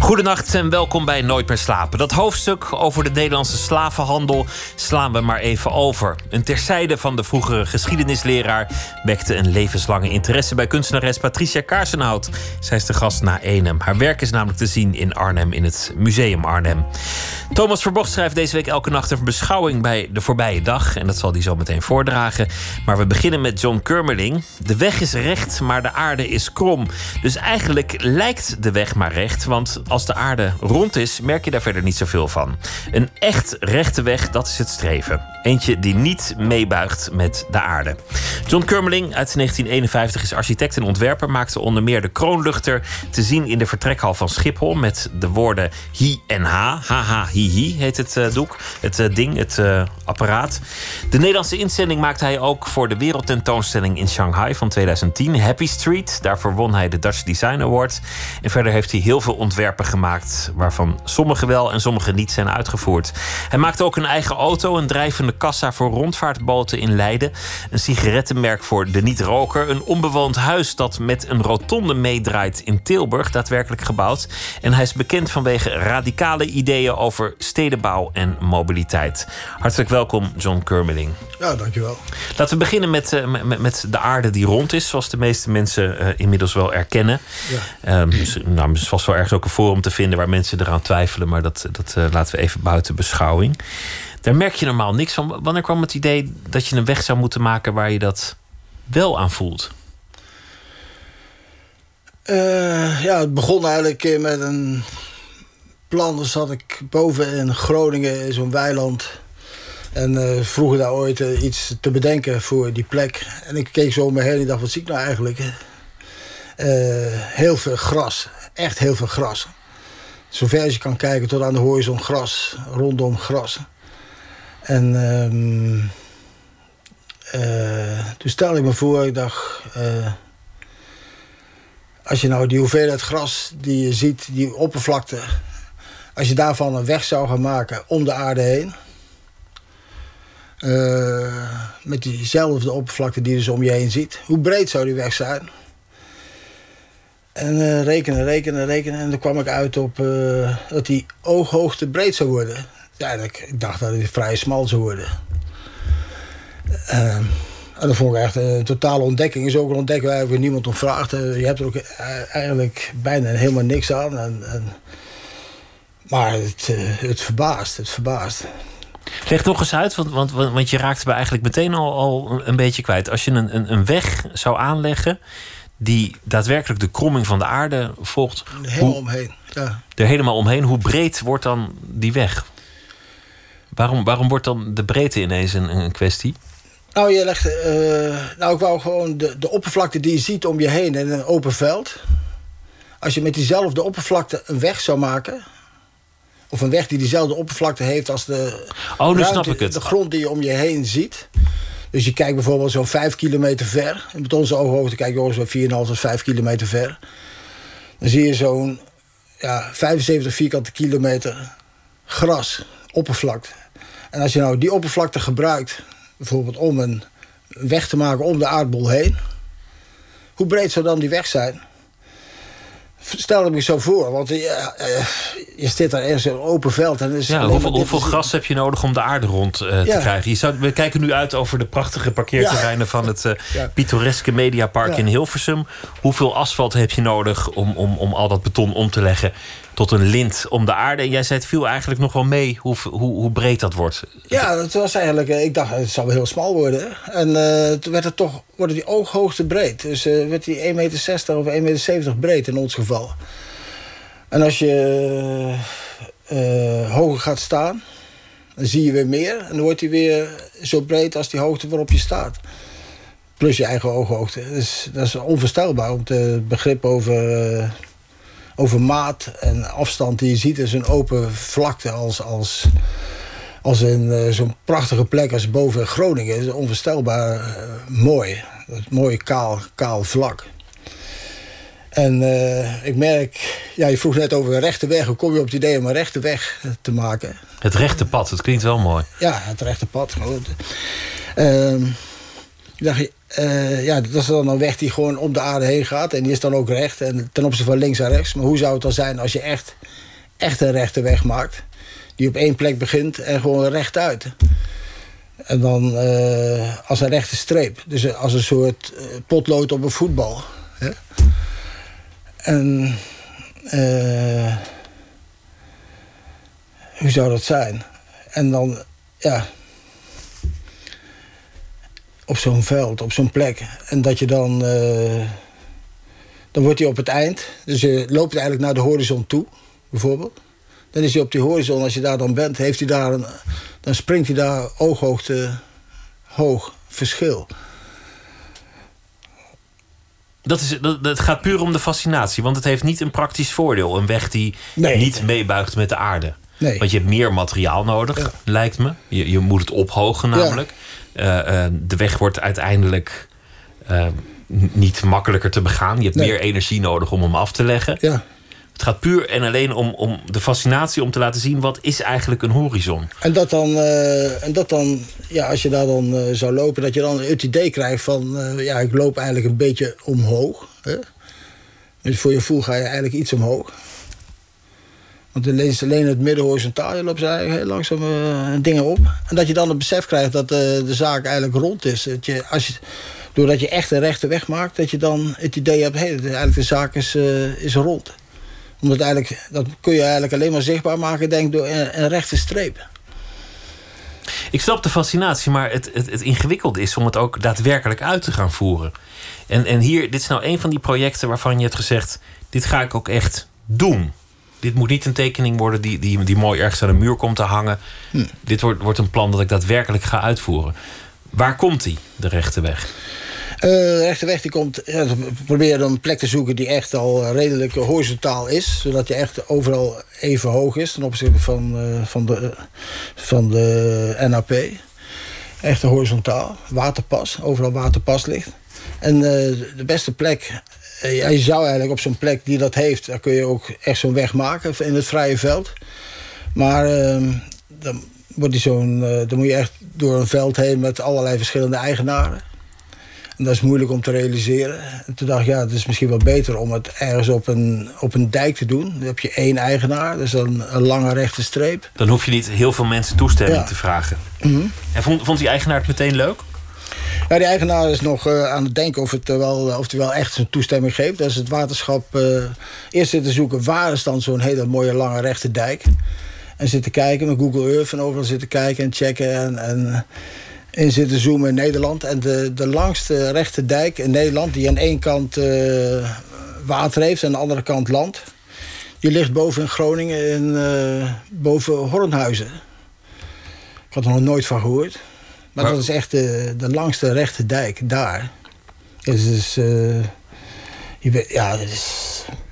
Goedenacht en welkom bij Nooit meer slapen. Dat hoofdstuk over de Nederlandse slavenhandel slaan we maar even over. Een terzijde van de vroegere geschiedenisleraar wekte een levenslange interesse bij kunstenares Patricia Kaarsenhout. Zij is de gast na Enem. Haar werk is namelijk te zien in Arnhem in het Museum Arnhem. Thomas Verbocht schrijft deze week elke nacht een beschouwing bij de voorbije dag. En dat zal hij zo meteen voordragen. Maar we beginnen met John Kermeling. De weg is recht, maar de aarde is krom. Dus eigenlijk lijkt de weg maar recht. Want als de aarde rond is, merk je daar verder niet zoveel van. Een echt rechte weg, dat is het streven. Eentje die niet meebuigt met de aarde. John Kermeling uit 1951 is architect en ontwerper. Maakte onder meer de kroonluchter te zien in de vertrekhal van Schiphol. Met de woorden hi en ha. Haha hi hi heet het uh, doek. Het uh, ding, het uh, apparaat. De Nederlandse inzending maakte hij ook voor de wereldtentoonstelling in Shanghai van 2010. Happy Street. Daarvoor won hij de Dutch Design Award. En verder heeft hij heel veel ontwerpen gemaakt. Waarvan sommige wel en sommige niet zijn uitgevoerd. Hij maakte ook een eigen auto. Een drijvende kassa voor rondvaartboten in Leiden. Een sigarettenmerk voor de niet-roker. Een onbewoond huis dat met een rotonde meedraait in Tilburg. Daadwerkelijk gebouwd. En hij is bekend vanwege radicale ideeën over stedenbouw en mobiliteit. Hartelijk welkom, John Kermeling. Ja, dankjewel. Laten we beginnen met, uh, met, met, de aarde die rond is, zoals de meeste mensen uh, inmiddels wel erkennen. Ja. Um, dus, nou, is vast wel ergens ook een forum te vinden waar mensen eraan twijfelen, maar dat, dat uh, laten we even buiten beschouwing. Daar merk je normaal niks van. Wanneer kwam het idee dat je een weg zou moeten maken waar je dat wel aan voelt? ja, het begon eigenlijk met een plan. Dan zat ik boven in Groningen in zo'n weiland. En uh, vroegen daar ooit iets te bedenken voor die plek. En ik keek zo om me heen en dacht, wat zie ik nou eigenlijk? Heel veel gras. Echt heel veel gras. Zover als je kan kijken tot aan de horizon gras. Rondom gras. En toen stelde ik me voor, ik dacht... als je nou die hoeveelheid gras die je ziet, die oppervlakte... als je daarvan een weg zou gaan maken om de aarde heen... Uh, met diezelfde oppervlakte die je dus om je heen ziet. Hoe breed zou die weg zijn? En uh, rekenen, rekenen, rekenen. En dan kwam ik uit op uh, dat die ooghoogte breed zou worden. Ja, ik dacht dat het vrij smal zou worden. en dat vond ik echt een totale ontdekking. Is ook een ontdekking waar niemand om vraagt. je hebt er ook eigenlijk bijna helemaal niks aan. En, maar het, het verbaast, het verbaast. Leg nog eens uit, want, want, je raakte me eigenlijk meteen al, al een beetje kwijt. Als je een, een, een weg zou aanleggen die daadwerkelijk de kromming van de aarde volgt. Helemaal omheen. Ja. Er helemaal omheen. Hoe breed wordt dan die weg? Waarom, waarom wordt dan de breedte ineens een, een kwestie? Nou, je legt. Uh, nou, ik wou gewoon de, de oppervlakte die je ziet om je heen in een open veld. Als je met diezelfde oppervlakte een weg zou maken. Of een weg die diezelfde oppervlakte heeft als de, oh, nu ruimte, snap ik het. de grond die je om je heen ziet. Dus je kijkt bijvoorbeeld zo'n 5 kilometer ver. Met onze ooghoogte kijk je zo'n 4,5 tot 5 kilometer ver. Dan zie je zo'n ja, 75 vierkante kilometer gras, oppervlakte. En als je nou die oppervlakte gebruikt, bijvoorbeeld om een weg te maken om de aardbol heen. Hoe breed zou dan die weg zijn? Stel het me zo voor, want je, uh, je zit daar in zo'n open veld. En is ja, hoeveel, hoeveel gras heb je nodig om de aarde rond uh, ja. te krijgen? Je zou, we kijken nu uit over de prachtige parkeerterreinen ja. van het uh, pittoreske Mediapark in Hilversum. Hoeveel asfalt heb je nodig om, om, om al dat beton om te leggen? Tot een lint om de aarde. En jij zei het viel eigenlijk nog wel mee hoe, hoe, hoe breed dat wordt. Ja, dat was eigenlijk... Ik dacht, het zou wel heel smal worden. En uh, toen werd het toch, worden die ooghoogte breed. Dus uh, werd die 1,60 meter of 1,70 meter breed in ons geval. En als je hoger gaat staan, dan zie je weer meer. En dan wordt hij weer zo breed als die hoogte waarop je staat. Plus je eigen ooghoogte. Dus dat is onvoorstelbaar om te begrip over over maat en afstand die je ziet. is een open vlakte als, als, als een uh, zo'n prachtige plek als boven Groningen. is onvoorstelbaar uh, mooi. Dat mooie kaal, kaal vlak. En uh, ik merk, ja, je vroeg net over een rechte weg. Hoe kom je op het idee om een rechte weg te maken? Het rechte pad, dat klinkt wel mooi. Ja, het rechte pad. Dacht, uh, ja, dat is dan een weg die gewoon om de aarde heen gaat. En die is dan ook recht. En ten opzichte van links en rechts. Maar hoe zou het dan zijn als je echt, echt een rechte weg maakt? Die op één plek begint en gewoon rechtuit. En dan uh, als een rechte streep. Dus als een soort uh, potlood op een voetbal. Hè? En uh, hoe zou dat zijn? En dan, ja, op zo'n veld, op zo'n plek. En dat je dan, uh, dan wordt hij op het eind. Dus je loopt eigenlijk naar de horizon toe, bijvoorbeeld. Dan is hij op die horizon, als je daar dan bent, heeft hij daar een, dan springt hij daar ooghoogte hoog verschil. Dat is, dat, het gaat puur om de fascinatie, want het heeft niet een praktisch voordeel. Een weg die nee. niet meebuigt met de aarde. Nee. Want je hebt meer materiaal nodig, ja. lijkt me. Je, je moet het ophogen namelijk. Ja. Uh, de weg wordt uiteindelijk uh, niet makkelijker te begaan. Je hebt nee. meer energie nodig om hem af te leggen. Ja. Het gaat puur en alleen om, om de fascinatie om te laten zien... wat is eigenlijk een horizon. En dat dan, uh, en dat dan ja, als je daar dan uh, zou lopen... dat je dan het idee krijgt van... Uh, ja, ik loop eigenlijk een beetje omhoog. Hè? Dus voor je voel ga je eigenlijk iets omhoog. Want alleen het midden horizontaal. Je loopt heel langzaam dingen op. En dat je dan het besef krijgt dat de zaak eigenlijk rond is. Dat je, als je, doordat je echt een rechte weg maakt... dat je dan het idee hebt... Hey, eigenlijk de zaak is, is rond omdat eigenlijk, dat kun je eigenlijk alleen maar zichtbaar maken, denk door een, een rechte streep. Ik snap de fascinatie, maar het, het, het ingewikkelde is om het ook daadwerkelijk uit te gaan voeren. En, en hier, dit is nou een van die projecten waarvan je hebt gezegd: dit ga ik ook echt doen. Dit moet niet een tekening worden die, die, die mooi ergens aan de muur komt te hangen. Hm. Dit wordt, wordt een plan dat ik daadwerkelijk ga uitvoeren. Waar komt die, de rechte weg? Uh, de rechte weg die komt, ja, probeer een plek te zoeken die echt al redelijk horizontaal is. Zodat je echt overal even hoog is ten opzichte van, uh, van, de, van de NAP. Echt horizontaal. Waterpas, overal waterpas ligt. En uh, de beste plek, ja, je zou eigenlijk op zo'n plek die dat heeft, daar kun je ook echt zo'n weg maken in het vrije veld. Maar ehm, dan, wordt die zo'n, dan moet je echt door een veld heen met allerlei verschillende eigenaren. En dat is moeilijk om te realiseren. En toen dacht ik, ja, het is misschien wel beter om het ergens op een, op een dijk te doen. Dan heb je één eigenaar, dus een, een lange rechte streep. Dan hoef je niet heel veel mensen toestemming Ja. te vragen. Mhm. En vond, vond die eigenaar het meteen leuk? Ja, die eigenaar is nog eh, aan het denken of, het, eh, wel, of hij wel echt zijn toestemming geeft. Is het waterschap eh, eerst zitten zoeken waar is dan zo'n hele mooie lange rechte dijk. En zitten kijken met Google Earth en overal zitten kijken en checken. En, en in zitten zoomen in Nederland. En de, de langste rechte dijk in Nederland, die aan één kant water heeft en aan de andere kant land. Die ligt boven in Groningen, in, boven Hornhuizen. Ik had er nog nooit van gehoord. Maar, dat is echt de, de langste rechte dijk daar. Dus, dus uh, je weet, ja,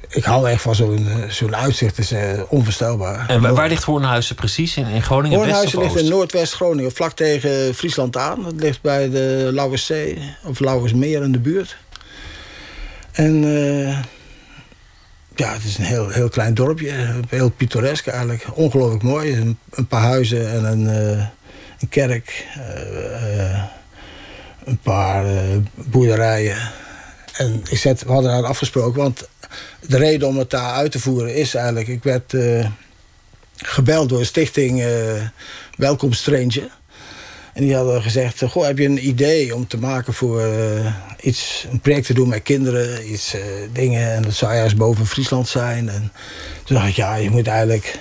ik hou echt van zo'n zo'n uitzicht. Het is uh, onvoorstelbaar. En waar, waar ligt Hoornhuizen precies? In, in Groningen? Hoornhuizen ligt in Noordwest-Groningen, vlak tegen Friesland aan. Het ligt bij de Lauwerszee of Lauwersmeer in de buurt. En uh, ja, het is een heel, heel klein dorpje. Heel pittoresk eigenlijk. Ongelooflijk mooi. Een, een paar huizen en een, uh, een kerk. een paar boerderijen. En ik zet, we hadden daar afgesproken, want de reden om het daar uit te voeren is eigenlijk... ik werd gebeld door een stichting Welkom Stranger. En die hadden gezegd, goh, heb je een idee om te maken voor iets, een project te doen met kinderen, iets dingen. En dat zou ergens boven Friesland zijn. En toen dacht ik, ja, je moet eigenlijk...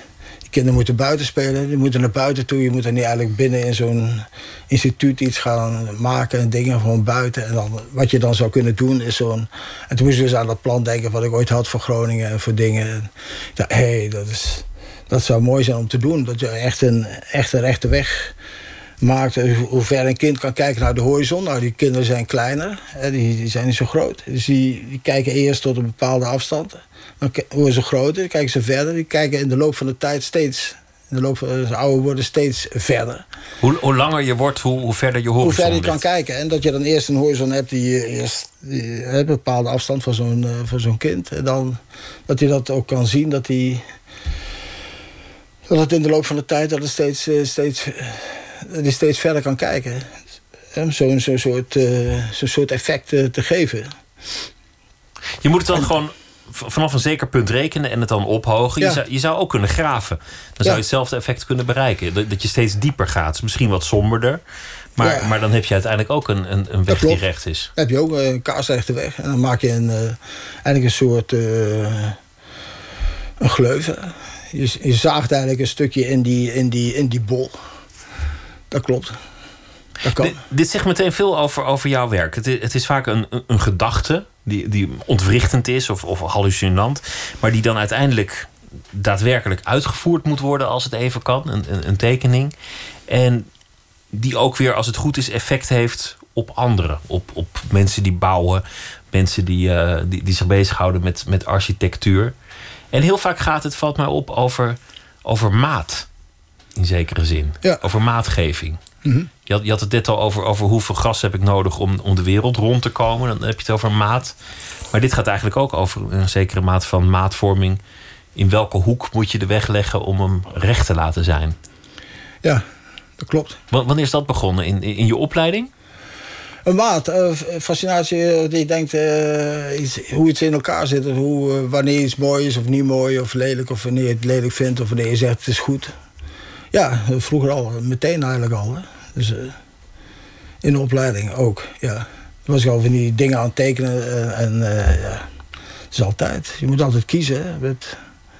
Kinderen moeten buiten spelen, die moeten naar buiten toe. Je moet er niet eigenlijk binnen in zo'n instituut iets gaan maken en dingen gewoon buiten. En dan, wat je dan zou kunnen doen is zo'n... En toen moest ik dus aan dat plan denken wat ik ooit had voor Groningen en voor dingen. Hé, hey, dat, is, dat zou mooi zijn om te doen. Dat je echt een, echt een rechte weg maakt. Hoe ver een kind kan kijken naar de horizon. Nou, die kinderen zijn kleiner, hè, die, die zijn niet zo groot. Dus die, die kijken eerst tot een bepaalde afstand. Dan worden ze groter, dan kijken ze verder. Die kijken in de loop van de tijd steeds In de loop van het ouder worden steeds verder. Hoe, hoe langer je wordt, hoe, hoe verder je horizon Hoe verder je kan kijken. En dat je dan eerst een horizon hebt die eerst die, een bepaalde afstand van zo'n eh, van zo'n kind. En dan dat je dat ook kan zien, dat die. Dat het in de loop van de tijd dat het steeds, eh, steeds, dat je steeds verder kan kijken. Om zo'n soort, zo'n soort effect eh, te geven. Je moet het dan gewoon vanaf een zeker punt rekenen en het dan ophogen. Je, Ja. zou, je zou ook kunnen graven. Dan zou je hetzelfde effect kunnen bereiken. Dat, dat je steeds dieper gaat. Misschien wat somberder. Maar, Ja. maar dan heb je uiteindelijk ook een, een, een weg die recht is. Dan heb je ook een kaarsrechte weg. En dan maak je een, eh, eigenlijk een soort een gleuve. Je, je zaagt eigenlijk een stukje in die, in die, in die bol. Dat klopt. Dat kan. Dit, zegt meteen veel over, over jouw werk. Het is, het is vaak een, een, een gedachte die, die ontwrichtend is of, of hallucinant. Maar die dan uiteindelijk daadwerkelijk uitgevoerd moet worden als het even kan. Een, een, een tekening. En die ook weer, als het goed is, effect heeft op anderen. Op, op mensen die bouwen. Mensen die, eh, die, die zich bezighouden met, met architectuur. En heel vaak gaat het, valt mij op, over, over maat. In zekere zin. Ja. Over maatgeving. Mhm. Je had, je had het net al over, over hoeveel gas heb ik nodig om, om de wereld rond te komen. Dan heb je het over maat. Maar dit gaat eigenlijk ook over een zekere maat van maatvorming. In welke hoek moet je de weg leggen om hem recht te laten zijn? Ja, dat klopt. Wa- Wanneer is dat begonnen? In, in je opleiding? Een maat, eh, fascinatie, eh, je denkt eh, iets, hoe iets in elkaar zit. Hoe, wanneer iets mooi is of niet mooi, of lelijk, of wanneer je het lelijk vindt, of wanneer je zegt het is goed. Ja, vroeger al, meteen eigenlijk al. Hè. Dus eh, in de opleiding ook, ja. Was ik al van die dingen aan het tekenen eh, en eh, ja, is altijd. Je moet altijd kiezen met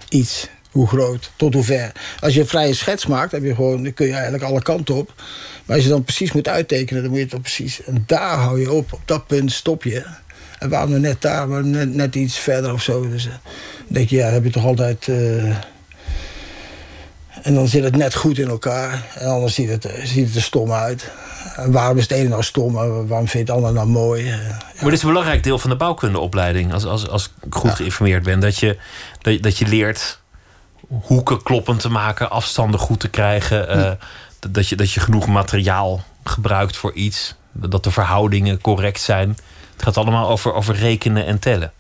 iets. Hoe groot, tot hoe ver. Als je een vrije schets maakt, gewoon, dan kun je eigenlijk alle kanten op. Maar als je dan precies moet uittekenen, dan moet je het precies. En daar hou je op, op dat punt stop je. En waarom net daar, maar net, net iets verder of zo. Dus dan denk je, ja, heb je toch altijd. En dan zit het net goed in elkaar. En anders ziet het, ziet het er stom uit. En waarom is het ene nou stom, maar waarom vind je het andere nou mooi? Eh, Maar dit is een belangrijk deel van de bouwkundeopleiding. Als, als, als ik goed geïnformeerd ben. Dat je, dat, dat je leert hoeken kloppend te maken. Afstanden goed te krijgen. eh, dat- dat, je, dat je genoeg materiaal gebruikt voor iets. Dat de verhoudingen correct zijn. Het gaat allemaal over, over rekenen en tellen.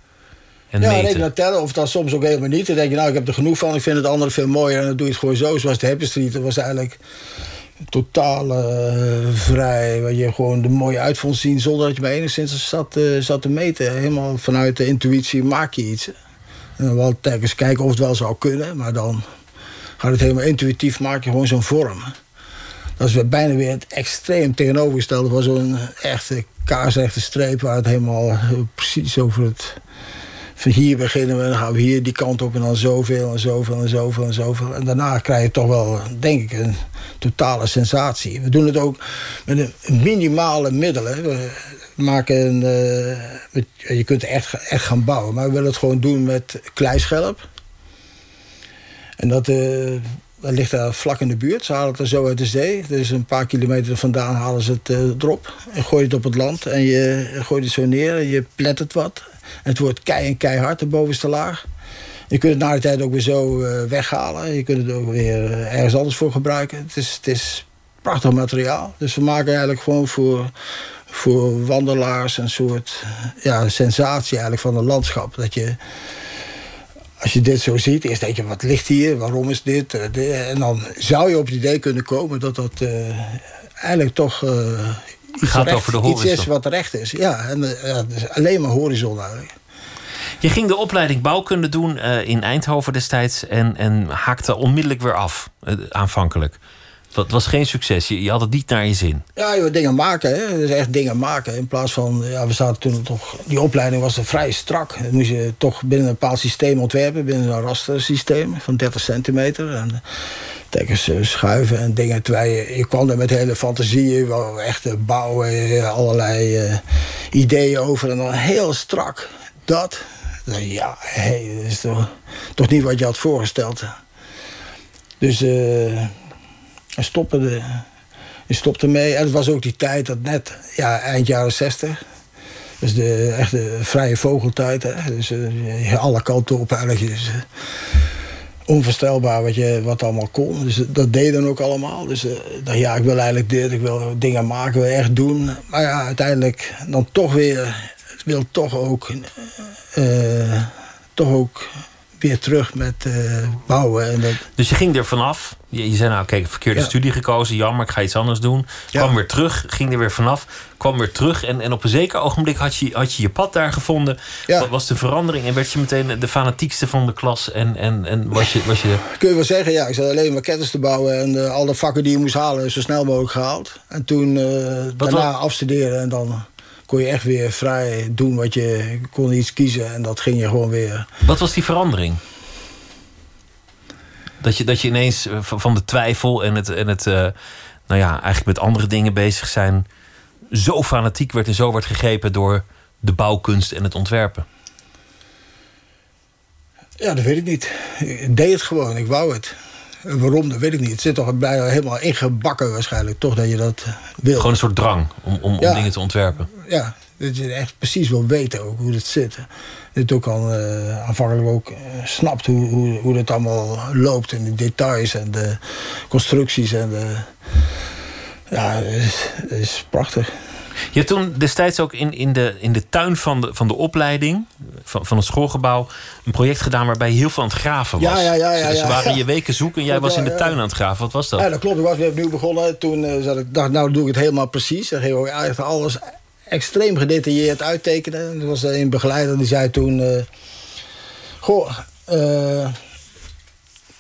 En ja, meten. rekenen tellen, of dan soms ook helemaal niet. Dan denk je, nou, ik heb er genoeg van, ik vind het andere veel mooier. En dan doe je het gewoon zo, zoals de Happy Street. Dat was eigenlijk totaal eh, vrij. Waar je gewoon er mooi uit vond zien, zonder dat je maar enigszins zat, eh, zat te meten. Helemaal vanuit de intuïtie maak je iets. En dan wel telkens kijken of het wel zou kunnen. Maar dan gaat het helemaal intuïtief, maak je gewoon zo'n vorm. Dat is weer bijna weer het extreem tegenovergestelde van zo'n echte kaarsrechte streep... waar het helemaal eh, precies over het van hier beginnen we, dan gaan we hier die kant op en dan zoveel en zoveel en zoveel en zoveel. En daarna krijg je toch wel, denk ik, een totale sensatie. We doen het ook met een minimale middelen. We maken een, eh, je kunt echt, echt gaan bouwen, maar we willen het gewoon doen met kleischelp. En dat, eh, dat ligt daar vlak in de buurt. Ze halen het er zo uit de zee. Dus een paar kilometer vandaan halen ze het eh, erop. En gooien het op het land. En je gooit het zo neer. En je plet wat. Het wordt kei en keihard, de bovenste laag. Je kunt het na de tijd ook weer zo eh, weghalen. Je kunt het ook weer eh, ergens anders voor gebruiken. Het is, het is prachtig materiaal. Dus we maken eigenlijk gewoon voor, voor wandelaars een soort ja, sensatie eigenlijk van een landschap. Dat je, als je dit zo ziet, eerst denk je, wat ligt hier? Waarom is dit? Eh, En dan zou je op het idee kunnen komen dat dat eigenlijk toch Gaat recht- over de iets is horizon. wat recht is. Ja, en eh, ja, alleen maar horizon eigenlijk. Je ging de opleiding bouwkunde doen eh, in Eindhoven destijds. En, en haakte onmiddellijk weer af, eh, aanvankelijk. Dat was geen succes. Je, had het niet naar je zin. Ja, je dingen maken, hè. Dus echt dingen maken. In plaats van, ja, we zaten toen toch... Die opleiding was er vrij strak. Dan moest je toch binnen een bepaald systeem ontwerpen. Binnen een rastersysteem van 30 centimeter. En telkens eh, schuiven en dingen. Terwijl je, je kwam er met hele fantasieën. Echt eh, bouwen, eh, allerlei eh, ideeën over. En dan heel strak. Dat. Ja, dat is toch, toch niet wat je had voorgesteld. Dus... eh en de, stopte mee. En het was ook die tijd dat net, ja, eind jaren 60. Dus de echte vrije vogeltijd. Hè? Dus eh, alle kanten op eigenlijk. Eh, onvoorstelbaar wat, je, wat allemaal kon. Dus dat deden ook allemaal. Dus uh, ja, ik wil eigenlijk dit, ik wil dingen maken, wil echt doen. Maar ja, uiteindelijk dan toch weer, wil toch ook, toch ook weer terug met uh, bouwen. En dat... Dus je ging er vanaf. Je, je zei nou, kijk, verkeerde ja. studie gekozen, jammer, ik ga iets anders doen. Ja. Kwam weer terug, ging er weer vanaf, kwam weer terug. En, en op een zeker ogenblik had je, had je je pad daar gevonden. Ja. Wat was de verandering? En werd je meteen de fanatiekste van de klas? En, en, en was, je, was je... Kun je wel zeggen, ja, ik zat alleen maar ketters te bouwen. En uh, alle vakken die je moest halen, zo snel mogelijk gehaald. En toen uh, daarna wat... afstuderen en dan kon je echt weer vrij doen wat je kon iets kiezen en dat ging je gewoon weer. Wat was die verandering? Dat je, dat je ineens van de twijfel en het, en het uh, nou ja, eigenlijk met andere dingen bezig zijn, zo fanatiek werd en zo werd gegrepen door de bouwkunst en het ontwerpen? Ja, dat weet ik niet. Ik deed het gewoon, ik wou het. Waarom, dat weet ik niet. Het zit toch bijna helemaal ingebakken waarschijnlijk, toch, dat je dat wil. Gewoon een soort drang om, om, ja. om dingen te ontwerpen. Ja, dat je echt precies wil weten ook hoe het zit. Dat ook al uh, aanvankelijk ook uh, snapt hoe, hoe, hoe dat allemaal loopt. En de details en de constructies. En de, ja, is, het is prachtig. Je hebt toen destijds ook in, in, de, in de tuin van de, van de opleiding, van, van het schoolgebouw, een project gedaan waarbij je heel veel aan het graven was. Ja, ja, ja. ja, Ze, ze waren je weken zoeken en jij was in de tuin aan het graven. Wat was dat? Ja, dat klopt. Ik was weer opnieuw begonnen. Toen uh, zat ik, dacht, nou doe ik het helemaal precies. Dan ging ik eigenlijk alles extreem gedetailleerd uittekenen. Er was een begeleider die zei toen... Uh, goh, uh,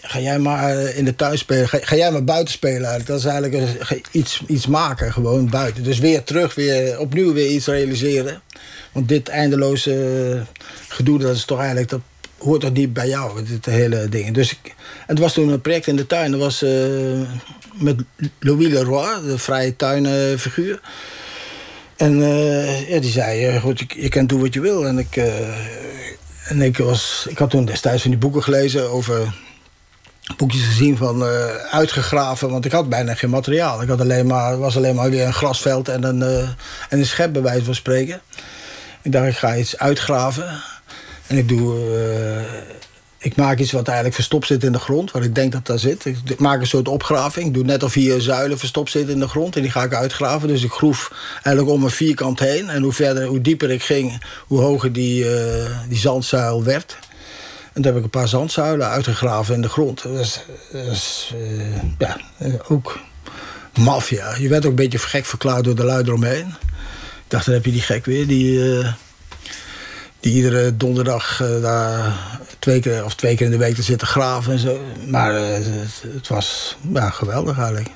ga jij maar in de tuin spelen. Ga, jij maar buiten spelen. Dat is eigenlijk iets, iets maken, gewoon buiten. Dus weer terug, weer opnieuw weer iets realiseren. Want dit eindeloze gedoe, dat is toch eigenlijk... Dat hoort toch niet bij jou, dit hele ding. Dus het was toen een project in de tuin. Dat was uh, met Louis Leroy, de vrije tuinfiguur. En ja, die zei, goed, je, je kan doen wat je wil. En ik, en ik, was, ik had toen destijds van die boeken gelezen over boekjes gezien van uh, uitgegraven, want ik had bijna geen materiaal. Ik had alleen maar, was alleen maar weer een grasveld en een, uh, en een schep, bij wijze van spreken. Ik dacht, ik ga iets uitgraven. En ik doe. Uh, ik maak iets wat eigenlijk verstopt zit in de grond, waar ik denk dat daar zit. Ik maak een soort opgraving. Ik doe net of hier zuilen verstopt zitten in de grond en die ga ik uitgraven. Dus ik groef eigenlijk om een vierkant heen. En hoe verder, hoe dieper ik ging, hoe hoger die, die zandzuil werd. En toen heb ik een paar zandzuilen uitgegraven in de grond. Dat is, uh, ja, ook maffia. Je werd ook een beetje gek verklaard door de lui eromheen. Ik dacht, dan heb je die gek weer, die, uh, die iedere donderdag daar twee keer, of twee keer in de week te zitten graven en zo. Maar het, het, was ja, geweldig eigenlijk.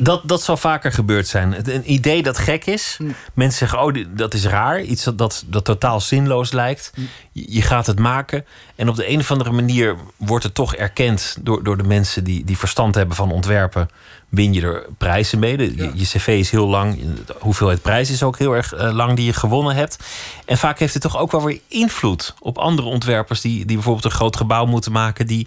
Dat, dat zal vaker gebeurd zijn. Een idee dat gek is. Mm. Mensen zeggen, oh, dat is raar. Iets dat, dat, dat totaal zinloos lijkt. Mm. Je gaat het maken. En op de een of andere manier wordt het toch erkend... door, door de mensen die, die verstand hebben van ontwerpen. Win je er prijzen mee. De, ja. je, cv is heel lang. De hoeveelheid prijs is ook heel erg uh, lang die je gewonnen hebt. En vaak heeft het toch ook wel weer invloed... op andere ontwerpers die, die bijvoorbeeld een groot gebouw moeten maken... die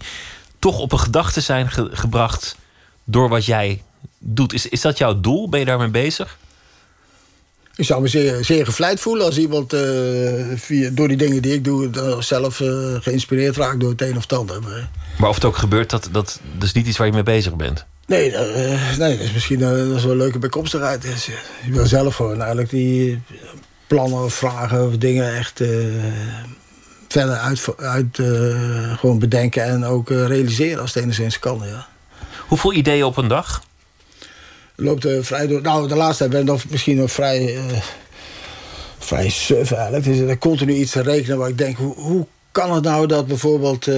toch op een gedachte zijn ge gebracht door wat jij doet. Is, is dat jouw doel? Ben je daarmee bezig? Ik zou me zeer, zeer gevleid voelen als iemand uh, via, door die dingen die ik doe... zelf uh, geïnspireerd raakt door het een of het ander. Maar, maar of het ook gebeurt, dat, dat, dat is niet iets waar je mee bezig bent? Nee, dat, uh, nee, dat is misschien dat is wel een leuke bijkomstigheid. Dus, je wil zelf gewoon eigenlijk die plannen of vragen of dingen echt verder uit, uit gewoon bedenken... en ook realiseren als het enigszins kan, ja. Hoeveel ideeën op een dag? Loopt er vrij door. Nou, de laatste tijd ben ik misschien nog vrij. Uh, vrij suf eigenlijk. Dus er continu iets te rekenen waar ik denk, hoe, hoe kan het nou dat bijvoorbeeld. Uh,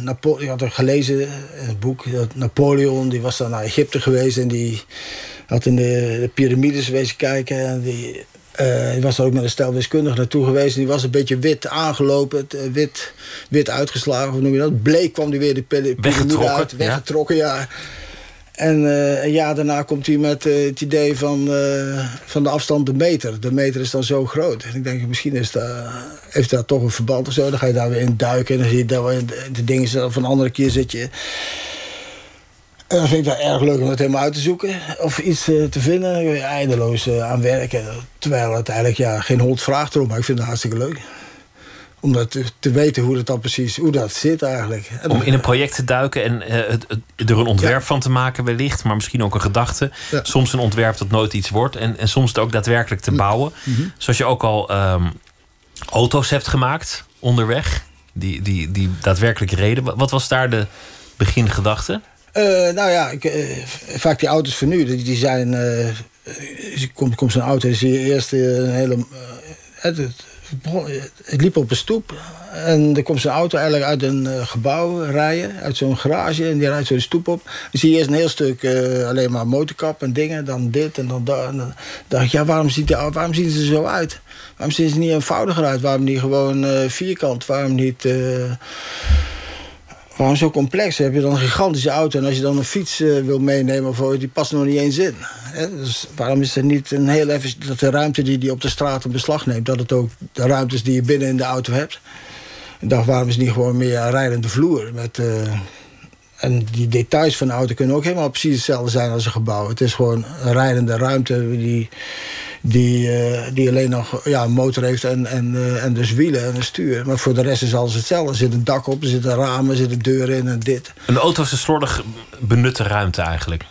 Napo ik had er gelezen in het boek. Dat Napoleon die was dan naar Egypte geweest en die had in de, de piramides wezen kijken. En die, uh, die was er ook met een stel wiskundigen naartoe geweest. En die was een beetje wit aangelopen, wit, wit uitgeslagen, hoe noem je dat? Bleek kwam die weer de piramide uit, weggetrokken, ja. ja. En uh, een jaar daarna komt hij met uh, het idee van, uh, van de afstand de meter. De meter is dan zo groot. En ik denk, misschien is dat, heeft dat toch een verband of zo. Dan ga je daar weer in duiken. En dan zie je daar de dingen van een andere keer zit je... En dan vind ik dat erg leuk om het helemaal uit te zoeken. Of iets te vinden. Eindeloos aan werken. Terwijl het eigenlijk ja, geen hond vraagt erom. Maar ik vind het hartstikke leuk. Om dat te, te weten hoe dat dan precies hoe dat zit eigenlijk. En Om in een project te duiken en eh, het, het- er een ontwerp van te maken, wellicht, maar misschien ook een gedachte. Ja. Soms een ontwerp dat nooit iets wordt en, en soms het ook daadwerkelijk te bouwen. Zoals je ook al ehm, auto's hebt gemaakt onderweg, die, die, die daadwerkelijk reden. Wat- was daar de begingedachte? Eh, nou ja, ik, eh, vaak die auto's van nu, die, die zijn. komt, komt zo'n auto, dan zie je eerst een hele. het, het, het liep op een stoep. En er komt zo'n auto eigenlijk uit een eh, gebouw rijden, uit zo'n garage. En die rijdt zo de stoep op. Dan zie je eerst een heel stuk eh, alleen maar motorkap en dingen. Dan dit en dan dat. Dan dacht ik, ja, waarom, ziet die, waarom zien ze er zo uit? Waarom zien ze niet eenvoudiger uit? Waarom niet gewoon eh, vierkant? Waarom niet. Waarom zo complex? Heb je dan een gigantische auto en als je dan een fiets eh, wil meenemen, wat, die past nog niet eens in. Hè? Dus waarom is er niet een heel even dat de ruimte die die op de straat in beslag neemt, dat het ook de ruimtes die je binnen in de auto hebt. Ik dacht, waarom is het niet gewoon meer een rijdende vloer? Met, eh, en die details van de auto kunnen ook helemaal precies hetzelfde zijn als een gebouw. Het is gewoon een rijdende ruimte die, die, eh, die alleen nog ja, een motor heeft en, en, eh, en dus wielen en een stuur. Maar voor de rest is alles hetzelfde. Er zit een dak op, er zitten ramen, er zitten deuren in en dit. Een auto is een slordig benutte ruimte eigenlijk.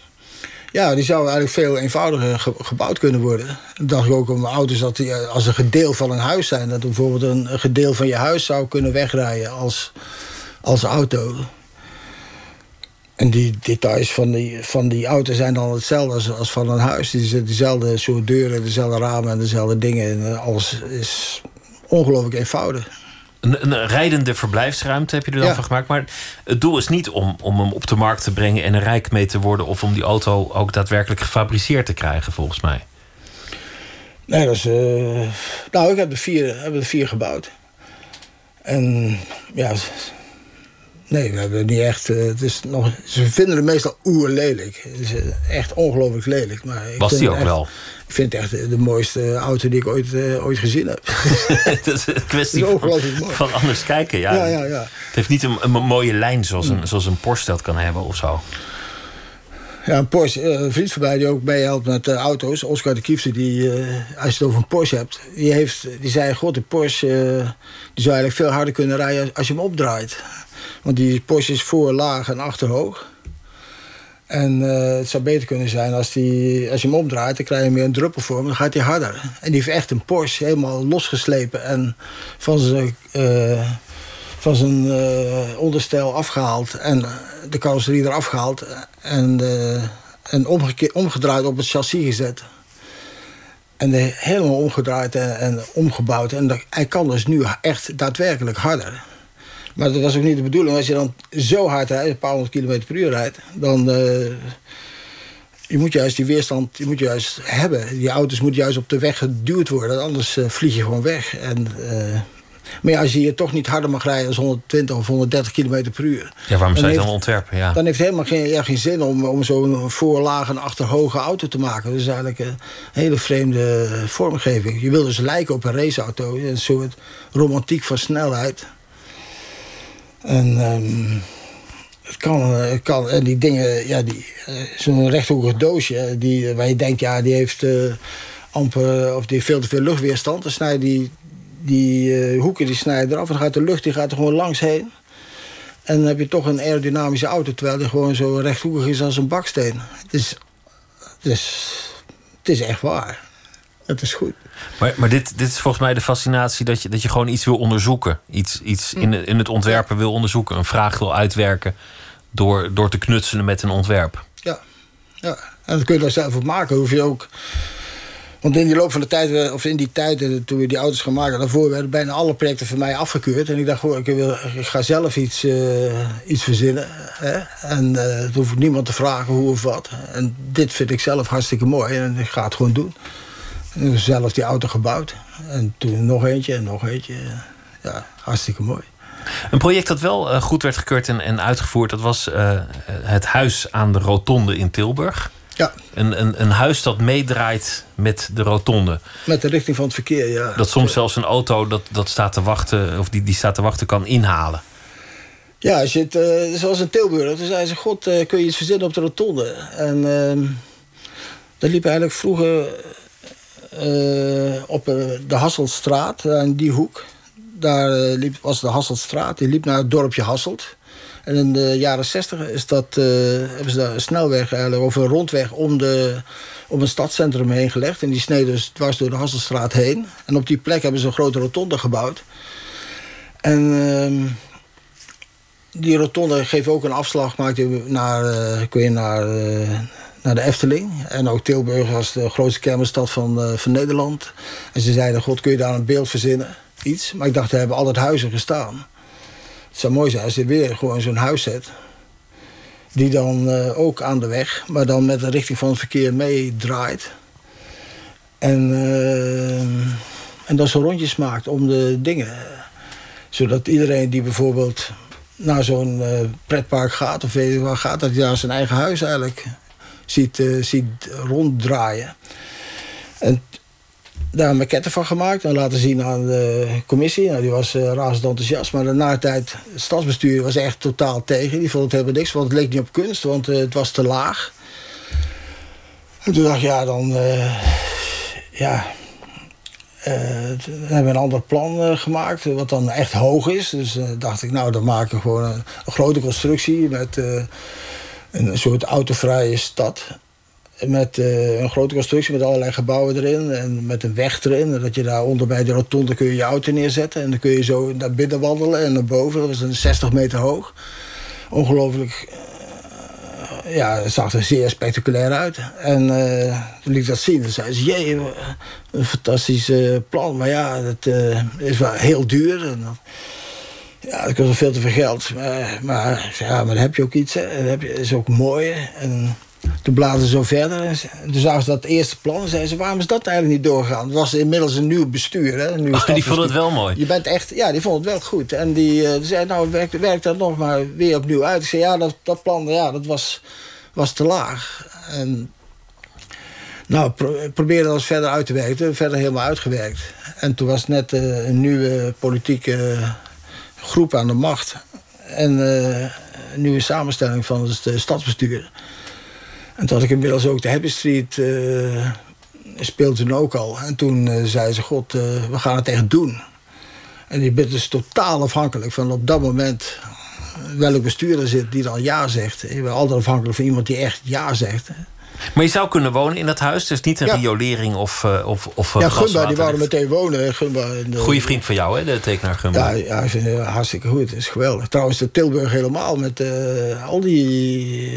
Ja, die zou eigenlijk veel eenvoudiger ge- gebouwd kunnen worden. Dan dacht ik ook om auto's dat die eh, als een gedeel van een huis zijn. Dat bijvoorbeeld een, een gedeel van je huis zou kunnen wegrijden als, als auto. En die details van die, van die auto zijn dan hetzelfde als, als van een huis. Die zitten dezelfde soort deuren, dezelfde ramen en dezelfde dingen. En alles is ongelooflijk eenvoudig. Een, een rijdende verblijfsruimte heb je er dan Ja. van gemaakt. Maar het doel is niet om, om hem op de markt te brengen en er rijk mee te worden. of om die auto ook daadwerkelijk gefabriceerd te krijgen, volgens mij. Nee, dat is. eh, nou, ik heb er vier, heb er vier gebouwd. En ja. Nee, we hebben niet echt. eh, het is nog, ze vinden het meestal oerlelijk. Het is eh, echt ongelooflijk lelijk. Maar ik Was die ook echt- wel? Ik vind het echt de de mooiste auto die ik ooit, eh, ooit gezien heb. Het is een kwestie is van, anders kijken. Ja. Ja, ja, ja. Het heeft niet een, een mooie lijn zoals een, zoals een Porsche dat kan hebben of zo. Ja, een Porsche. eh, Een vriend van mij die ook meehelpt met eh, auto's. Oscar de Kiefse, die, eh, als je het over een Porsche hebt... die, heeft, die zei, god, de Porsche eh, die zou eigenlijk veel harder kunnen rijden als je hem opdraait. Want die Porsche is voor laag en achter hoog. En eh, het zou beter kunnen zijn als, die, als je hem opdraait... dan krijg je meer een druppelvorm, dan gaat hij harder. En die heeft echt een Porsche helemaal losgeslepen... en van zijn, eh, van zijn eh, onderstel afgehaald... en de carrosserie eraf gehaald... en, en omgedraaid op het chassis gezet. En helemaal omgedraaid en, en omgebouwd. En hij kan dus nu echt daadwerkelijk harder. Maar dat was ook niet de bedoeling. Als je dan zo hard rijdt, een paar honderd kilometer per uur rijdt... dan... eh, je moet juist die weerstand je moet juist hebben. Die auto's moeten juist op de weg geduwd worden. Anders eh, vlieg je gewoon weg. En, eh, maar ja, als je hier toch niet harder mag rijden... als 120 of 130 kilometer per uur... Ja, waarom zou je dan ontwerpen? Ja. dan heeft het helemaal geen, ja, geen zin om, om zo'n voorlaag en achterhoge auto te maken. Dat is eigenlijk een hele vreemde vormgeving. Je wil dus lijken op een raceauto. Een soort romantiek van snelheid. En ehm, het kan, eh, het kan. En die dingen, ja, die, eh, zo'n rechthoekig doosje, die, waar je denkt, ja, die heeft eh, amper, of die heeft veel te veel luchtweerstand. Dan snij je die, die eh, hoeken die snijden eraf en dan gaat de lucht die gaat er gewoon langs heen. En dan heb je toch een aerodynamische auto, terwijl die gewoon zo rechthoekig is als een baksteen. Het is, het is, het is echt waar. Het is goed. Maar, maar dit, dit is volgens mij de fascinatie dat je, dat je gewoon iets wil onderzoeken. Iets, iets in, het- in het ontwerpen wil onderzoeken. Een vraag wil uitwerken door, door te knutselen met een ontwerp. Ja. ja. En dat kun je daar zelf op maken. Hoef je ook. Want in die loop van de tijd, eh, of in die tijd eh, toen we die auto's gaan maken, daarvoor werden bijna alle projecten voor mij afgekeurd. En ik dacht, goh, ik, wil, ik ga zelf iets, eh, iets verzinnen. Hè? En het hoef ik niemand te vragen hoe of wat. En dit vind ik zelf hartstikke mooi en ik ga het gewoon doen. Zelf die auto gebouwd. En toen nog eentje en nog eentje. Ja, hartstikke mooi. Een project dat wel eh, goed werd gekeurd en, en uitgevoerd, dat was eh, het huis aan de Rotonde in Tilburg. Ja, Een, een, een huis dat meedraait met de rotonde. met de richting van het verkeer, ja. Dat soms zelfs een auto dat, dat staat te wachten, of die, die staat te wachten, kan inhalen. Ja, als je het, eh, zoals in Tilburg. Toen zei ze, god, kun je iets verzinnen op de rotonde? En ehm dat liep eigenlijk vroeger eh, op eh, de Hasselstraat, daar in die hoek. daar eh, liep, was de Hasseltstraat. Die liep naar het dorpje Hasselt. En in de jaren 60 is dat, eh, hebben ze daar een snelweg eigenlijk, of een rondweg om, de, om een stadscentrum heen gelegd. En die sneden dus dwars door de Hasselstraat heen. En op die plek hebben ze een grote rotonde gebouwd. En ehm, die rotonde geeft ook een afslag, maakt naar, eh, kun je naar, eh, naar de Efteling. En ook Tilburg was de grootste kermisstad van, eh, van Nederland. En ze zeiden, god, kun je daar een beeld verzinnen? Iets. Maar ik dacht, er hebben altijd huizen gestaan. Het zou mooi zijn als je weer gewoon zo'n huis zet. Die dan eh, ook aan de weg, maar dan met de richting van het verkeer meedraait. En, eh, en dan zo rondjes maakt om de dingen. Zodat iedereen die bijvoorbeeld naar zo'n pretpark gaat, of weet je waar gaat, dat hij daar zijn eigen huis eigenlijk ziet, eh, ziet ronddraaien. En daar een maquette van gemaakt en laten zien aan de commissie. Nou, die was uh, razend enthousiast, maar de tijd, het stadsbestuur was echt totaal tegen. Die vond het helemaal niks, want het leek niet op kunst, want eh, het was te laag. En toen dacht ik, ja, dan... eh, ja, eh, toen hebben we een ander plan eh, gemaakt, wat dan echt hoog is. Dus eh, dacht ik, nou, dan maken we gewoon een, een grote constructie met eh, een soort autovrije stad. Met eh, een grote constructie met allerlei gebouwen erin en met een weg erin. Dat je daar onder bij de rotonde kun je je auto neerzetten. En dan kun je zo naar binnen wandelen en naar boven. Dat was een 60 meter hoog. Ongelooflijk eh, ja, het zag er zeer spectaculair uit. En eh, toen liet ik dat zien. Toen zei ze, jee, een fantastisch plan. Maar ja, het eh, is wel heel duur. En, dat- ja, dat kost wel veel te veel geld. Maar, ja, maar dan heb je ook iets. Hè. Heb je, is ook mooi. En toen bladen ze zo verder. En toen zagen ze dat eerste plan. En zeiden ze, waarom is dat eigenlijk niet doorgegaan? Het was inmiddels een nieuw bestuur. Hè, een Oh, die vonden het wel mooi. Je bent echt, ja, die vond het wel goed. En die, eh, die zei, nou, werk, werk dat nog maar weer opnieuw uit. Ik zei, ja, dat, dat plan, ja, dat was, was te laag. En nou, pro, probeer dat eens verder uit te werken. Verder helemaal uitgewerkt. En toen was net eh, een nieuwe politieke groep aan de macht. En eh, een nieuwe samenstelling van het eh, stadsbestuur. En toen had ik inmiddels ook de Happy Street... eh speelde toen ook al. En toen eh, zei ze, god, eh, we gaan het echt doen. En je bent dus totaal afhankelijk van op dat moment eh, welk bestuurder zit die dan ja zegt. Je bent altijd afhankelijk van iemand die echt ja zegt. Maar je zou kunnen wonen in dat huis. Dus niet een Ja. riolering of, eh, of, of eh, Ja, Gunba, die wouden meteen wonen. Gunba, de- Goeie vriend van jou, hè, de tekenaar Gunba. Ja, ja, ik vind het hartstikke goed. Het is geweldig. Trouwens, de Tilburg helemaal met eh, al die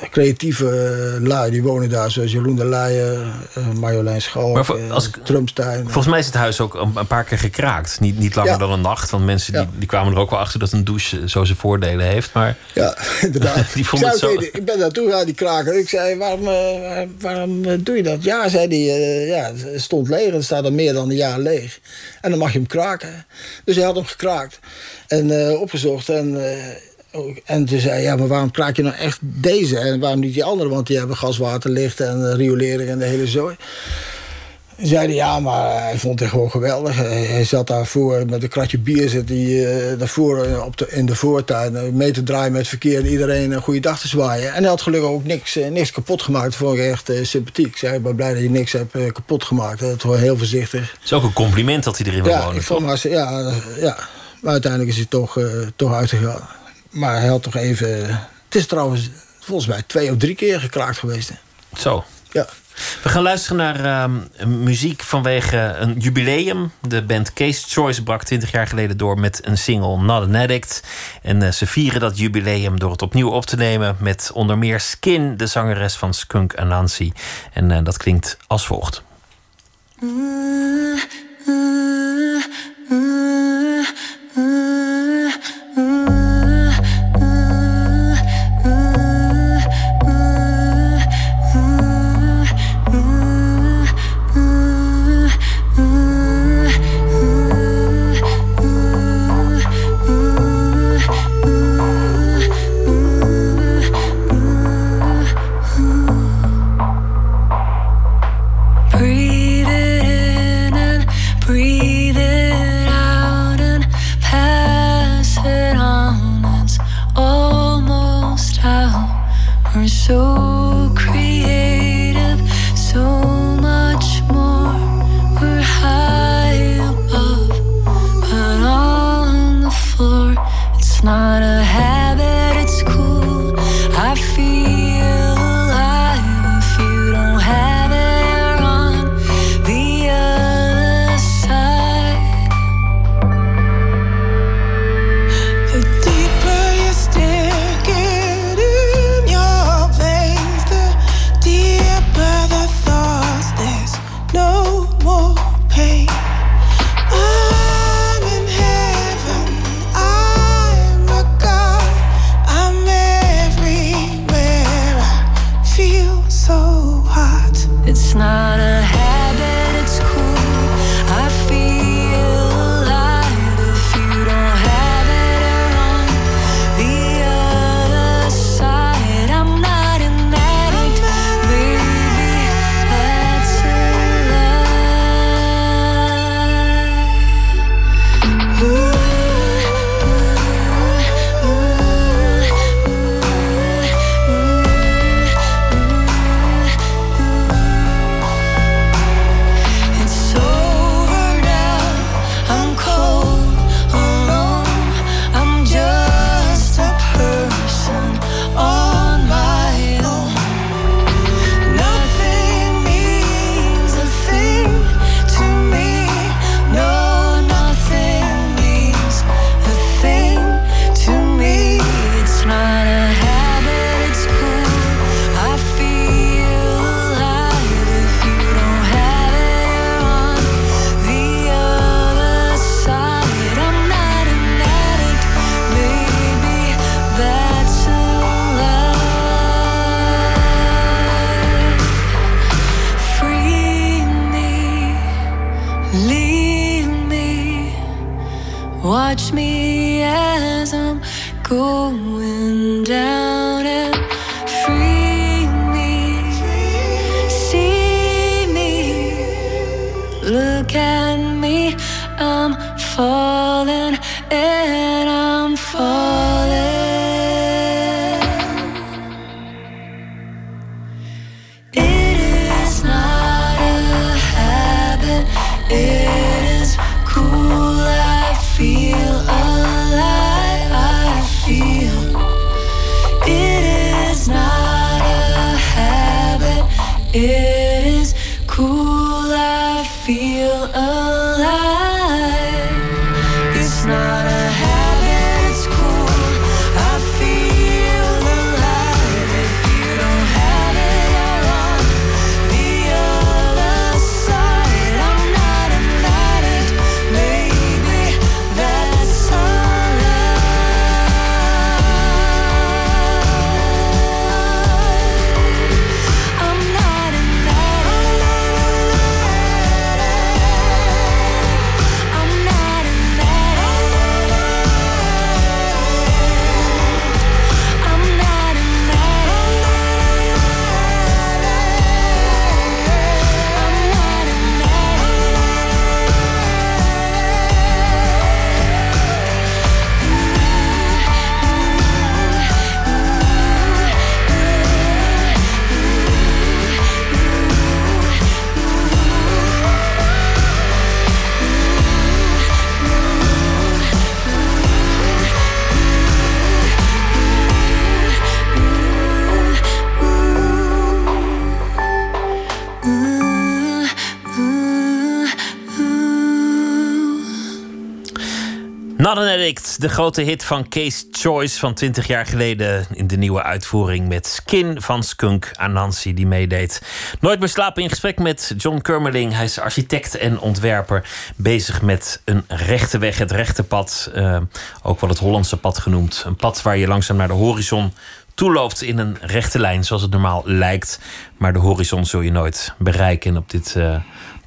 eh, creatieve lui die wonen daar. Zoals Jeroen de Leijen, eh, Marjolein Schalk, Maar voor- eh, als ik- Trumpstein. Volgens mij is het huis ook een, een paar keer gekraakt. Niet, niet langer Ja. dan een nacht. Want mensen die, die kwamen er ook wel achter dat een douche zo zijn voordelen heeft. Maar Ja, inderdaad. Die het zo- ik ben naartoe gegaan, die Ik zei, waarom, eh, waar- waarom eh, doe je dat? Ja, zei hij, eh, ja, het stond leeg. Het staat al meer dan een jaar leeg. En dan mag je hem kraken. Dus hij had hem gekraakt. En opgezocht. En, en toen zei hij, ja, maar waarom kraak je nou echt deze? En waarom niet die andere? Want die hebben gaswaterlicht en riolering en de hele zooi. Zeiden ja, maar hij vond het gewoon geweldig. Hij, zat daarvoor met een kratje bier zit hij, eh, daarvoor eh, op de, in de voortuin eh, mee te draaien met het verkeer en iedereen een goede dag te zwaaien. En hij had gelukkig ook niks, niks kapot gemaakt. Dat vond ik echt sympathiek. Ik zei, ik ben blij dat je niks hebt kapot gemaakt. Dat gewoon heel voorzichtig. het is ook een compliment dat hij erin wil Ja, wonen. ik vond maar, ja, ja, maar uiteindelijk is hij toch, toch uitgegaan. Maar hij had toch even... Het is trouwens volgens mij twee of drie keer gekraakt geweest. hè. Zo. Ja. We gaan luisteren naar ehm, muziek vanwege een jubileum. De band Case Choice brak 20 jaar geleden door met een single Not an Addict. En eh, ze vieren dat jubileum door het opnieuw op te nemen met onder meer Skin, de zangeres van Skunk Anansi. En eh, dat klinkt als volgt. Breathe it in Addict, de grote hit van Case Choice van 20 jaar geleden in de nieuwe uitvoering met Skin van Skunk Anansi die meedeed. Nooit meer slapen in gesprek met John Kermeling. Hij is architect en ontwerper, bezig met een rechte weg, het rechte pad, eh, ook wel het Hollandse pad genoemd. Een pad waar je langzaam naar de horizon toeloopt in een rechte lijn, zoals het normaal lijkt. Maar de horizon zul je nooit bereiken. En op dit eh,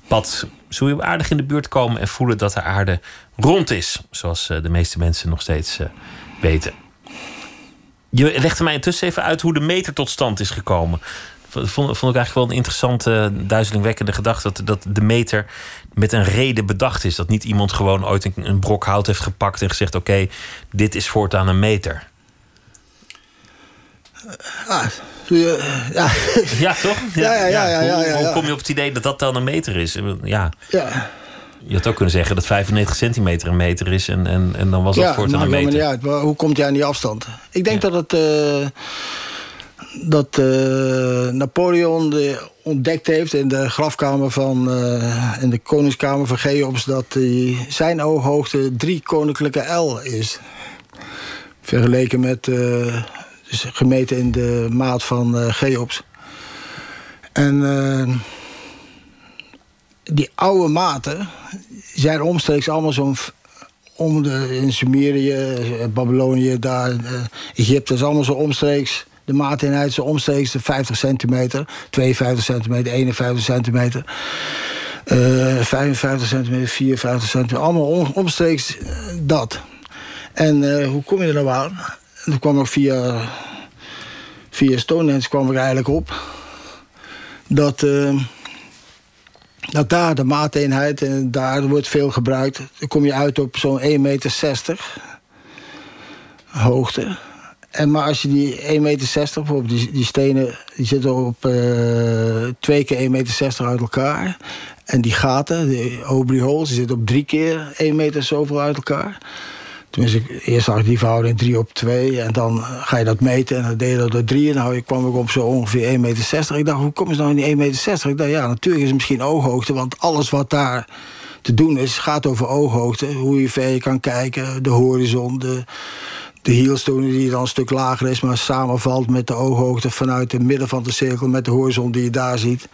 pad zul je aardig in de buurt komen en voelen dat de aarde rond is. Zoals eh, de meeste mensen nog steeds eh, weten. Je legde mij intussen even uit hoe de meter tot stand is gekomen. Vond, vond ik eigenlijk wel een interessante, duizelingwekkende gedachte. Dat, dat de meter met een reden bedacht is. Dat niet iemand gewoon ooit een, een brok hout heeft gepakt en gezegd: Oké, dit is voortaan een meter. Ah, ja, ja. Ja, toch? Ja, ja, ja, ja, Hoe- ja, ja, Hoe ja. kom je op het idee dat dat dan een meter is? Ja, ja. Je had ook kunnen zeggen dat 95 centimeter een meter is en, en, en dan was dat ja, voortaan maakt een meter. niet uit. Maar hoe komt hij aan die afstand? Ik denk dat het... eh, dat eh, Napoleon de, ontdekt heeft in de grafkamer van... eh, in de koningskamer van Cheops... dat die, zijn ooghoogte drie koninklijke L is. Vergeleken met... dus gemeten in de maat van Cheops. En... die oude maten zijn omstreeks allemaal zo'n om de, in Sumerië, Babylonië, daar, eh, Egypte is allemaal zo omstreeks. De maateenheid zo omstreeks de 50 centimeter, 52 centimeter, 51 centimeter, eh 55 centimeter, 54 centimeter, allemaal om- omstreeks eh, dat. En hoe kom je er nou aan? En toen kwam ik via, via Stonehenge kwam ik eigenlijk op dat. Dat daar de maateenheid, en daar wordt veel gebruikt. Dan kom je uit op zo'n 1,60 meter hoogte. En maar als je die 1,60 meter, bijvoorbeeld die, die stenen, die zitten op eh, twee keer 1,60 meter uit elkaar. En die gaten, de Aubrey holes, die zitten op drie keer 1 meter zoveel uit elkaar. Tenminste, eerst zag ik die verhouding 3 op 2. En dan ga je dat meten en dan deed je dat door 3. En dan kwam ik op zo ongeveer 1,60 meter. Ik dacht, hoe kom je nou in die 1,60 meter? Ik dacht, ja, natuurlijk is het misschien ooghoogte. Want alles wat daar te doen is, gaat over ooghoogte. Hoe je ver je kan kijken, de horizon, de, de hielstone die dan een stuk lager is... maar samenvalt met de ooghoogte vanuit het midden van de cirkel... met de horizon die je daar ziet.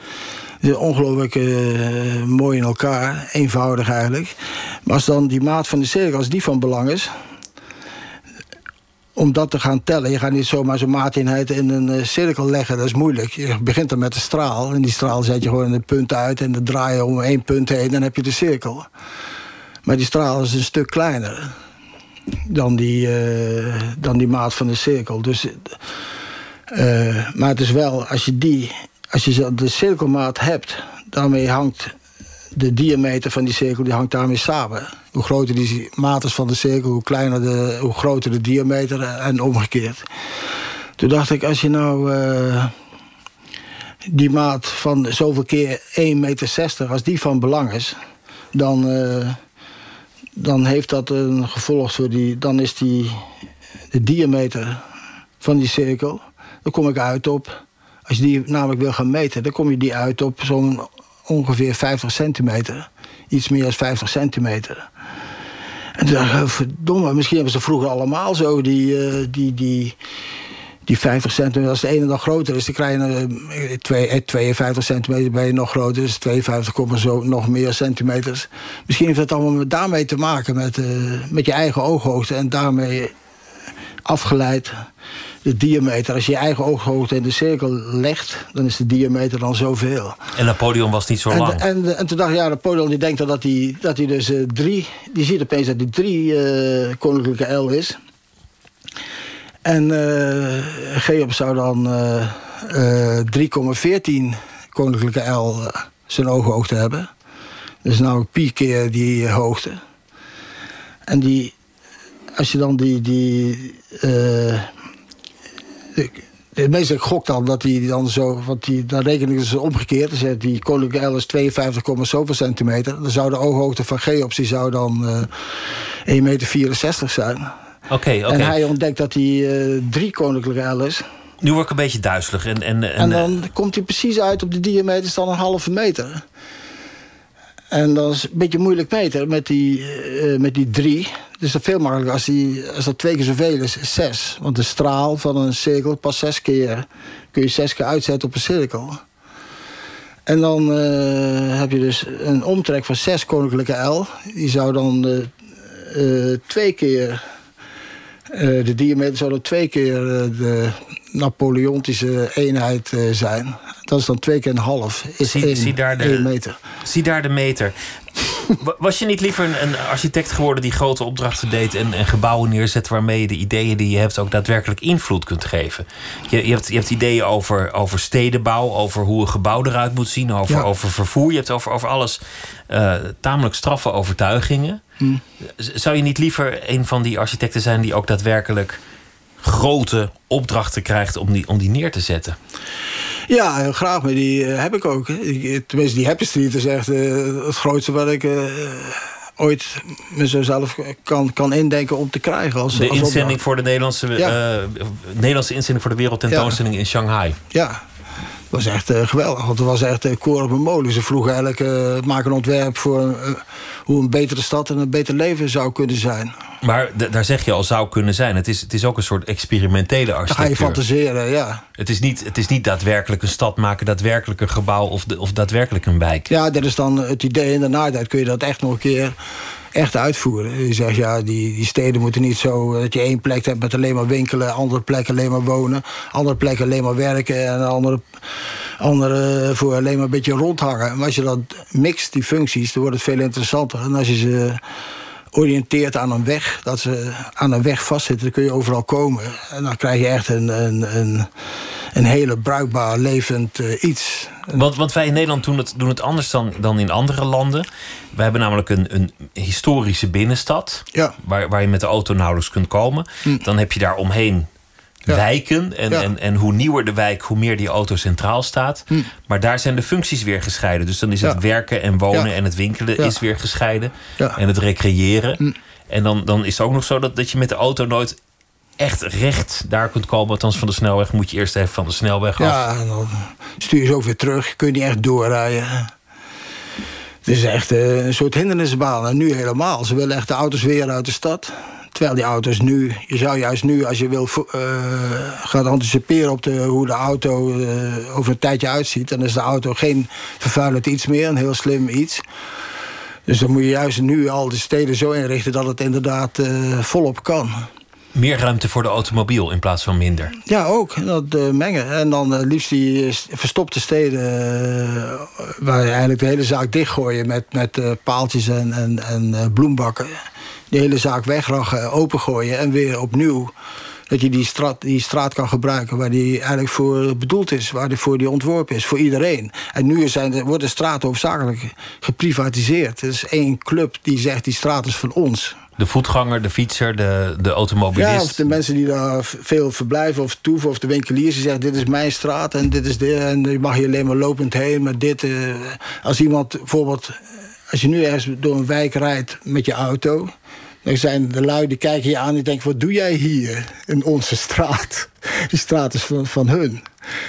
Het is ongelooflijk eh, mooi in elkaar, eenvoudig eigenlijk. Maar als dan die maat van de cirkel, als die van belang is... om dat te gaan tellen, je gaat niet zomaar zo'n maateenheid in een eh, cirkel leggen, dat is moeilijk. Je begint dan met de straal, en die straal zet je gewoon een punt uit... en dan draai je om één punt heen, dan heb je de cirkel. Maar die straal is een stuk kleiner dan die, eh, dan die maat van de cirkel. Dus, eh, maar het is wel, als je, die, als je de cirkelmaat hebt... daarmee hangt de diameter van die cirkel die hangt daarmee samen. Hoe groter die maat is van de cirkel, hoe, kleiner de, hoe groter de diameter en omgekeerd. Toen dacht ik, als je nou eh, die maat van zoveel keer 1,60 meter... als die van belang is, dan... eh, dan heeft dat een gevolg voor die. Dan is die. de diameter van die cirkel. Dan kom ik uit op. Als je die namelijk wil gaan meten, dan kom je die uit op zo'n ongeveer 50 centimeter. Iets meer dan 50 centimeter. En toen dacht ik, verdomme, misschien hebben ze vroeger allemaal zo die. eh, die, die die 50 centimeter, als de ene dan groter is, dan krijg je eh, twee- eh, 52 centimeter ben je nog groter, dus 52 komma zo nog meer centimeters. Misschien heeft dat allemaal daarmee te maken met, eh, met je eigen ooghoogte en daarmee afgeleid de diameter. Als je je eigen ooghoogte in de cirkel legt, dan is de diameter dan zoveel. En Napoleon was niet zo En, lang. en, en toen dacht ik, ja, Napoleon die denkt dat hij, dat hij dus eh, drie... Die ziet opeens dat hij drie eh, koninklijke L is. En eh Geops zou dan eh, eh, 3,14 koninklijke L eh, zijn ooghoogte hebben. Dus namelijk pi keer die hoogte. En die, als je dan die... die eh, de meeste gok dan dat hij dan zo, want die, dan ik dus omgekeerd. Dus eh, die koninklijke L is 52, komma zoveel centimeter. Dan zou de ooghoogte van Geops die zou dan eh 1,64 meter zijn. Oké, oké. En hij ontdekt dat hij eh, drie koninklijke L is. Nu word ik een beetje duizelig. En, en, en, En dan komt hij precies uit op de diameter is dan een halve meter. En dat is een beetje moeilijk meten met die, eh, met die drie. Is dat veel makkelijker als, die, als dat twee keer zoveel is, is zes. Want de straal van een cirkel pas zes keer. Kun je zes keer uitzetten op een cirkel. En dan eh, heb je dus een omtrek van zes koninklijke L. Die zou dan eh, eh, twee keer... eh, de diameter zou dan twee keer eh, de Napoleontische eenheid eh, zijn. Dat is dan twee keer een half. Is Zie- één, zie daar de- één meter. Zie daar de meter. Wa- Was je niet liever een, een architect geworden die grote opdrachten deed en, en gebouwen neerzet waarmee je de ideeën die je hebt ook daadwerkelijk invloed kunt geven? Je, je, hebt, je hebt ideeën over, over stedenbouw, over hoe een gebouw eruit moet zien, over, Ja. over vervoer. Je hebt over, over alles eh, tamelijk straffe overtuigingen. Z- Zou je niet liever een van die architecten zijn die ook daadwerkelijk grote opdrachten krijgt om die, om die neer te zetten? Ja, heel graag, maar die eh, heb ik ook. Die- tenminste, die Happy Street is echt eh, het grootste wat ik eh, ooit mezelf kan, kan indenken om te krijgen. Als, De als inzending opdracht. voor de Nederlandse, Ja. eh, Nederlandse inzending voor de wereldtentoonstelling in Shanghai. Ja, was echt eh, geweldig. Want het was echt uh, koor op een molen. Ze vroegen eigenlijk, eh maak een ontwerp voor eh, hoe een betere stad en een beter leven zou kunnen zijn. Maar daar zeg je al zou kunnen zijn. Het is, het is ook een soort experimentele Dan ga je architectuur. fantaseren, ja. Het is, niet, het is niet daadwerkelijk een stad maken, daadwerkelijk een gebouw of, de, of daadwerkelijk een wijk. Ja, dat is dan het idee. En daarna tijd kun je dat echt nog een keer echt uitvoeren. Je zegt, ja, die, die steden moeten niet zo... eh, dat je één plek hebt met alleen maar winkelen... andere plekken alleen maar wonen... andere plekken alleen maar werken... en andere, andere voor alleen maar een beetje rondhangen. Maar als je dat mixt, die functies, dan wordt het veel interessanter. En als je ze oriënteert aan een weg, dat ze aan een weg vastzitten... dan kun je overal komen. En dan krijg je echt een, een, een, een hele bruikbaar, levend eh, iets. Want, want wij in Nederland doen het, doen het anders dan, dan in andere landen. We hebben namelijk een, een historische binnenstad. Ja. Waar, waar je met de auto nauwelijks kunt komen. Dan heb je daar omheen Ja. wijken. En, Ja. en, en hoe nieuwer de wijk, hoe meer die auto centraal staat. Maar daar zijn de functies weer gescheiden. Dus dan is het Ja. werken en wonen en het winkelen is weer gescheiden. En het recreëren. En dan, dan is het ook nog zo dat, dat je met de auto nooit echt recht daar kunt komen. Althans, van de snelweg moet je eerst even van de snelweg af. Ja, dan stuur je ook weer terug. Kun je niet echt doorrijden. Het is echt eh, een soort hindernisbaan. En nu helemaal. Ze willen echt de auto's weer uit de stad. Terwijl die auto's nu... Je zou juist nu, als je wil vo- eh, gaat anticiperen op de, hoe de auto eh, over een tijdje uitziet... dan is de auto geen vervuilend iets meer. Een heel slim iets. Dus dan moet je juist nu al de steden zo inrichten... dat het inderdaad volop kan. Meer ruimte voor de automobiel in plaats van minder. Ja, ook. Dat eh, mengen. En dan eh, liefst die eh, st- verstopte steden... waar je eigenlijk de hele zaak dichtgooien... met, met paaltjes en, en, en bloembakken. Die hele zaak wegrachen, opengooien en weer opnieuw... dat je die straat, die straat kan gebruiken waar die eigenlijk voor bedoeld is... waar die voor die ontworpen is, voor iedereen. En nu zijn wordt de straat hoofdzakelijk geprivatiseerd. Er is één club die zegt die straat is van ons... De voetganger, de fietser, de, de automobilist. Ja, of de mensen die daar veel verblijven of toeven... of de winkeliers die zeggen, dit is mijn straat en dit is dit... en je mag hier alleen maar lopend heen met dit. eh. als iemand bijvoorbeeld... als je nu ergens door een wijk rijdt met je auto... dan zijn de lui die kijken je aan en die denken... wat doe jij hier in onze straat? Die straat is van, van hun.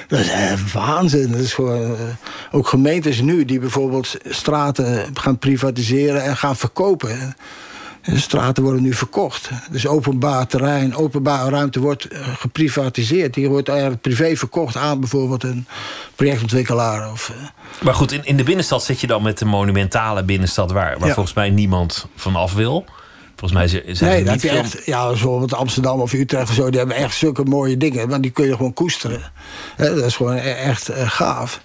Dat is eh, waanzin. Dat is gewoon, eh, ook gemeentes nu die bijvoorbeeld straten gaan privatiseren... en gaan verkopen... De straten worden nu verkocht. Dus openbaar terrein, openbare ruimte wordt eh, geprivatiseerd. Die wordt eigenlijk privé verkocht aan bijvoorbeeld een projectontwikkelaar. Of, Maar goed, in, in de binnenstad zit je dan met de monumentale binnenstad... waar, waar Ja. volgens mij niemand vanaf wil. Volgens mij zijn nee, dat je echt, ja, bijvoorbeeld Amsterdam of Utrecht of zo, die hebben echt zulke mooie dingen. Maar die kun je gewoon koesteren. Dat is gewoon e- echt eh, gaaf.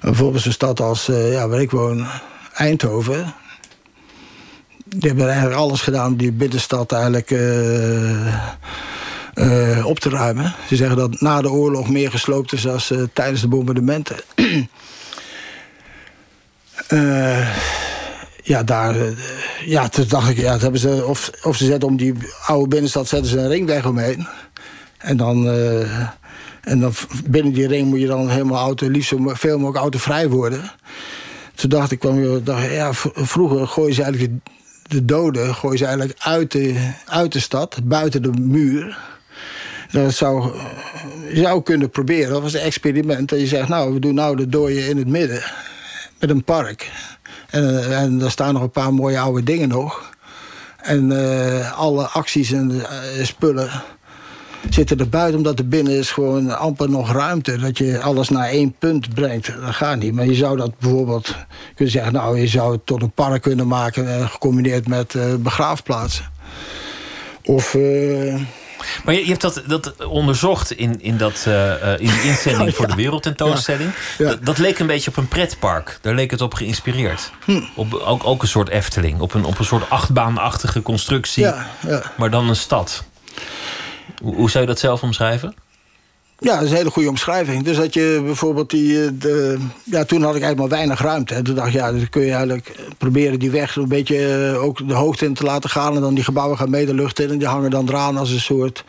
Bijvoorbeeld zo'n stad als, eh, ja, waar ik woon, Eindhoven. Die hebben eigenlijk alles gedaan om die binnenstad eigenlijk eh, op te ruimen. Ze zeggen dat na de oorlog meer gesloopt is dan tijdens de bombardementen. Eh, ja, daar. eh, ja, toen dacht ik, ja, hebben ze. Of, of ze zetten om die oude binnenstad zetten ze een ringweg omheen. En dan. eh, en dan binnen die ring moet je dan helemaal auto, liefst zo veel mogelijk autovrij worden. Toen dacht ik, kwam dacht, ja, vroeger gooien ze eigenlijk de, de doden gooien ze eigenlijk uit de, uit de stad, buiten de muur. Dat zou, eh, zou kunnen proberen, dat was een experiment. Dat je zegt, nou, we doen nou de dooien in het midden. Met een park. En, eh, en daar staan nog een paar mooie oude dingen nog. En eh, alle acties en eh, spullen zitten er buiten. Omdat er binnen is gewoon amper nog ruimte. Dat je alles naar één punt brengt. Dat gaat niet. Maar je zou dat bijvoorbeeld kunnen zeggen... nou, je zou het tot een park kunnen maken... gecombineerd met begraafplaatsen. Of... Maar je, je hebt dat, dat onderzocht in, in, dat, eh, eh, in die inzending Ja. voor de wereldtentoonstelling. Ja. Ja. Dat, dat leek een beetje op een pretpark. Daar leek het op geïnspireerd. Hm. Op, ook, ook een soort Efteling. Op een, op een soort achtbaanachtige constructie. ja, ja. Maar dan een stad. Hoe, hoe zou je dat zelf omschrijven? Ja, dat is een hele goede omschrijving. Dus dat je bijvoorbeeld die... eh, De, ja, toen had ik eigenlijk maar weinig ruimte. En toen dacht ik, ja, dan kun je eigenlijk proberen die weg... een beetje eh, ook de hoogte in te laten gaan. En dan die gebouwen gaan mee de lucht in. En die hangen dan eraan als een soort...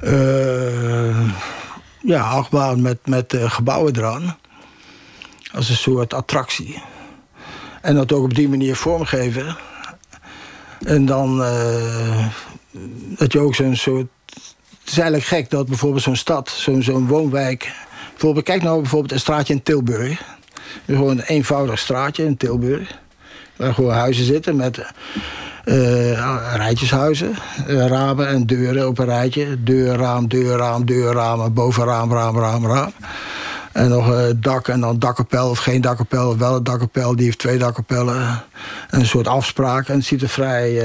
eh, ja, achtbaan met, met gebouwen eraan. Als een soort attractie. En dat ook op die manier vormgeven. En dan dat je ook zo'n soort. Is eigenlijk gek dat bijvoorbeeld zo'n stad, zo'n zo'n woonwijk. Bijvoorbeeld, kijk nou bijvoorbeeld een straatje in Tilburg. Gewoon een eenvoudig straatje in Tilburg. Waar gewoon huizen zitten met eh, rijtjeshuizen. eh, ramen en deuren op een rijtje. Deur, raam, deur, raam, deur, raam. Raam, raam, raam. En nog een dak en dan dakkapel of geen dakkapel. Of wel een dakkapel, die heeft twee dakkapellen. Een soort afspraak. En het ziet er vrij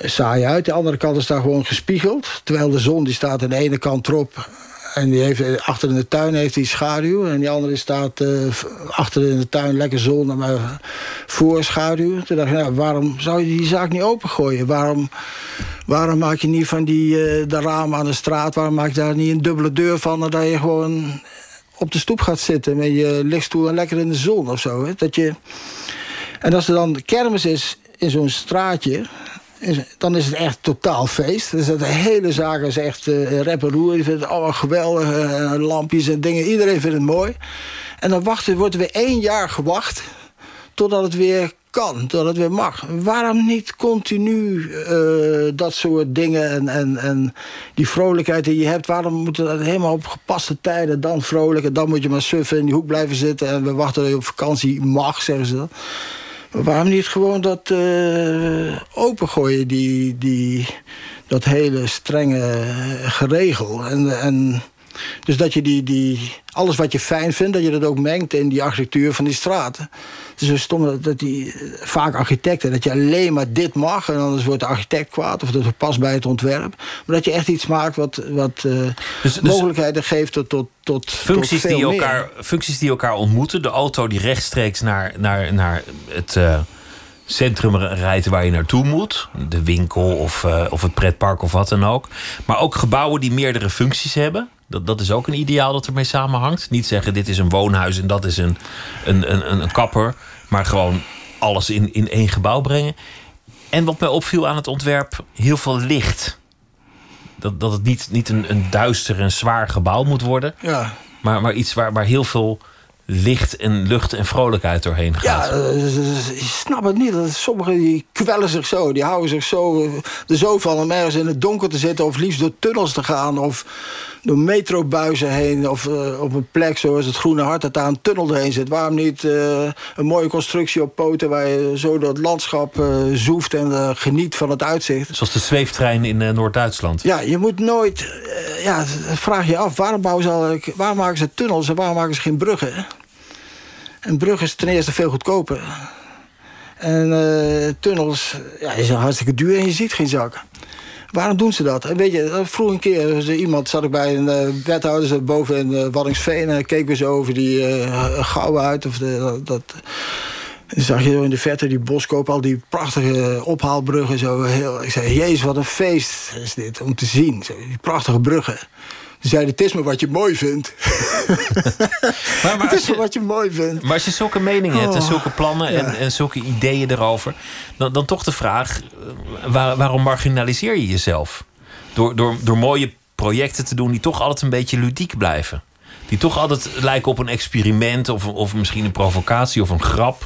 saai uit. De andere kant is daar gewoon gespiegeld. Terwijl de zon die staat aan de ene kant erop. En die heeft, achter in de tuin heeft hij schaduw. En die andere staat eh, achter in de tuin lekker zon, maar voor schaduw. Toen dacht ik, nou, waarom zou je die zaak niet opengooien? Waarom, waarom maak je niet van die eh, de ramen aan de straat... waarom maak je daar niet een dubbele deur van... dat je gewoon op de stoep gaat zitten met je lichtstoel... en lekker in de zon of zo. Hè? Dat je... En als er dan kermis is in zo'n straatje... dan is het echt totaal feest. Dus de hele zaak is echt eh rep en roer. Je vindt het allemaal geweldig. eh, lampjes en dingen. Iedereen vindt het mooi. En dan wachten, wordt er weer één jaar gewacht... totdat het weer kan, totdat het weer mag. Waarom niet continu eh, dat soort dingen en, en, en die vrolijkheid die je hebt... waarom moet het helemaal op gepaste tijden dan vrolijk... en dan moet je maar suffen in die hoek blijven zitten... en we wachten dat je op vakantie mag, zeggen ze dan. Waarom niet gewoon dat eh, opengooien, die, die, dat hele strenge geregel. En, en dus dat je die, die, alles wat je fijn vindt, dat je dat ook mengt in die architectuur van die straten. Het is zo stom dat, dat die, vaak architecten, dat je alleen maar dit mag... en anders wordt de architect kwaad of dat het past bij het ontwerp. Maar dat je echt iets maakt wat, wat eh, Dus- dus- mogelijkheden geeft tot, tot, tot Functies tot die, meer. elkaar, functies die elkaar ontmoeten. De auto die rechtstreeks naar, naar, naar het eh, centrum rijdt waar je naartoe moet. De winkel of, eh, of het pretpark of wat dan ook. Maar ook gebouwen die meerdere functies hebben. Dat, dat is ook een ideaal dat ermee samenhangt. Niet zeggen dit is een woonhuis en dat is een, een, een, een, kapper. Maar gewoon alles in, in één gebouw brengen. En wat mij opviel aan het ontwerp, heel veel licht. Dat, dat het niet, niet een, een duister en zwaar gebouw moet worden. Ja, Maar, maar iets waar, waar heel veel licht en lucht en vrolijkheid doorheen gaat. Ja, ik snap het niet. Dat Sommigen die kwellen zich zo. Die houden zich zo, eh, er zo van om ergens in het donker te zitten... of liefst door tunnels te gaan of door metrobuizen heen... of eh, op een plek zoals het Groene Hart... dat daar een tunnel doorheen zit. Waarom niet eh, een mooie constructie op poten... waar je zo door het landschap eh, zoeft en geniet van het uitzicht. Zoals de zweeftrein in Noord-Duitsland. Ja, je moet nooit... ja, vraag je af, waarom, bouwen ze al, waarom maken ze tunnels en waarom maken ze geen bruggen? Een brug is ten eerste veel goedkoper. En tunnels ja, is hartstikke duur en je ziet geen zak. Waarom doen ze dat? En weet je, vroeg een keer er iemand, zat ik bij een eh, wethouder boven in uh, Waddingsveen... en keek weer zo over die gouwen uit. Of dat, dan zag je in de verte die boskoop, al die prachtige ophaalbruggen. Zo heel, ik zei, jezus, wat een feest is dit om te zien. Die prachtige bruggen. Ze zeiden, het is maar wat je mooi vindt. Maar, maar het is als je, maar wat je mooi vindt. maar als je zulke meningen hebt en Oh, zulke plannen ja. en, en zulke ideeën erover... Dan, dan toch de vraag, eh, waar- waarom marginaliseer je jezelf? Door, door, door mooie projecten te doen die toch altijd een beetje ludiek blijven. Die toch altijd lijken op een experiment of, of misschien een provocatie of een grap...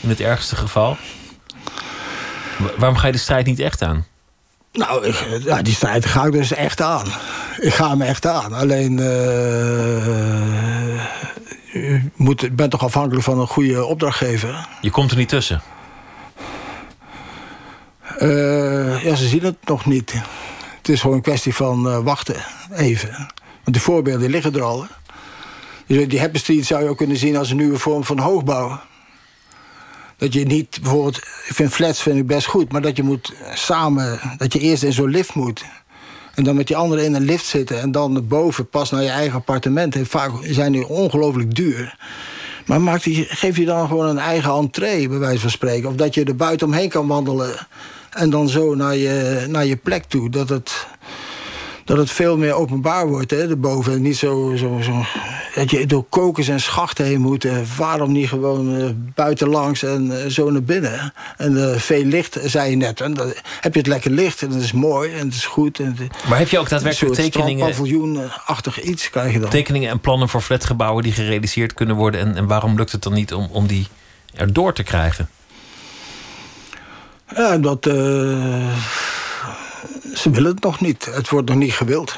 in het ergste geval. Wa- Waarom ga je de strijd niet echt aan? Nou, ik- ja, die strijd ga ik dus echt aan. Ik ga hem echt aan. Alleen, je moet, ik ben toch afhankelijk van een goede opdrachtgever. Je komt er niet tussen. Eh, ja, ze zien het nog niet. Het is gewoon een kwestie van wachten, even. Want die voorbeelden liggen er al. hè. Dus die Happy Street zou je ook kunnen zien als een nieuwe vorm van hoogbouw. Dat je niet bijvoorbeeld, ik vind flats vind ik best goed, maar dat je moet samen, dat je eerst in zo'n lift moet. En dan met die anderen in een lift zitten en dan boven pas naar je eigen appartement. En vaak zijn die ongelooflijk duur. Maar maak die, geef je dan gewoon een eigen entree, bij wijze van spreken. Of dat je er buiten omheen kan wandelen. En dan zo naar je, naar je plek toe. Dat het, dat het veel meer openbaar wordt, hè, erboven. En niet zo, zo, zo dat je door kokers en schachten heen moet. eh, waarom niet gewoon eh, buitenlangs en eh, zo naar binnen? En veel licht, zei je net. En dan heb je het lekker licht en dat is mooi en het is goed. En het, Maar heb je ook daadwerkelijk tekeningen, strandpaviljoen-achtig iets krijg je dan. tekeningen en plannen voor flatgebouwen die gerealiseerd kunnen worden? En, en waarom lukt het dan niet om, om die erdoor te krijgen? Ja, dat... ze willen het nog niet. Het wordt nog niet gewild.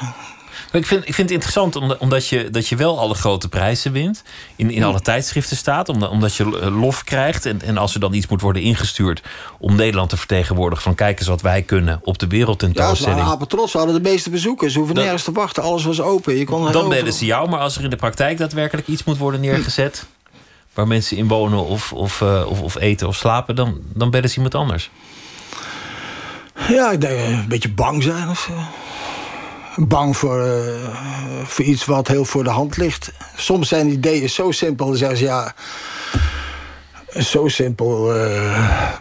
Ik vind, ik vind het interessant omdat, je, dat je wel alle grote prijzen wint. In, in alle tijdschriften staat. Omdat, je lof krijgt. En, en als er dan iets moet worden ingestuurd. om Nederland te vertegenwoordigen. van kijk eens wat wij kunnen op de Ja, ze wereldtentoonstelling. waren trots. We hadden de meeste bezoekers. Ze hoeven nergens te wachten. Alles was open. Je kon dan veel- ze jou. Maar als er in de praktijk daadwerkelijk iets moet worden neergezet. waar mensen in wonen of, of, eh, of, of eten of slapen. Dan, dan bellen ze iemand anders. Ja, ik denk eh, een beetje bang zijn of zo. Bang voor, eh, voor iets wat heel voor de hand ligt. Soms zijn ideeën zo simpel. Dan zeggen ze ja. Zo simpel. eh,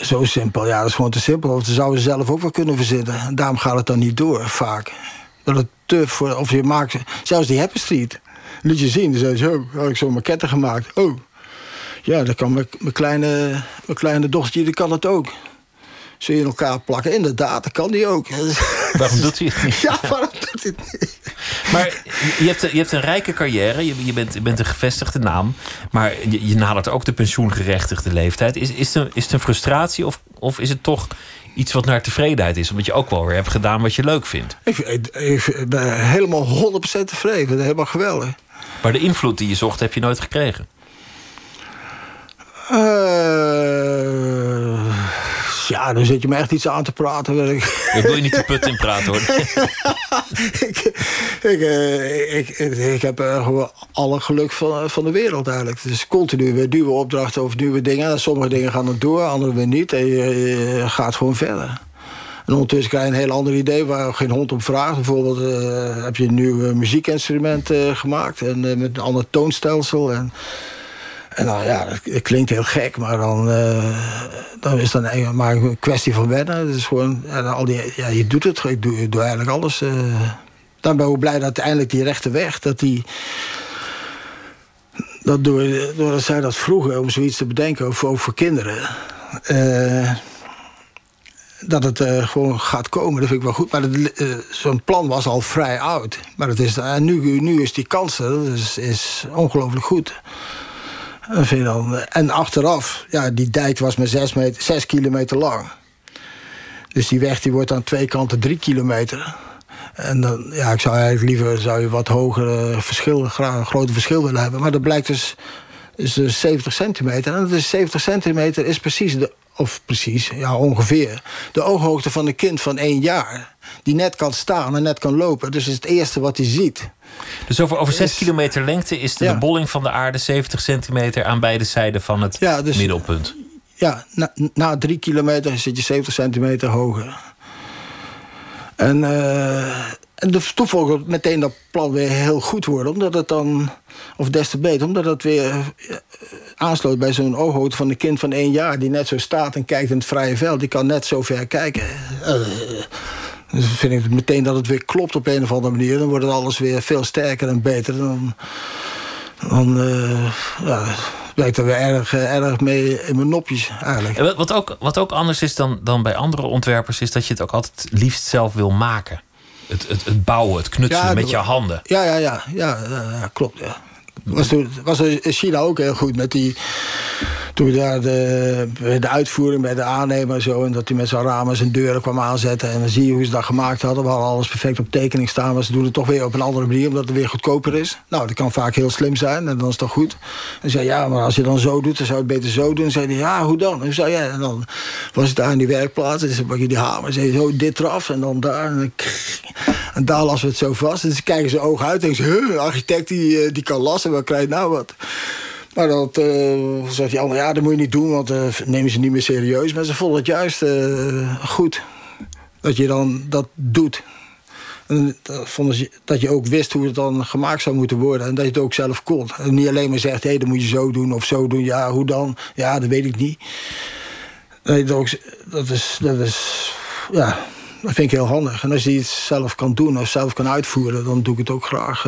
zo simpel. Ja, dat is gewoon te simpel. Of ze zouden ze zelf ook wel kunnen verzinnen. En daarom gaat het dan niet door, vaak. Dat het te voor. Of je maakt. Zelfs die Happy Street. Liet je zien. Dan zei ze, oh, had ik zo'n maquette gemaakt. Oh. Ja, dan kan mijn, mijn, kleine, mijn kleine dochtertje, die kan het ook. Zul je in elkaar plakken? Inderdaad, dat kan die ook. Waarom doet hij het niet? Ja, waarom doet hij het niet? Maar je hebt, je hebt een rijke carrière, je, je, bent, je bent een gevestigde naam, maar je, je nadert ook de pensioengerechtigde leeftijd. Is, is, het, een, is het een frustratie of, of is het toch iets wat naar tevredenheid is? Omdat je ook wel weer hebt gedaan wat je leuk vindt. Ik, ik, ik ben helemaal 100% tevreden. Helemaal geweldig. Maar de invloed die je zocht heb je nooit gekregen. Eh, ja, dan zit je me echt iets aan te praten. Ik, Ik wil je niet de put in praten hoor. ik, ik, eh, ik, ik, ik heb eh, gewoon alle geluk van, van de wereld eigenlijk. Het is continu weer nieuwe opdrachten of nieuwe dingen. En sommige dingen gaan er door, andere weer niet. En je, je gaat gewoon verder. En ondertussen krijg je een heel ander idee waar geen hond om vraagt. Bijvoorbeeld eh, heb je een nieuw eh, muziekinstrument eh, gemaakt. En eh, met een ander toonstelsel. En, en ja, het klinkt heel gek, maar dan, eh, dan is het maar een kwestie van wennen. Het is gewoon, ja, al die, ja, je doet het, ik doe, eigenlijk alles. eh. dan ben ik blij dat uiteindelijk die rechte weg, dat die... Dat door, doordat zij dat vroegen om zoiets te bedenken, voor, ook voor kinderen... eh, dat het eh, gewoon gaat komen, dat vind ik wel goed. Maar zo'n plan was al vrij oud. Maar het is, nu, nu is die kans dat is, is ongelooflijk goed. Je dan, en achteraf, ja, die dijk was maar 6 meter, zes kilometer lang. Dus die weg die wordt aan twee kanten drie kilometer. En dan, ja, ik zou eigenlijk liever zou je wat hogere verschil, groter verschil willen hebben. Maar dat blijkt dus, is dus 70 centimeter. En dat is 70 centimeter is precies de, of precies, ja ongeveer, de ooghoogte van een kind van één jaar. Die net kan staan en net kan lopen. Dus is het eerste wat hij ziet. Dus over, over 6 Is- kilometer lengte is de, Ja. de bolling van de aarde 70 centimeter aan beide zijden van het Ja, dus- middelpunt. Ja, na, na drie kilometer zit je 70 centimeter hoger. En, eh en de, toen meteen dat plan weer heel goed worden. Omdat het dan, of des te beter, omdat het weer eh, aansloot bij zo'n ooghoogte van een kind van één jaar. Die net zo staat en kijkt in het vrije veld. Die kan net zo ver kijken. Dan vind ik meteen dat het weer klopt op een of andere manier. Dan wordt het alles weer veel sterker en beter. Dan, dan eh, ja, werkt er weer erg, erg mee in mijn nopjes eigenlijk. En wat- wat ook, wat ook anders is dan, dan bij andere ontwerpers, is dat je het ook altijd liefst zelf wil maken. Het, het, het bouwen, het knutselen Ja, met je handen. Ja, ja, ja, ja, ja, ja, klopt. Ja. Was, was in China ook heel goed met die. Toen we daar de, de uitvoering bij de aannemer zo. En dat hij met zijn ramen zijn deuren kwam aanzetten. En dan zie je hoe ze dat gemaakt hadden. We hadden alles perfect op tekening staan. Maar ze doen het toch weer op een andere manier, omdat het weer goedkoper is. Nou, dat kan vaak heel slim zijn. En dan is toch goed. En zei ja, maar als je dan zo doet, dan zou je het beter zo doen. En zei hij, ja, hoe dan? En, zei, ja, en dan was het daar in die werkplaats. En dan pak je die hamer. En zo dit eraf. En dan daar. En, daar lassen we het zo vast. En ze kijken ze ogen uit en denken ze, een architect die, eh, die kan lassen, krijg je nou wat? Maar dat uh, zegt die ander, ja, dat moet je niet doen, want uh, nemen ze niet meer serieus. Maar ze vonden het juist uh, goed dat je dan dat doet. En dat, vonden ze, dat je ook wist hoe het dan gemaakt zou moeten worden. En dat je het ook zelf kon. En niet alleen maar zegt, hé, hey, dat moet je zo doen of zo doen. Ja, hoe dan? Ja, dat weet ik niet. Nee, dat, dat, is, dat is, ja, dat vind ik heel handig. En als je iets zelf kan doen of zelf kan uitvoeren, dan doe ik het ook graag.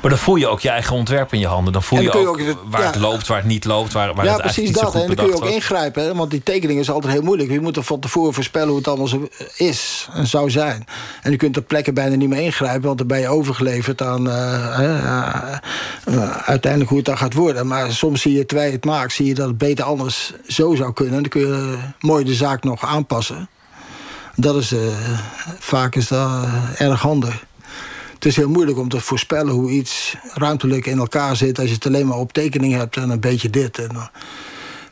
Maar dan voel je ook je eigen ontwerp in je handen. Dan voel je, ook, je ook- waar ja. het loopt, waar het niet loopt. Waar, waar ja, het precies niet dat. En dan kun je ook ingrijpen. Hè? Want die tekening is altijd heel moeilijk. Je moet er van tevoren voorspellen hoe het allemaal zo is en zou zijn. En je kunt ter plekke bijna niet meer ingrijpen... want dan ben je overgeleverd aan eh, eh, eh, uiteindelijk hoe het dan gaat worden. Maar soms zie je, terwijl je het maakt... zie je dat het beter anders zo zou kunnen. En dan kun je mooi de zaak nog aanpassen. Dat is, eh, vaak is dat eh, erg handig. Het is heel moeilijk om te voorspellen hoe iets ruimtelijk in elkaar zit... als je het alleen maar op tekening hebt en een beetje dit. En dan,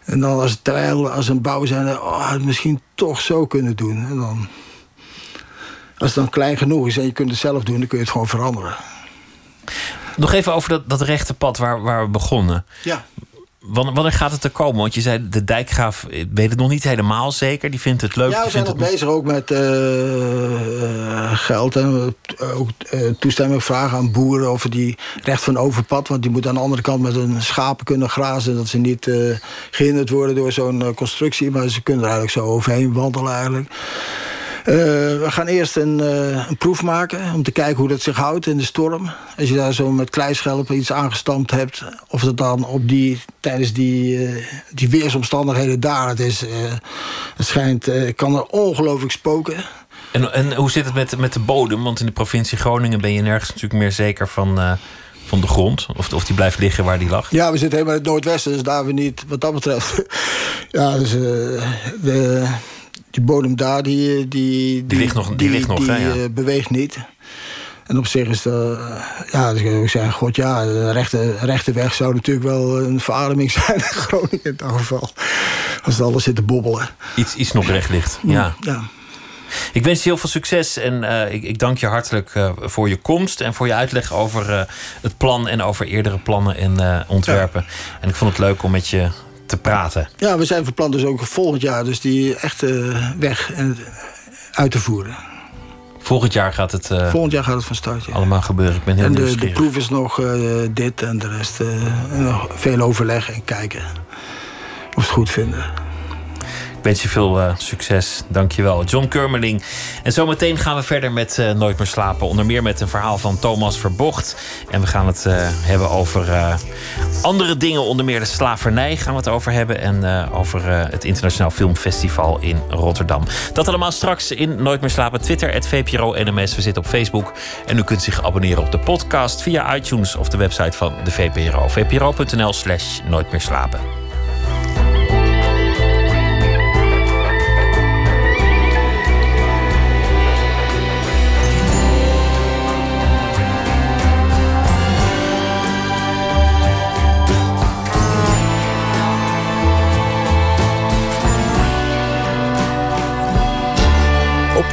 en dan als, terwijl als een bouw zijn, oh, had het misschien toch zo kunnen doen. En dan, als het dan klein genoeg is en je kunt het zelf doen... dan kun je het gewoon veranderen. Nog even over dat, dat rechte pad waar, waar we begonnen. Ja. Wanneer, gaat het er komen? Want je zei, de dijkgraaf weet het nog niet helemaal zeker. Die vindt het leuk. Ja, we zijn nog bezig ook met eh, eh, geld en ook eh, toestemming vragen aan boeren over die recht van overpad. Want die moeten aan de andere kant met hun schapen kunnen grazen. Dat ze niet eh, gehinderd worden door zo'n constructie. Maar ze kunnen er eigenlijk zo overheen wandelen eigenlijk. Eh, we gaan eerst een, eh, een proef maken om te kijken hoe dat zich houdt in de storm. Als je daar zo met kleischelpen iets aangestampt hebt, of dat dan op die, tijdens die, eh, die weersomstandigheden daar het is. het schijnt, kan er ongelooflijk spoken. En, en hoe zit het met, met de bodem? Want in de provincie Groningen ben je nergens natuurlijk meer zeker van, van de grond. Of, of die blijft liggen waar die lag. Ja, we zitten helemaal in het noordwesten, dus daar we niet, wat dat betreft. ja, dus de, die bodem daar, die, die, die, ligt nog- die ligt nog, die, hè, ja. eh, beweegt niet. En op zich is dat, eh, ja, dus ik zeggen, god ja, de rechte, rechte weg zou natuurlijk wel een verademing zijn in Groningen in dat geval. Als het alles zit te bobbelen. Iets, iets nog recht ligt. Ja. Ja. Ik wens je heel veel succes en eh, ik, ik dank je hartelijk eh, voor je komst en voor je uitleg over eh, het plan en over eerdere plannen en eh, ontwerpen. En ik vond het leuk om met je te praten. ja, we zijn van plan dus ook volgend jaar dus die echte weg en, uit te voeren. Volgend jaar gaat het eh, Volgend jaar gaat het van start, ja. allemaal gebeuren. Ik ben heel En de, de proef is nog eh, dit en de rest eh, nog veel overleg en kijken of ze het goed vinden. Wens je veel eh, succes. Dank je wel. John Kurmeling. En zometeen gaan we verder met eh, Nooit meer slapen. Onder meer met een verhaal van Thomas Verbocht. En we gaan het eh, hebben over andere dingen. Onder meer de slavernij gaan we het over hebben. En over het Internationaal Filmfestival in Rotterdam. Dat allemaal straks in Nooit meer slapen. Twitter, het VPRO NMS. We zitten op Facebook. En u kunt zich abonneren op de podcast via iTunes of de website van de VPRO. vpro.nl slash nooit meer slapen.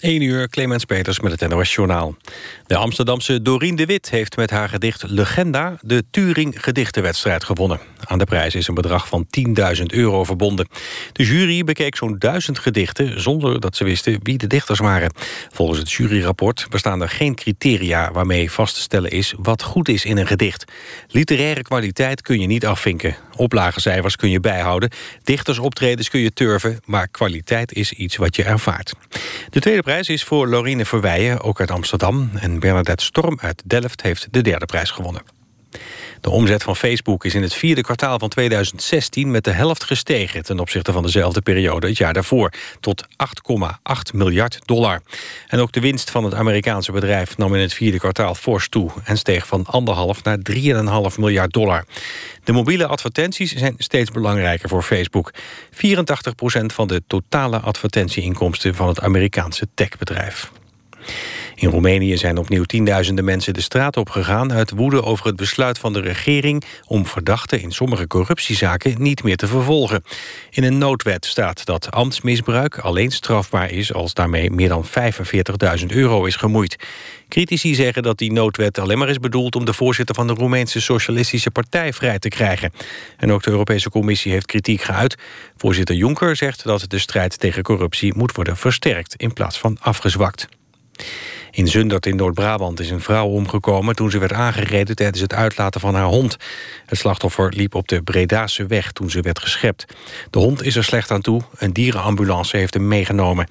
1 uur, Clemens Peters met het NOS Journaal. De Amsterdamse Dorien de Wit heeft met haar gedicht Legenda... de Turing Gedichtenwedstrijd gewonnen. Aan de prijs is een bedrag van 10.000 euro verbonden. De jury bekeek zo'n duizend gedichten... zonder dat ze wisten wie de dichters waren. Volgens het juryrapport bestaan er geen criteria... waarmee vast te stellen is wat goed is in een gedicht. Literaire kwaliteit kun je niet afvinken. Oplagecijfers kun je bijhouden. Dichtersoptredens kun je turven. Maar kwaliteit is iets wat je ervaart. De tweede prijs is voor Lorine Verweijen, ook uit Amsterdam. En Bernadette Storm uit Delft heeft de derde prijs gewonnen. De omzet van Facebook is in het vierde kwartaal van 2016 met de helft gestegen ten opzichte van dezelfde periode het jaar daarvoor, tot 8,8 miljard dollar. En ook de winst van het Amerikaanse bedrijf nam in het vierde kwartaal fors toe en steeg van 1,5 naar 3,5 miljard dollar. De mobiele advertenties zijn steeds belangrijker voor Facebook. 84% van de totale advertentieinkomsten van het Amerikaanse techbedrijf. In Roemenië zijn opnieuw tienduizenden mensen de straat op gegaan... uit woede over het besluit van de regering... om verdachten in sommige corruptiezaken niet meer te vervolgen. In een noodwet staat dat ambtsmisbruik alleen strafbaar is... als daarmee meer dan 45.000 euro is gemoeid. Critici zeggen dat die noodwet alleen maar is bedoeld... om de voorzitter van de Roemeense Socialistische Partij vrij te krijgen. En ook de Europese Commissie heeft kritiek geuit. Voorzitter Juncker zegt dat de strijd tegen corruptie moet worden versterkt... in plaats van afgezwakt. In Zundert in Noord-Brabant is een vrouw omgekomen... toen ze werd aangereden tijdens het uitlaten van haar hond. Het slachtoffer liep op de Bredase weg toen ze werd geschept. De hond is er slecht aan toe. Een dierenambulance heeft hem meegenomen.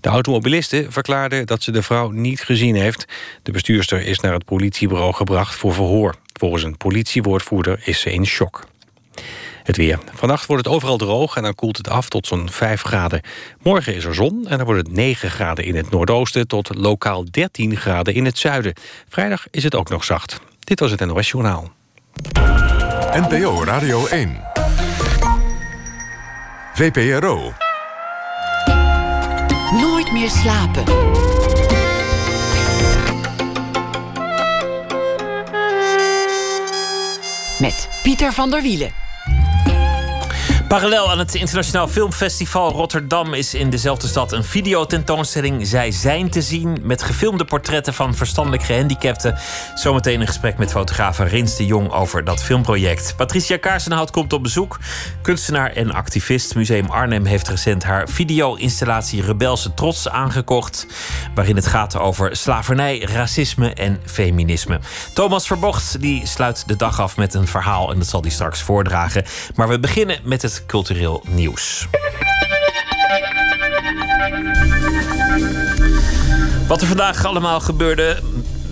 De automobiliste verklaarde dat ze de vrouw niet gezien heeft. De bestuurster is naar het politiebureau gebracht voor verhoor. Volgens een politiewoordvoerder is ze in shock. Het weer. Vannacht wordt het overal droog en dan koelt het af tot zo'n 5 graden. Morgen is er zon en dan wordt het 9 graden in het noordoosten... tot lokaal 13 graden in het zuiden. Vrijdag is het ook nog zacht. Dit was het NOS Journaal. NPO Radio 1. VPRO. Nooit meer slapen. Met Pieter van der Wielen. Parallel aan het Internationaal Filmfestival Rotterdam is in dezelfde stad een videotentoonstelling Zij zijn te zien met gefilmde portretten van verstandelijk gehandicapten. Zometeen een gesprek met fotograaf Rins de Jong over dat filmproject. Patricia Kaarsenhout komt op bezoek. Kunstenaar en activist. Museum Arnhem heeft recent haar video-installatie Rebelse Trots aangekocht. Waarin het gaat over slavernij, racisme en feminisme. Thomas Verbocht die sluit de dag af met een verhaal en dat zal hij straks voordragen. Maar we beginnen met het cultureel nieuws. Wat er vandaag allemaal gebeurde,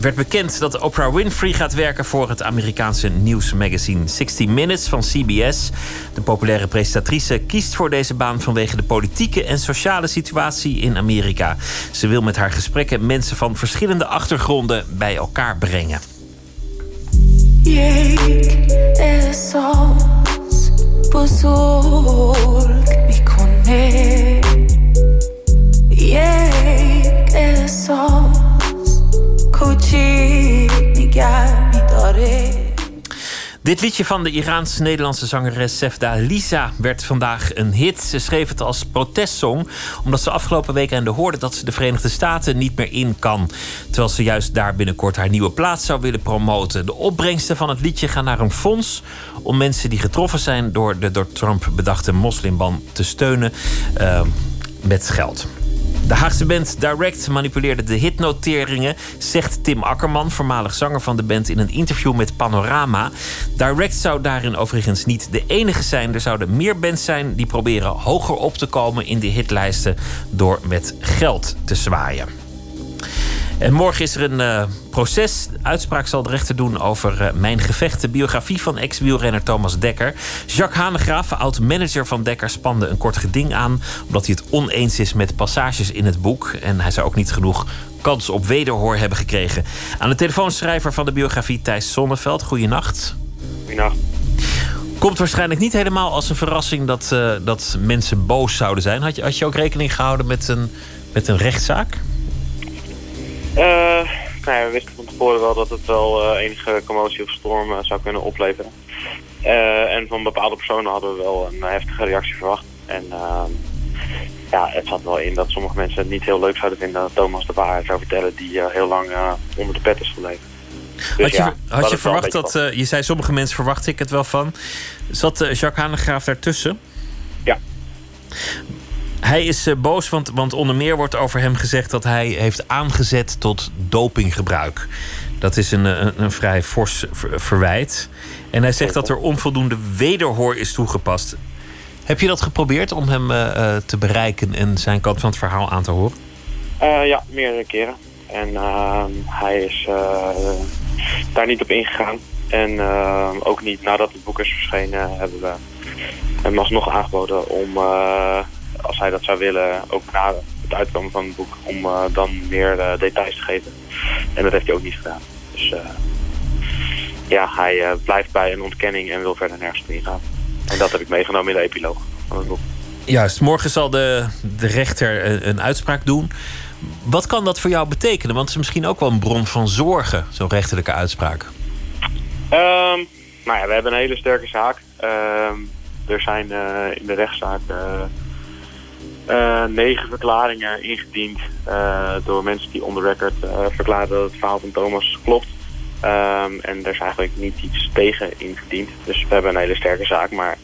werd bekend dat Oprah Winfrey gaat werken voor het Amerikaanse nieuwsmagazine 60 Minutes van CBS. De populaire presentatrice kiest voor deze baan vanwege de politieke en sociale situatie in Amerika. Ze wil met haar gesprekken mensen van verschillende achtergronden bij elkaar brengen. بزرگ می‌کنه. یک احساس کوچیک نگر میداره. Dit liedje van de Iraans-Nederlandse zangeres Sefda Lisa werd vandaag een hit. Ze schreef het als protestsong omdat ze afgelopen weekend hoorde dat ze de Verenigde Staten niet meer in kan. Terwijl ze juist daar binnenkort haar nieuwe plaats zou willen promoten. De opbrengsten van het liedje gaan naar een fonds om mensen die getroffen zijn door de door Trump bedachte moslimban te steunen eh, met geld. De Haagse band Direct manipuleerde de hitnoteringen, zegt Tim Akkerman, voormalig zanger van de band, in een interview met Panorama. Direct zou daarin overigens niet de enige zijn. Er zouden meer bands zijn die proberen hoger op te komen in de hitlijsten door met geld te zwaaien. En morgen is er een eh, proces. Uitspraak zal de rechter doen over eh, Mijn Gevecht, de biografie van ex-wielrenner Thomas Dekker. Jacques Hanegraaf, oud-manager van Dekker, spande een kort geding aan... omdat hij het oneens is met passages in het boek. En hij zou ook niet genoeg kans op wederhoor hebben gekregen. Aan de telefoonschrijver van de biografie Thijs Sonneveld. Goeienacht. Goedenacht. Komt waarschijnlijk niet helemaal als een verrassing dat, eh, dat mensen boos zouden zijn. Had je, had je ook rekening gehouden met een, met een rechtszaak? Eh, nou ja, we wisten van tevoren wel dat het wel eh, enige commotie of storm eh, zou kunnen opleveren. En van bepaalde personen hadden we wel een heftige reactie verwacht. En ehm, ja, het zat wel in dat sommige mensen het niet heel leuk zouden vinden dat Thomas de waarheid zou vertellen die heel lang onder de pet is gebleven. Dus had je, ja, had je verwacht dat... je zei sommige mensen verwacht ik het wel van. Zat Jacques Hanegraaf daartussen? Ja. Hij is eh, boos, want, want onder meer wordt over hem gezegd... dat hij heeft aangezet tot dopinggebruik. Dat is een, een, een vrij fors ver- verwijt. En hij zegt dat er onvoldoende wederhoor is toegepast. Heb je dat geprobeerd om hem eh, eh, te bereiken... en zijn kant van het verhaal aan te horen? Eh, ja, meerdere keren. En ehm, hij is eh, daar niet op ingegaan. En ehm, ook niet nadat het boek is verschenen hebben we hem alsnog aangeboden om, eh, als hij dat zou willen, ook na het uitkomen van het boek, om eh, dan meer eh, details te geven. En dat heeft hij ook niet gedaan. Dus eh, ja, hij blijft bij een ontkenning en wil verder nergens op ingaan. En dat heb ik meegenomen in de epiloog van het boek. Juist, morgen zal de, de rechter een, een uitspraak doen. Wat kan dat voor jou betekenen? Want het is misschien ook wel een bron van zorgen, zo'n rechterlijke uitspraak. Ehm, nou ja, we hebben een hele sterke zaak. Ehm, er zijn in de rechtszaak eh, negen verklaringen ingediend eh, door mensen die on the record eh, verklaren dat het verhaal van Thomas klopt. Ehm, en er is eigenlijk niet iets tegen ingediend. Dus we hebben een hele sterke zaak. Maar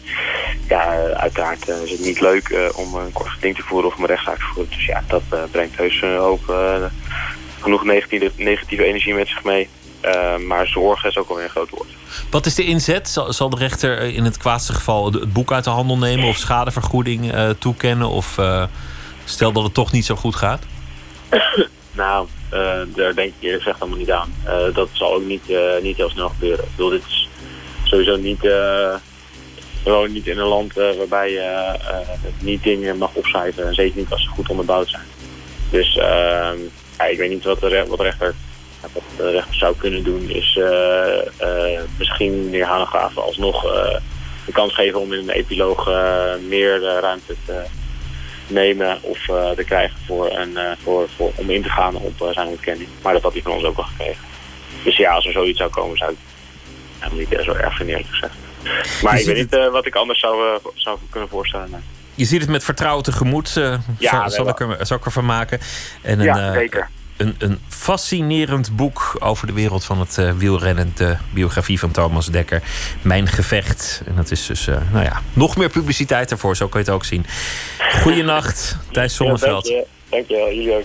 ja, uiteraard is het niet leuk om een kort geding te voeren of een rechtszaak te voeren. Dus ja, dat brengt heus eh, genoeg negatieve, negatieve energie met zich mee. Eh, maar zorgen is ook alweer een groot woord. Wat is de inzet? Zal, zal de rechter eh, in het kwaadste geval het boek uit de handel nemen of schadevergoeding eh, toekennen? Of stel dat het toch niet zo goed gaat? Nou, daar denk ik eerlijk gezegd allemaal niet aan. Dat zal ook niet, niet heel snel gebeuren. Ik bedoel, dit is sowieso niet... we wonen niet in een land waarbij je niet dingen mag opschrijven. En zeker niet als ze goed onderbouwd zijn. Dus ja, ik weet niet wat de, wat de rechter... Wat de rechter zou kunnen doen is eh, eh, misschien meneer Hanegraven alsnog eh, de kans geven om in een epiloog meer ruimte te nemen of te krijgen voor een, voor, voor, om in te gaan op zijn ontkenning. Maar dat had hij van ons ook al gekregen. Dus ja, als er zoiets zou komen, zou ik hem niet zo erg vinden, eerlijk gezegd. Maar Je ik weet niet wat ik anders zou, zou kunnen voorstellen. nee. Je ziet het met vertrouwen tegemoet, eh, Ja, zal, ik er, zal ik ervan maken. En een, Ja, zeker. Een, een fascinerend boek over de wereld van het eh, wielrennen. De biografie van Thomas Dekker. Mijn gevecht. En dat is dus, eh, nou ja, nog meer publiciteit ervoor. Zo kun je het ook zien. Goeienacht, Thijs Zonneveld. Ja, dank je. Dank je, jullie ook.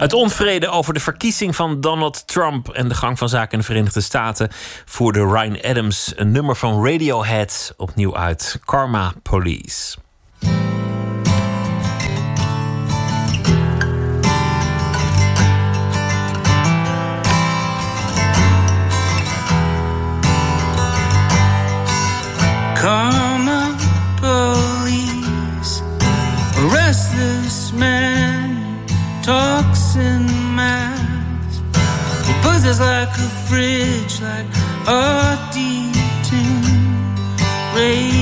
Het onvrede over de verkiezing van Donald Trump en de gang van zaken in de Verenigde Staten voerde Ryan Adams een nummer van Radiohead opnieuw uit: Karma Police. Karma police, restless man talks in mass. He buzzes like a fridge, like a detuned radio.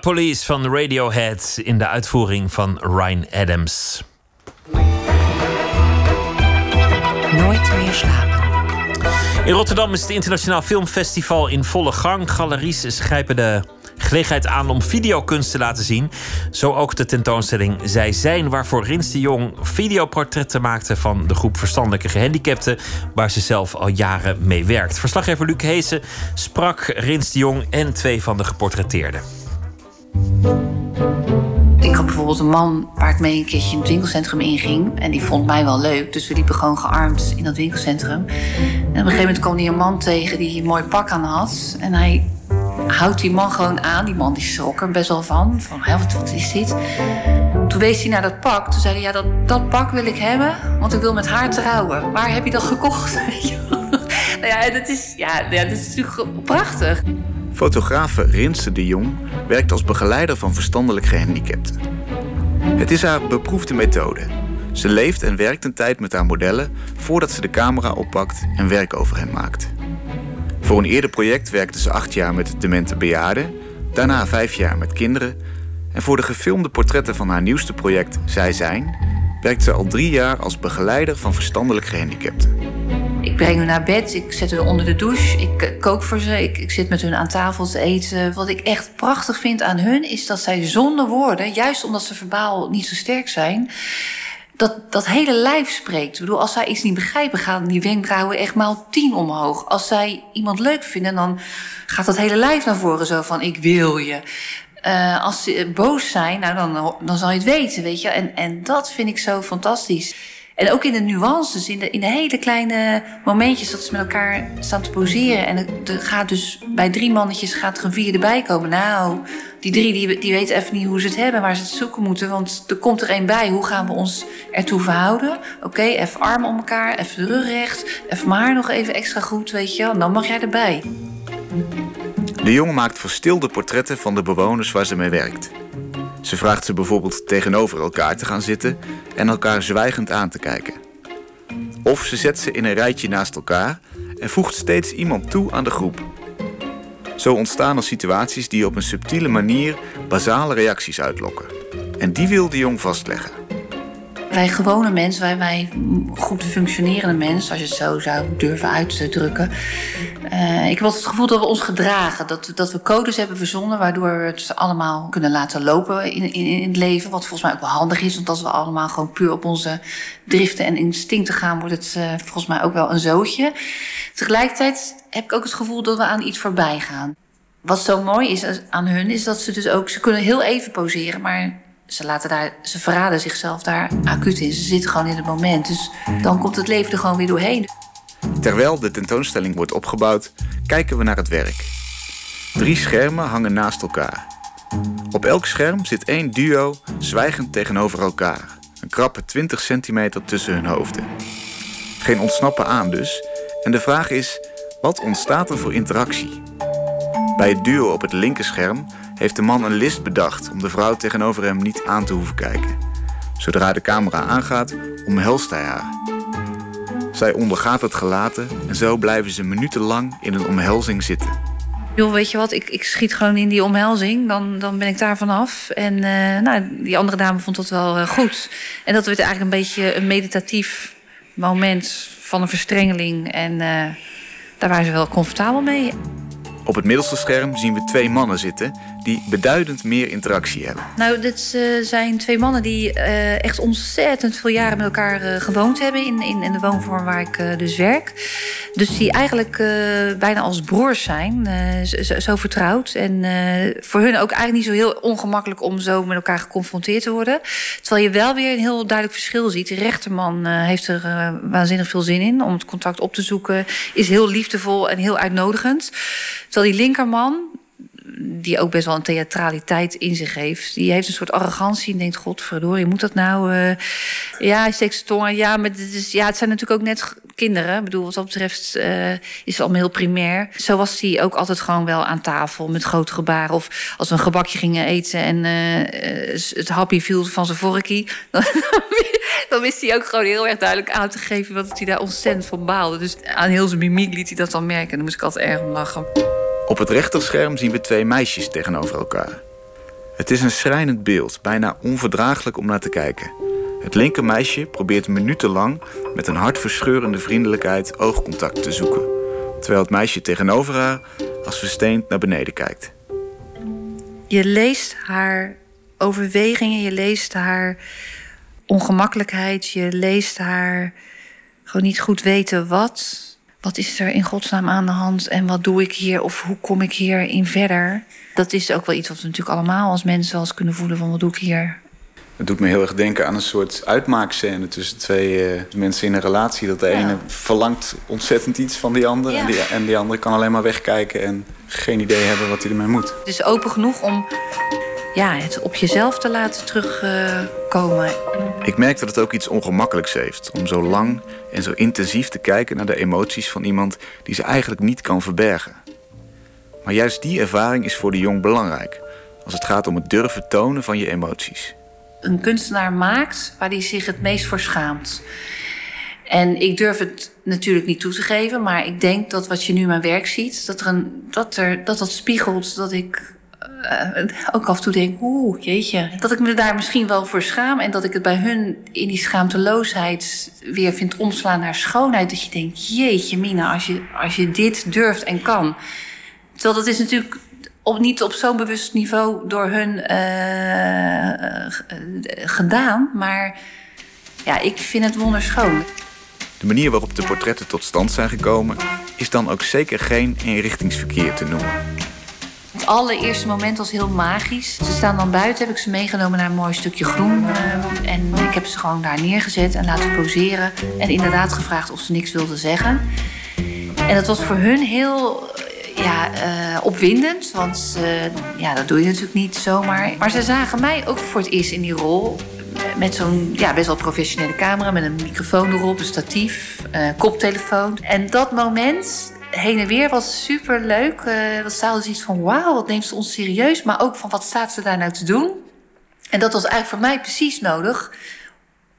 Police van Radiohead in de uitvoering van Ryan Adams. Nooit meer slapen. In Rotterdam is het Internationaal Filmfestival in volle gang. Galeries grijpen de gelegenheid aan om videokunst te laten zien. Zo ook de tentoonstelling Zij Zijn, waarvoor Rins de Jong videoportretten maakte van de groep verstandelijke gehandicapten, waar ze zelf al jaren mee werkt. Verslaggever Luc Heesen sprak Rins de Jong en twee van de geportretteerden. Een man waar ik mee een keertje in het winkelcentrum inging. En die vond mij wel leuk, dus we liepen gewoon gearmd in dat winkelcentrum. En op een gegeven moment kwam hij een man tegen die een mooi pak aan had. En hij houdt die man gewoon aan. Die man die schrok er best wel van. Van, hè, wat, is dit? Toen wees hij naar dat pak. Toen zei hij, ja, dat, dat pak wil ik hebben, want ik wil met haar trouwen. Waar heb je dat gekocht? nou ja, dat is, ja, dat is natuurlijk prachtig. Fotografe Rinse de Jong werkt als begeleider van verstandelijk gehandicapten. Het is haar beproefde methode. Ze leeft en werkt een tijd met haar modellen voordat ze de camera oppakt en werk over hen maakt. Voor een eerder project werkte ze acht jaar met demente bejaarden, daarna vijf jaar met kinderen. En voor de gefilmde portretten van haar nieuwste project Zij Zijn werkt ze al drie jaar als begeleider van verstandelijk gehandicapten. Ik breng hun naar bed, ik zet hun onder de douche, ik eh, kook voor ze, ik, zit met hun aan tafel te eten. Wat ik echt prachtig vind aan hun is dat zij zonder woorden, juist omdat ze verbaal niet zo sterk zijn, dat, dat hele lijf spreekt. Ik bedoel, als zij iets niet begrijpen, gaan die wenkbrauwen echt maal tien omhoog. Als zij iemand leuk vinden, dan gaat dat hele lijf naar voren zo van ik wil je. Uh, als ze boos zijn, nou dan, dan zal je het weten, weet je. En, en dat vind ik zo fantastisch. En ook in de nuances, in de, in hele kleine momentjes dat ze met elkaar staan te poseren. En er gaat dus bij drie mannetjes gaat er een vierde bij komen. Nou, die drie die, die weten even niet hoe ze het hebben, waar ze het zoeken moeten. Want er komt er één bij. Hoe gaan we ons ertoe verhouden? Oké, even armen om elkaar, even rug recht, even mijn haar nog even extra goed, weet je wel. Dan mag jij erbij. De jongen maakt verstilde portretten van de bewoners waar ze mee werkt. Ze vraagt ze bijvoorbeeld tegenover elkaar te gaan zitten en elkaar zwijgend aan te kijken. Of ze zet ze in een rijtje naast elkaar en voegt steeds iemand toe aan de groep. Zo ontstaan er situaties die op een subtiele manier basale reacties uitlokken. En die wil de jong vastleggen. Wij gewone mensen, wij, wij goed functionerende mensen, als je het zo zou durven uit te drukken. Uh, ik heb het gevoel dat we ons gedragen. Dat, dat we codes hebben verzonnen waardoor we het allemaal kunnen laten lopen in, in, in het leven. Wat volgens mij ook wel handig is, want als we allemaal gewoon puur op onze driften en instincten gaan, wordt het uh, volgens mij ook wel een zootje. Tegelijkertijd heb ik ook het gevoel dat we aan iets voorbij gaan. Wat zo mooi is aan hun, is dat ze dus ook, ze kunnen heel even poseren, maar ze, laten daar, ze verraden zichzelf daar acuut in. Ze zitten gewoon in het moment. Dus dan komt het leven er gewoon weer doorheen. Terwijl de tentoonstelling wordt opgebouwd, kijken we naar het werk. Drie schermen hangen naast elkaar. Op elk scherm zit één duo zwijgend tegenover elkaar. Een krappe 20 centimeter tussen hun hoofden. Geen ontsnappen aan dus. En de vraag is, wat ontstaat er voor interactie? Bij het duo op het linkerscherm heeft de man een list bedacht om de vrouw tegenover hem niet aan te hoeven kijken. Zodra de camera aangaat, omhelst hij haar. Zij ondergaat het gelaten en zo blijven ze minutenlang in een omhelzing zitten. Joh, weet je wat, ik, ik schiet gewoon in die omhelzing, dan, dan ben ik daar vanaf. En uh, nou, die andere dame vond dat wel uh, goed. En dat werd eigenlijk een beetje een meditatief moment van een verstrengeling. En uh, daar waren ze wel comfortabel mee. Op het middelste scherm zien we twee mannen zitten die beduidend meer interactie hebben. Nou, dit uh, zijn twee mannen die uh, echt ontzettend veel jaren met elkaar uh, gewoond hebben in, in, in, de woonvorm waar ik dus werk. Dus die eigenlijk bijna als broers zijn, zo, zo, vertrouwd. En voor hun ook eigenlijk niet zo heel ongemakkelijk om zo met elkaar geconfronteerd te worden. Terwijl je wel weer een heel duidelijk verschil ziet. De rechterman heeft er waanzinnig veel zin in om het contact op te zoeken, is heel liefdevol en heel uitnodigend. Terwijl die linkerman, die ook best wel een theatraliteit in zich heeft. Die heeft een soort arrogantie en denkt, godverdorie, moet dat nou... Uh... Ja, hij steekt zijn tong Ja, maar ja, het zijn natuurlijk ook net kinderen. Ik bedoel, wat dat betreft uh, is het allemaal heel primair. Zo was hij ook altijd gewoon wel aan tafel met grote gebaren. Of als we een gebakje gingen eten en uh, het happy viel van zijn vorkie... Dan, wist hij ook gewoon heel erg duidelijk aan te geven... dat hij daar ontzettend van baalde. Dus aan heel zijn mimiek liet hij dat dan merken. En dan moest ik altijd erg lachen. Op het rechterscherm zien we twee meisjes tegenover elkaar. Het is een schrijnend beeld, bijna onverdraaglijk om naar te kijken. Het linker meisje probeert minutenlang met een hartverscheurende vriendelijkheid oogcontact te zoeken, terwijl het meisje tegenover haar als versteend naar beneden kijkt. je leest haar overwegingen, je leest haar ongemakkelijkheid, je leest haar gewoon niet goed weten wat. Wat is er in godsnaam aan de hand en wat doe ik hier of hoe kom ik hierin verder? Dat is ook wel iets wat we natuurlijk allemaal als mensen wel eens kunnen voelen van wat doe ik hier? Het doet me heel erg denken aan een soort uitmaakscène tussen twee eh, mensen in een relatie. Dat de Ja. ene verlangt ontzettend iets van die ander. Ja. En, die, en die andere kan alleen maar wegkijken en geen idee hebben wat hij ermee moet. Het is open genoeg om ja, het op jezelf te laten terugkomen. Ik merk dat het ook iets ongemakkelijks heeft om zo lang en zo intensief te kijken naar de emoties van iemand die ze eigenlijk niet kan verbergen. Maar juist die ervaring is voor de jong belangrijk als het gaat om het durven tonen van je emoties. een kunstenaar maakt waar hij zich het meest voor schaamt. En ik durf het natuurlijk niet toe te geven, maar ik denk dat wat je nu in mijn werk ziet, dat er een, dat, er, dat, dat spiegelt dat ik eh, ook af en toe denk, oeh, jeetje. Dat ik me daar misschien wel voor schaam en dat ik het bij hun in die schaamteloosheid weer vind omslaan naar schoonheid. Dat je denkt, jeetje Mina, als je, als je dit durft en kan. Terwijl dat is natuurlijk op, niet op zo'n bewust niveau door hun eh, eh, gedaan. Maar ja, ik vind het wonderschoon. De manier waarop de portretten tot stand zijn gekomen is dan ook zeker geen eenrichtingsverkeer te noemen. Het allereerste moment was heel magisch. Ze staan dan buiten, heb ik ze meegenomen naar een mooi stukje groen. eh, en ik heb ze gewoon daar neergezet en laten poseren. En inderdaad gevraagd of ze niks wilden zeggen. En dat was voor hun heel eh, ja, eh, opwindend. Want ja, dat doe je natuurlijk niet zomaar. Maar ze zagen mij ook voor het eerst in die rol. Met zo'n ja, best wel professionele camera. Met een microfoon erop, een statief, koptelefoon. En dat moment heen en weer was super leuk. Uh, was zouden iets van wauw, wat neemt ze ons serieus. Maar ook van wat staat ze daar nou te doen. En dat was eigenlijk voor mij precies nodig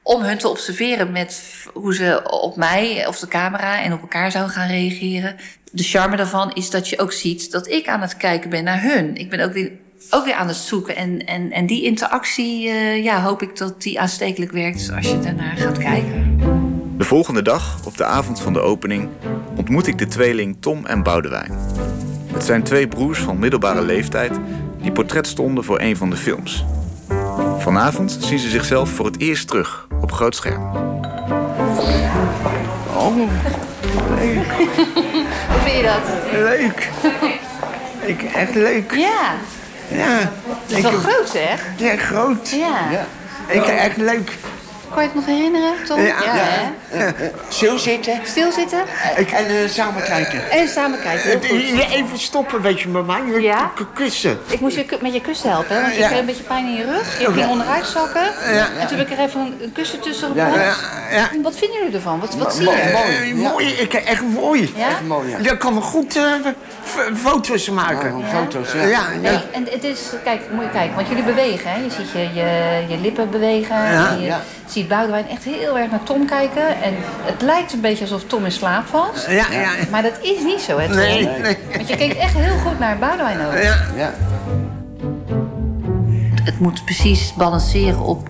om hun te observeren met hoe ze op mij of de camera en op elkaar zouden gaan reageren. De charme daarvan is dat je ook ziet dat ik aan het kijken ben naar hun. Ik ben ook weer, ook weer aan het zoeken. En, en, en die interactie, uh, ja, hoop ik dat die aanstekelijk werkt als je daarnaar gaat kijken. De volgende dag, op de avond van de opening, ontmoet ik de tweeling Tom en Boudewijn. Het zijn twee broers van middelbare leeftijd die portret stonden voor een van de films. Vanavond zien ze zichzelf voor het eerst terug op groot scherm. Oh, leuk. Hoe vind je dat? Leuk. Ik, echt leuk. Ja. Ja. Het is wel groot, zeg. Ja, groot. Ja. ja. Ik echt leuk. Kan je het nog herinneren, Tom? Ja, ja, ja. Stilzitten. Stilzitten. En uh, samen kijken. En samen kijken, heel goed. Even stoppen, weet je, met mij. Ja? Kussen. Ik moest je met je kussen helpen, hè, want je ja. kreeg een beetje pijn in je rug. Je ging onderuit zakken. Ja. En toen heb ik er even een, kussen tussen gebracht. Ja, ja, Wat vinden jullie ervan? Wat, wat zie je? Mooi, mooi. Ik, echt mooi. Ja? Echt mooi, ja. Daar kan me goed uh, foto's maken. Ja. Foto's, ja. ja, nee, en het is, kijk, moet je kijken, want jullie bewegen, hè? Je ziet je, je, je lippen bewegen. En je ziet Boudewijn echt heel erg naar Tom kijken. En het lijkt een beetje alsof Tom in slaap valt. Ja, ja. Maar dat is niet zo, hè, Tom? Nee, nee. Want je keek echt heel goed naar Boudewijn ook. Ja. ja. Het moet precies balanceren op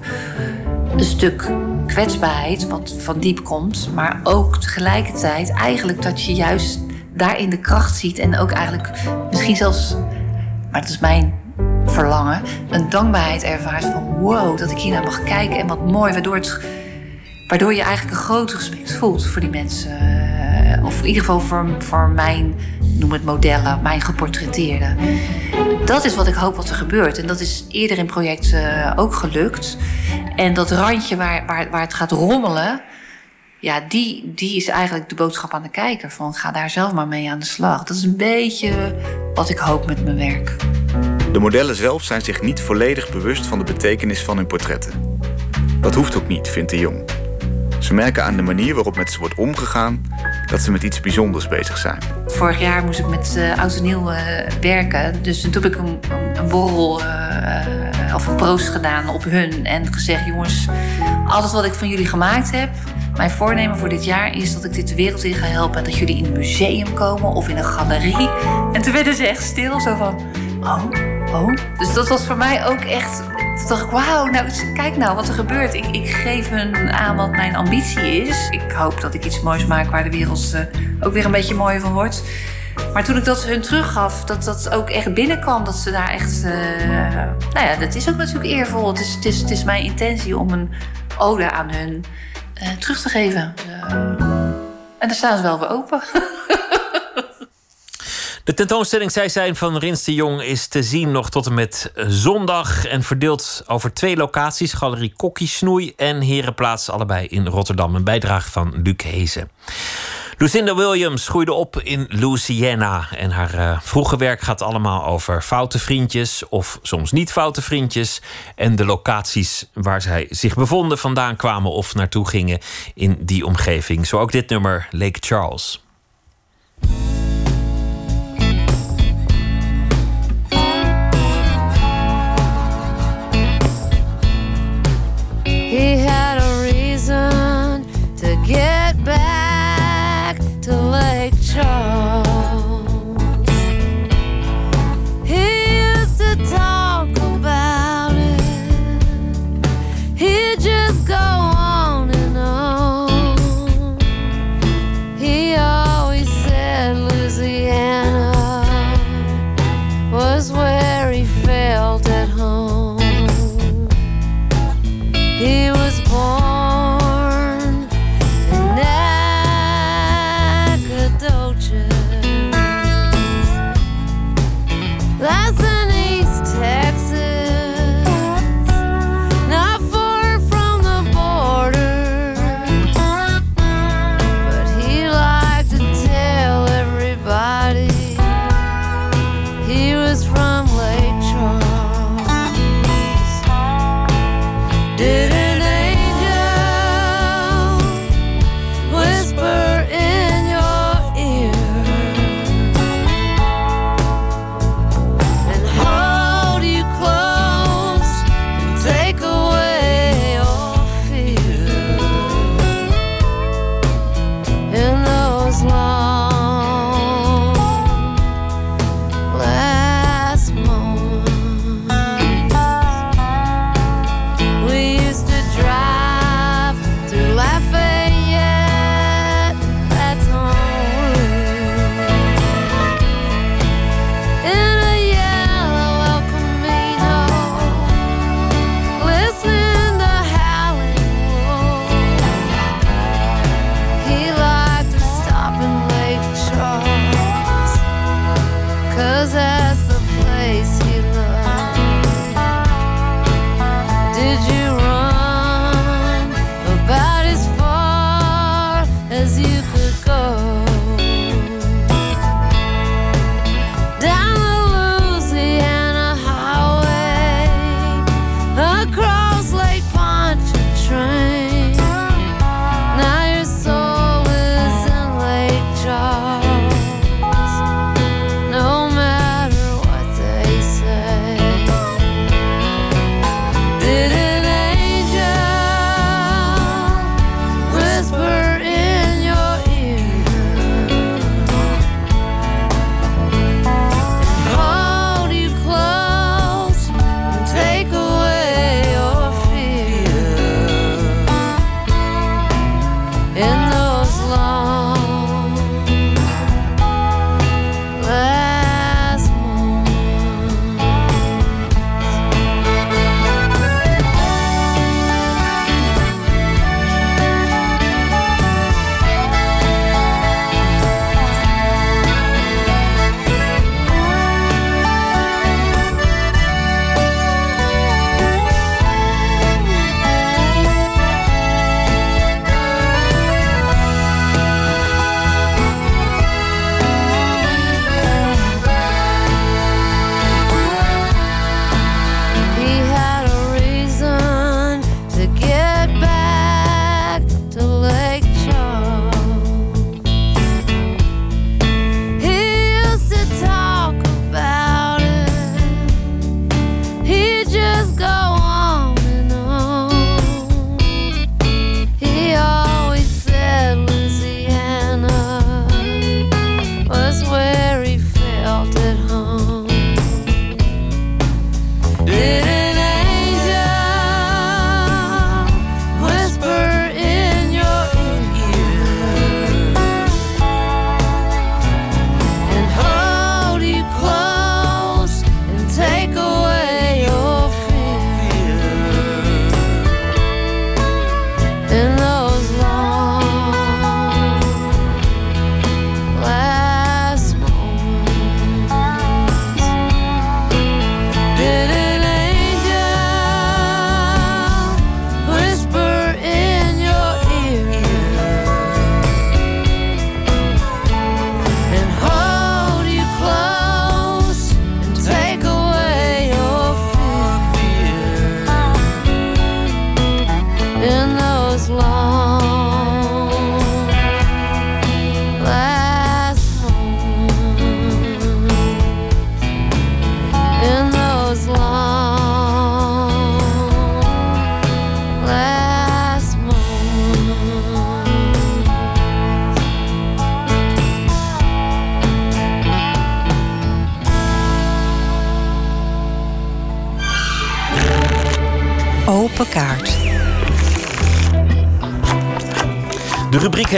een stuk kwetsbaarheid, wat van diep komt. Maar ook tegelijkertijd eigenlijk dat je juist daarin de kracht ziet. En ook eigenlijk misschien zelfs, maar dat is mijn verlangen, een dankbaarheid ervaart van wow, dat ik hier naar mag kijken en wat mooi, waardoor, het, waardoor je eigenlijk een groot respect voelt voor die mensen. Of in ieder geval voor, voor mijn, noem het modellen, mijn geportretteerden. Dat is wat ik hoop wat er gebeurt. En dat is eerder in projecten uh, ook gelukt. En dat randje waar, waar, waar het gaat rommelen, ja, die, die is eigenlijk de boodschap aan de kijker. Van ga daar zelf maar mee aan de slag. Dat is een beetje wat ik hoop met mijn werk. De modellen zelf zijn zich niet volledig bewust van de betekenis van hun portretten. Dat hoeft ook niet, vindt de jong. Ze merken aan de manier waarop met ze wordt omgegaan dat ze met iets bijzonders bezig zijn. Vorig jaar moest ik met uh, oud en nieuw uh, werken. Dus toen heb ik een, een, borrel uh, of een proost gedaan op hun. En gezegd, jongens, alles wat ik van jullie gemaakt heb... Mijn voornemen voor dit jaar is dat ik dit de wereld in ga helpen. Dat jullie in een museum komen of in een galerie. En toen werden ze echt stil, zo van... Oh, oh. Dus dat was voor mij ook echt... Toen dacht ik, wauw, nou, kijk nou wat er gebeurt. Ik, geef hun aan wat mijn ambitie is. Ik hoop dat ik iets moois maak waar de wereld uh, ook weer een beetje mooi van wordt. Maar toen ik dat hun teruggaf, dat dat ook echt binnenkwam, dat ze daar echt. eh, nou ja, dat is ook natuurlijk eervol. Het is, het is, het is mijn intentie om een ode aan hun eh, terug te geven. Eh, en daar staan ze wel voor open. De tentoonstelling Zij zijn van Rins de Jong is te zien nog tot en met zondag. En verdeeld over twee locaties: Galerie Kokkie Snoei en Herenplaats, allebei in Rotterdam. Een bijdrage van Luc Hezen. Lucinda Williams groeide op in Louisiana. En haar eh, vroege werk gaat allemaal over foute vriendjes of soms niet foute vriendjes. En de locaties waar zij zich bevonden, vandaan kwamen of naartoe gingen in die omgeving. Zo ook dit nummer, Lake Charles.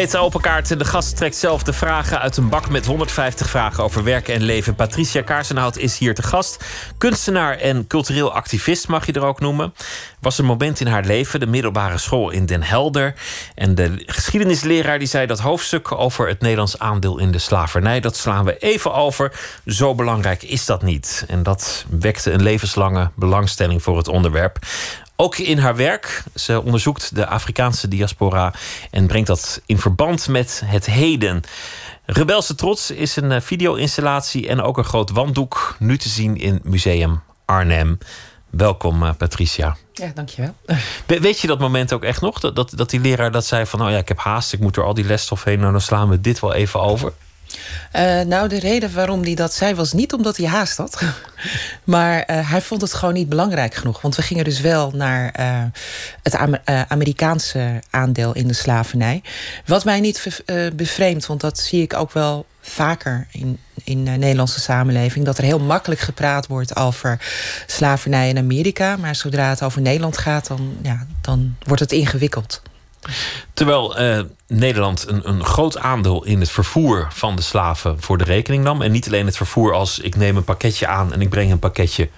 De rubriek heet Open Kaart en de gast trekt zelf de vragen uit een bak met 150 vragen over werk en leven. Patricia Kaarsenhout is hier te gast. Kunstenaar en cultureel activist mag je er ook noemen. Was een moment in haar leven, de middelbare school in Den Helder. En de geschiedenisleraar die zei dat hoofdstuk over het Nederlands aandeel in de slavernij. Dat slaan we even over. Zo belangrijk is dat niet. En dat wekte een levenslange belangstelling voor het onderwerp. Ook in haar werk. Ze onderzoekt de Afrikaanse diaspora en brengt dat in verband met het heden. Rebelse Trots is een eh, video-installatie en ook een groot wanddoek. Nu te zien in Museum Arnhem. Welkom, eh, Patricia. Ja, dankjewel. We- Weet je dat moment ook echt nog? Dat, dat, dat die leraar dat zei van... oh ja, ik heb haast, ik moet door al die lesstof heen... nou, dan slaan we dit wel even over. Eh, nou, de reden waarom hij dat zei was niet omdat hij haast had. maar eh, hij vond het gewoon niet belangrijk genoeg. Want we gingen dus wel naar eh, het Amer- Amerikaanse aandeel in de slavernij. Wat mij niet bevreemdt, want dat zie ik ook wel vaker in, in de Nederlandse samenleving. Dat er heel makkelijk gepraat wordt over slavernij in Amerika. Maar zodra het over Nederland gaat, dan, ja, dan wordt het ingewikkeld. Terwijl eh, Nederland een, een groot aandeel in het vervoer van de slaven voor de rekening nam. En niet alleen het vervoer als ik neem een pakketje aan en ik breng een pakketje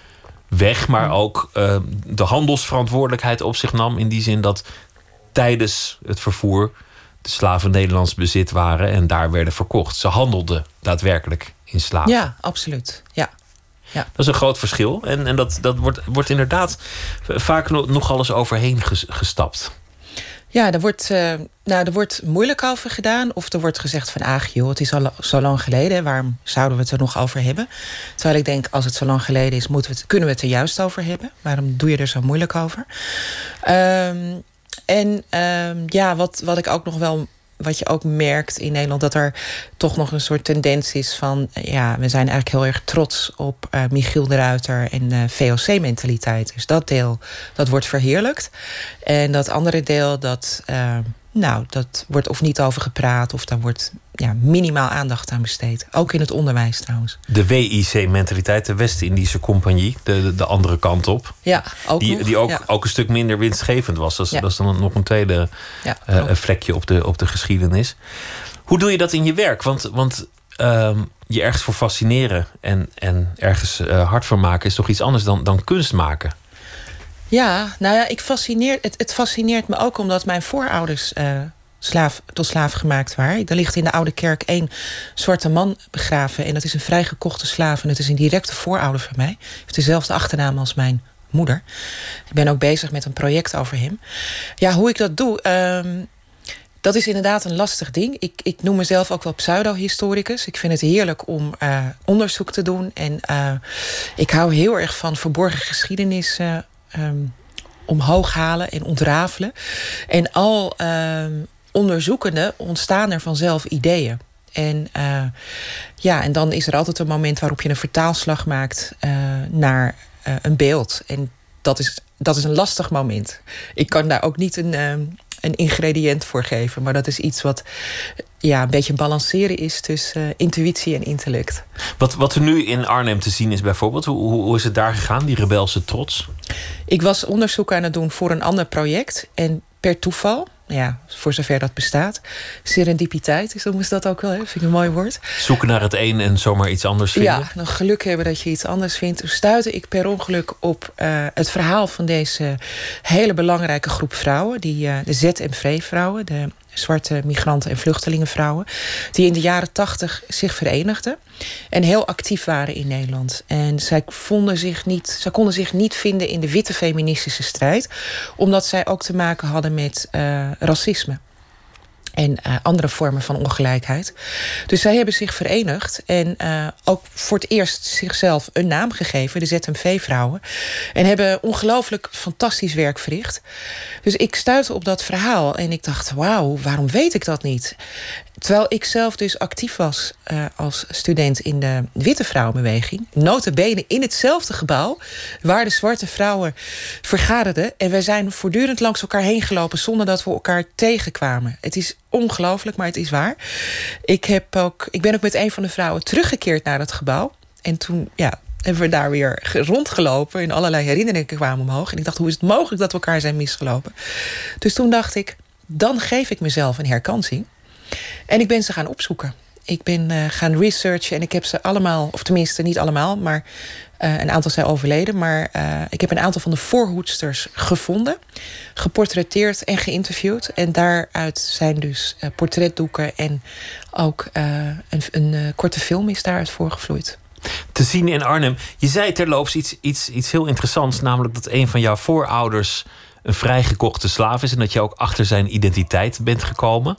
weg. Maar ook eh, de handelsverantwoordelijkheid op zich nam. In die zin dat tijdens het vervoer de slaven Nederlands bezit waren en daar werden verkocht. Ze handelden daadwerkelijk in slaven. Ja, absoluut. Ja. Dat is een groot verschil. En, en dat, dat wordt, wordt inderdaad vaak nog, nogal eens overheen ges- gestapt. Ja, er wordt, eh, nou, er wordt moeilijk over gedaan. Of er wordt gezegd van, ach joh, het is al zo lang geleden. Waarom zouden we het er nog over hebben? Terwijl ik denk, als het zo lang geleden is, moeten we kunnen we het er juist over hebben. Waarom doe je er zo moeilijk over? Ehm, en ehm, ja, wat, wat ik ook nog wel wat je ook merkt in Nederland, dat er toch nog een soort tendens is van, ja, we zijn eigenlijk heel erg trots op eh, Michiel de Ruiter en eh, VOC-mentaliteit. Dus dat deel, dat wordt verheerlijkt. En dat andere deel, dat, eh, nou, dat wordt of niet over gepraat, of daar wordt ja, minimaal aandacht aan besteed. Ook in het onderwijs trouwens. De WIC-mentaliteit, de West-Indische Compagnie, de, de, de andere kant op. Ja, ook die, nog, die ook, ja. ook een stuk minder winstgevend was. Dat Ja. dat is dan nog een tweede eh, vlekje op de, op de geschiedenis. Hoe doe je dat in je werk? Want, want ehm, je ergens voor fascineren en, en ergens eh, hard voor maken is toch iets anders dan, dan kunst maken. Ja, nou ja, ik fascineer, het, het fascineert me ook omdat mijn voorouders eh, slaaf, tot slaaf gemaakt waren. Er ligt in de Oude Kerk één zwarte man begraven. En dat is een vrijgekochte slaaf. En het is een directe voorouder van mij. Hij heeft dezelfde achternaam als mijn moeder. Ik ben ook bezig met een project over hem. Ja, hoe ik dat doe. ehm, dat is inderdaad een lastig ding. Ik, ik noem mezelf ook wel pseudo-historicus. Ik vind het heerlijk om eh, onderzoek te doen. En eh, ik hou heel erg van verborgen geschiedenis eh, ehm, omhoog halen en ontrafelen. En al ehm, onderzoekende ontstaan er vanzelf ideeën. En, eh, ja, en dan is er altijd een moment waarop je een vertaalslag maakt eh, naar eh, een beeld. En dat is, dat is een lastig moment. Ik kan daar ook niet een, ehm, een ingrediënt voor geven. Maar dat is iets wat ja, een beetje balanceren is tussen eh, intuïtie en intellect. Wat, wat er nu in Arnhem te zien is bijvoorbeeld, hoe, hoe, hoe is het daar gegaan, die rebelse trots? Ik was onderzoek aan het doen voor een ander project. En per toeval, ja, voor zover dat bestaat. Serendipiteit, is ze dat ook wel, hè? vind ik een mooi woord. Zoeken naar het een en zomaar iets anders vinden? Ja, dan geluk hebben dat je iets anders vindt. Toen stuitte ik per ongeluk op eh, het verhaal van deze hele belangrijke groep vrouwen. Die, eh, de ZMV-vrouwen, de zwarte migranten- en vluchtelingenvrouwen. Die in de jaren tachtig zich verenigden. En heel actief waren in Nederland. En zij, vonden zich niet, zij konden zich niet vinden in de witte feministische strijd. Omdat zij ook te maken hadden met eh, racisme en eh, andere vormen van ongelijkheid. Dus zij hebben zich verenigd en eh, ook voor het eerst zichzelf een naam gegeven, de ZMV-vrouwen. En hebben ongelooflijk fantastisch werk verricht. Dus ik stuitte op dat verhaal en ik dacht: wauw, waarom weet ik dat niet? Terwijl ik zelf dus actief was eh, als student in de Witte Vrouwenbeweging. Notabene in hetzelfde gebouw waar de zwarte vrouwen vergaderden. En wij zijn voortdurend langs elkaar heen gelopen zonder dat we elkaar tegenkwamen. Het is ongelooflijk, maar het is waar. Ik, heb ook, ik ben ook met een van de vrouwen teruggekeerd naar dat gebouw. En toen ja, hebben we daar weer ge- rondgelopen. En allerlei herinneringen kwamen omhoog. En ik dacht, hoe is het mogelijk dat we elkaar zijn misgelopen? Dus toen dacht ik, dan geef ik mezelf een herkansing. En ik ben ze gaan opzoeken. Ik ben eh, gaan researchen en ik heb ze allemaal, of tenminste niet allemaal, maar eh, een aantal zijn overleden. Maar eh, ik heb een aantal van de voorhoedsters gevonden, geportretteerd en geïnterviewd. En daaruit zijn dus eh, portretdoeken en ook een, een korte film is daaruit voorgevloeid. te zien in Arnhem. Je zei terloops iets, iets, iets heel interessants, namelijk dat een van jouw voorouders een vrijgekochte slaaf is en dat je ook achter zijn identiteit bent gekomen.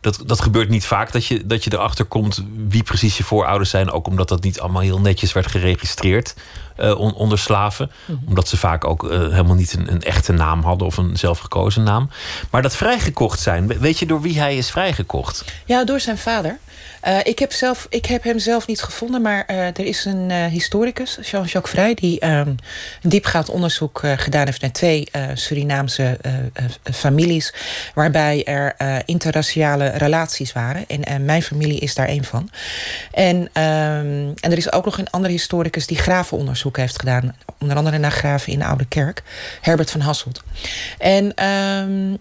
Dat, dat gebeurt niet vaak dat je, dat je erachter komt wie precies je voorouders zijn, ook omdat dat niet allemaal heel netjes werd geregistreerd on- onder slaven. Omdat ze vaak ook eh, helemaal niet een, een echte naam hadden of een zelfgekozen naam. Maar dat vrijgekocht zijn, we- weet je door wie hij is vrijgekocht? Ja, door zijn vader. Eh, ik, heb zelf, ik heb hem zelf niet gevonden, maar eh, er is een eh, historicus, Jean-Jacques Vrij, die ehm, een diepgaand onderzoek gedaan heeft naar twee Surinaamse families, waarbij er interraciale relaties waren. En mijn familie is daar een van. En, ehm, en er is ook nog een andere historicus die gravenonderzoek heeft gedaan, onder andere naar graven in de Oude Kerk, Herbert van Hasselt. En ehm,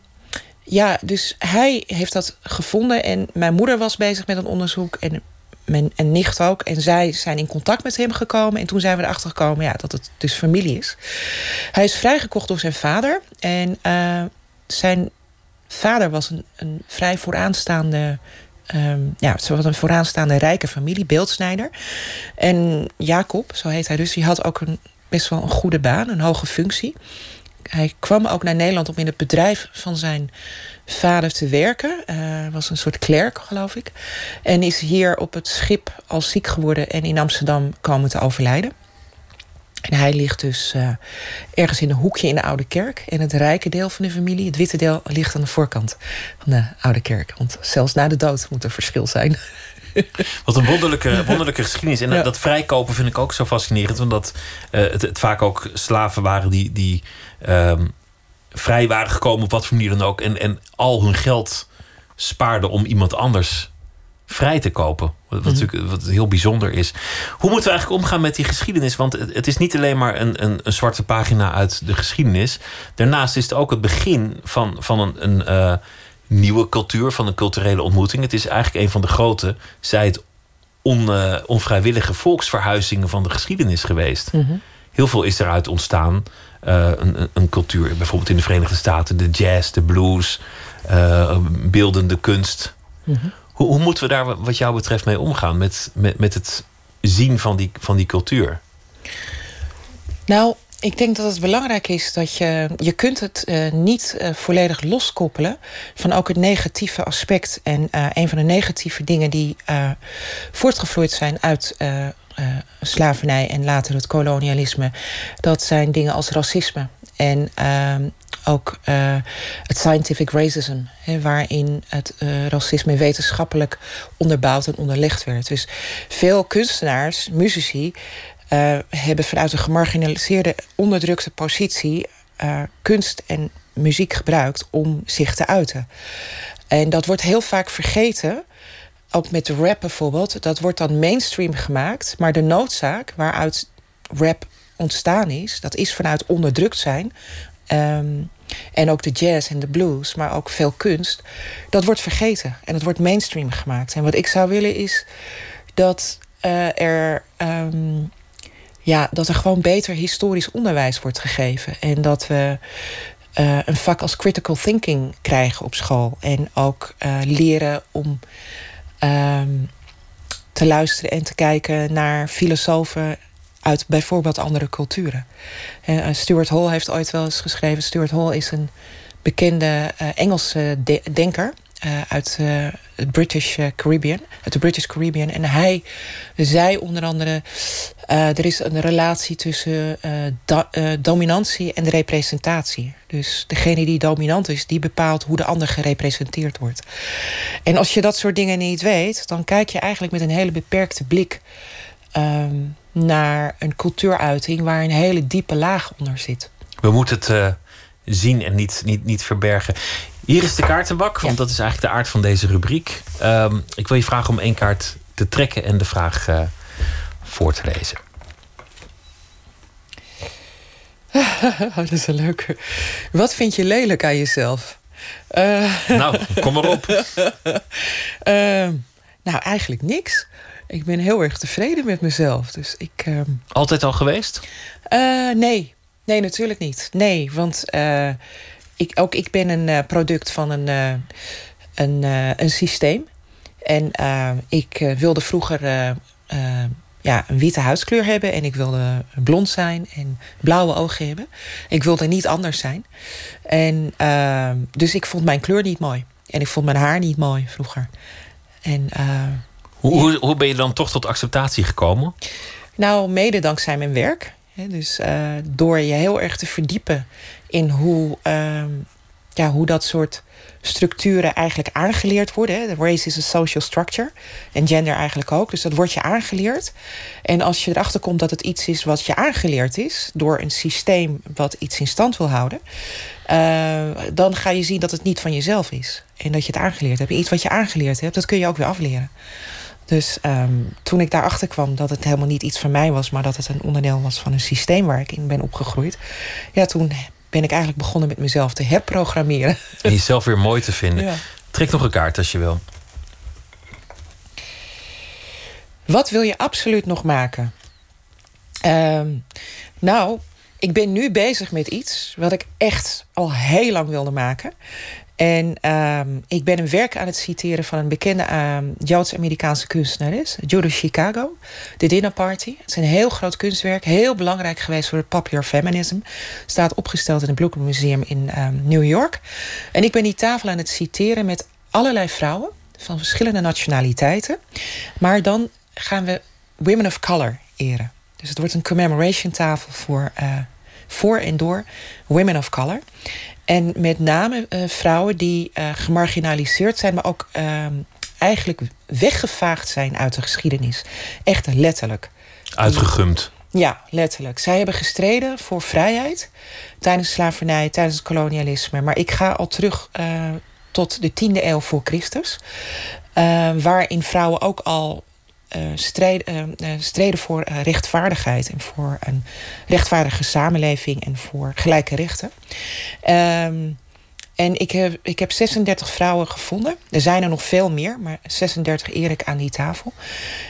ja, dus hij heeft dat gevonden. En mijn moeder was bezig met een onderzoek. En mijn en nicht ook. En zij zijn in contact met hem gekomen. En toen zijn we erachter gekomen ja, dat het dus familie is. Hij is vrijgekocht door zijn vader. En eh, zijn vader was een, een vrij vooraanstaande. ehm, ja, ze was een vooraanstaande rijke familie, beeldsnijder. En Jacob, zo heet hij dus, die had ook een, best wel een goede baan, een hoge functie. Hij kwam ook naar Nederland om in het bedrijf van zijn vader te werken. Hij was een soort klerk, geloof ik. En is hier op het schip al ziek geworden en in Amsterdam komen te overlijden. En hij ligt dus eh, ergens in een hoekje in de Oude Kerk. En het rijke deel van de familie, het witte deel, ligt aan de voorkant van de Oude Kerk. Want zelfs na de dood moet er verschil zijn. Wat een wonderlijke, wonderlijke geschiedenis. En Ja. dat vrijkopen vind ik ook zo fascinerend. Omdat eh, het, het vaak ook slaven waren die, die ehm, vrij waren gekomen op wat voor manier dan ook. En, en al hun geld spaarden om iemand anders vrij te kopen. Wat, Mhm. natuurlijk, wat heel bijzonder is. Hoe moeten we eigenlijk omgaan met die geschiedenis? Want het, het is niet alleen maar een, een, een zwarte pagina uit de geschiedenis. Daarnaast is het ook het begin van, van een, een eh, nieuwe cultuur, van een culturele ontmoeting. Het is eigenlijk een van de grote, zij het on, eh, onvrijwillige volksverhuizingen van de geschiedenis geweest. Heel veel is eruit ontstaan. Eh, een, een- cultuur, bijvoorbeeld in de Verenigde Staten, de jazz, de blues, eh, beeldende kunst. Hoe, hoe moeten we daar wat jou betreft mee omgaan met, met, met het zien van die, van die cultuur? Nou, ik denk dat het belangrijk is dat je... Je kunt het eh, niet volledig loskoppelen van ook het negatieve aspect. En een van de negatieve dingen die voortgevloeid zijn uit eh, slavernij... en later het kolonialisme, dat zijn dingen als racisme. En ehm, ook eh, het scientific racism, waarin het eh, racisme wetenschappelijk onderbouwd en onderlegd werd. Dus veel kunstenaars, muzici, hebben vanuit een gemarginaliseerde, onderdrukte positie kunst en muziek gebruikt om zich te uiten. En dat wordt heel vaak vergeten. Ook met rap bijvoorbeeld. Dat wordt dan mainstream gemaakt. Maar de noodzaak waaruit rap ontstaan is, dat is vanuit onderdrukt zijn. Ehm, en ook de jazz en de blues, maar ook veel kunst. Dat wordt vergeten en het wordt mainstream gemaakt. En wat ik zou willen is dat eh, er. ehm, ja, dat er gewoon beter historisch onderwijs wordt gegeven. En dat we eh, een vak als critical thinking krijgen op school. En ook eh, leren om ehm, te luisteren en te kijken naar filosofen uit bijvoorbeeld andere culturen. Eh, Stuart Hall heeft ooit wel eens geschreven. Stuart Hall is een bekende eh, Engelse de- denker uit eh, het British eh, Caribbean, uit de British Caribbean. En hij zei onder andere: eh, er is een relatie tussen eh, eh, dominantie en representatie. Dus degene die dominant is, die bepaalt hoe de ander gerepresenteerd wordt. En als je dat soort dingen niet weet, dan kijk je eigenlijk met een hele beperkte blik ehm, naar een cultuuruiting waar een hele diepe laag onder zit. We moeten het eh, zien en niet, niet, niet verbergen. Hier is de kaartenbak, want dat is eigenlijk de aard van deze rubriek. Ehm, ik wil je vragen om één kaart te trekken en de vraag eh, voor te lezen. Oh, dat is een leuke. Wat vind je lelijk aan jezelf? Eh, Nou, kom maar op. Ehm, nou, eigenlijk niks. Ik ben heel erg tevreden met mezelf. Dus ik. ehm, Altijd al geweest? eh, nee. Nee, natuurlijk niet. Nee, want eh, ik, ook ik ben een eh, product van een, eh, een, eh, een systeem. En ik wilde vroeger ja, een witte huidskleur hebben. En ik wilde blond zijn en blauwe ogen hebben. Ik wilde niet anders zijn. En, eh, dus ik vond mijn kleur niet mooi. En ik vond mijn haar niet mooi vroeger. En Hoe, hoe, hoe ben je dan toch tot acceptatie gekomen? nou, mede dankzij mijn werk. Dus door je heel erg te verdiepen in hoe, ehm, ja, hoe dat soort structuren eigenlijk aangeleerd worden. Hè. Race is a social structure. En gender eigenlijk ook. Dus dat wordt je aangeleerd. En als je erachter komt dat het iets is wat je aangeleerd is... door een systeem wat iets in stand wil houden... eh, dan ga je zien dat het niet van jezelf is. En dat je het aangeleerd hebt. Iets wat je aangeleerd hebt, dat kun je ook weer afleren. Dus ehm, toen ik daarachter kwam dat het helemaal niet iets van mij was, maar dat het een onderdeel was van een systeem waar ik in ben opgegroeid. Ja, toen ben ik eigenlijk begonnen met mezelf te herprogrammeren. En jezelf weer mooi te vinden. Ja. Trek nog een kaart als je wil. Wat wil je absoluut nog maken? Ehm, nou, ik ben nu bezig met iets wat ik echt al heel lang wilde maken. En ehm, ik ben een werk aan het citeren van een bekende ehm, Joods-Amerikaanse kunstenares, Judith Chicago, The Dinner Party. Het is een heel groot kunstwerk, heel belangrijk geweest voor het popular feminism. Staat opgesteld in het Brooklyn Museum in ehm, New York. En ik ben die tafel aan het citeren met allerlei vrouwen van verschillende nationaliteiten. Maar dan gaan we women of color eren. Dus het wordt een commemoration tafel voor, eh, voor en door women of color. En met name eh, vrouwen die eh, gemarginaliseerd zijn, maar ook ehm, eigenlijk weggevaagd zijn uit de geschiedenis. Echt letterlijk. Uitgegumd. Ja, letterlijk. Zij hebben gestreden voor vrijheid tijdens slavernij, tijdens het kolonialisme. Maar ik ga al terug eh, tot de 10e eeuw voor Christus, waarin vrouwen ook al eh, strijd- eh, eh, streden voor rechtvaardigheid en voor een rechtvaardige samenleving en voor gelijke rechten. Ehm, en ik heb, ik heb 36 vrouwen gevonden. Er zijn er nog veel meer, maar 36 eer ik aan die tafel.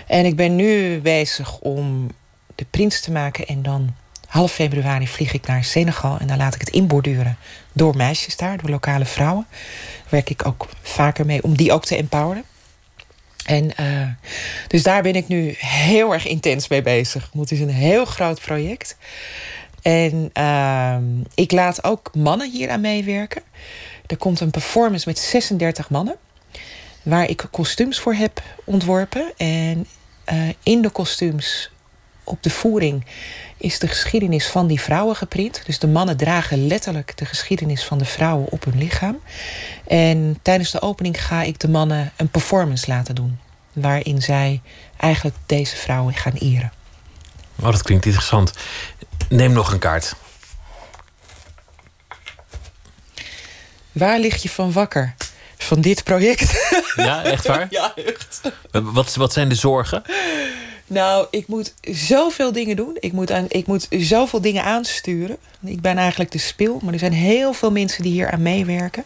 En ik ben nu bezig om de prins te maken. En dan half februari vlieg ik naar Senegal. En dan laat ik het inborduren door meisjes daar, door lokale vrouwen. Daar werk ik ook vaker mee om die ook te empoweren. En eh, dus daar ben ik nu heel erg intens mee bezig. Want het is een heel groot project. En ehm, ik laat ook mannen hier aan meewerken. Er komt een performance met 36 mannen. Waar ik kostuums voor heb ontworpen. En eh, in de kostuums op de voering is de geschiedenis van die vrouwen geprint. Dus de mannen dragen letterlijk de geschiedenis van de vrouwen op hun lichaam. En tijdens de opening ga ik de mannen een performance laten doen. Waarin zij eigenlijk deze vrouwen gaan eren. Oh, dat klinkt interessant. Neem nog een kaart. Waar lig je van wakker? Van dit project? Ja, echt waar? Ja, echt. Wat, wat zijn de zorgen? Nou, ik moet zoveel dingen doen. Ik moet, aan, ik moet zoveel dingen aansturen. Ik ben eigenlijk de spil, maar er zijn heel veel mensen die hier aan meewerken.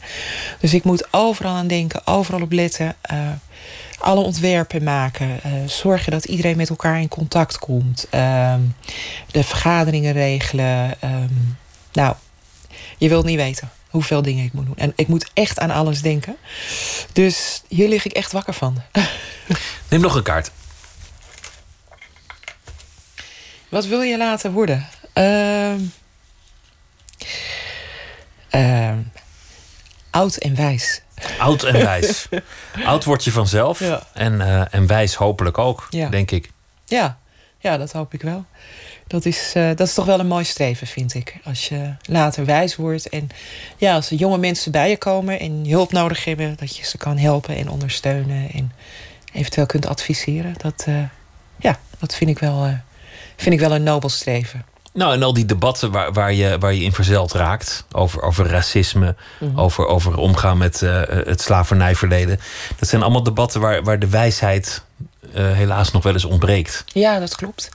Dus ik moet overal aan denken, overal op letten. eh, alle ontwerpen maken. eh, zorgen dat iedereen met elkaar in contact komt. ehm, de vergaderingen regelen. ehm, nou, je wilt niet weten hoeveel dingen ik moet doen. En ik moet echt aan alles denken. Dus hier lig ik echt wakker van. Neem nog een kaart. Wat wil je laten worden? Ehm, oud en wijs. Oud en wijs. Oud word je vanzelf. Ja. En, eh, en wijs hopelijk ook, Ja. denk ik. Ja, ja, dat hoop ik wel. Dat is, eh, dat is toch wel een mooi streven, vind ik. Als je later wijs wordt. En ja, als er jonge mensen bij je komen en hulp nodig hebben, dat je ze kan helpen en ondersteunen. En eventueel kunt adviseren. Dat, eh, ja, dat vind ik, wel, vind ik wel een nobel streven. Nou, en al die debatten waar, waar, je, waar je in verzeld raakt. Over, over racisme, Mhm. over, over omgaan met eh, het slavernijverleden. Dat zijn allemaal debatten waar, waar de wijsheid eh, helaas nog wel eens ontbreekt. Ja, dat klopt.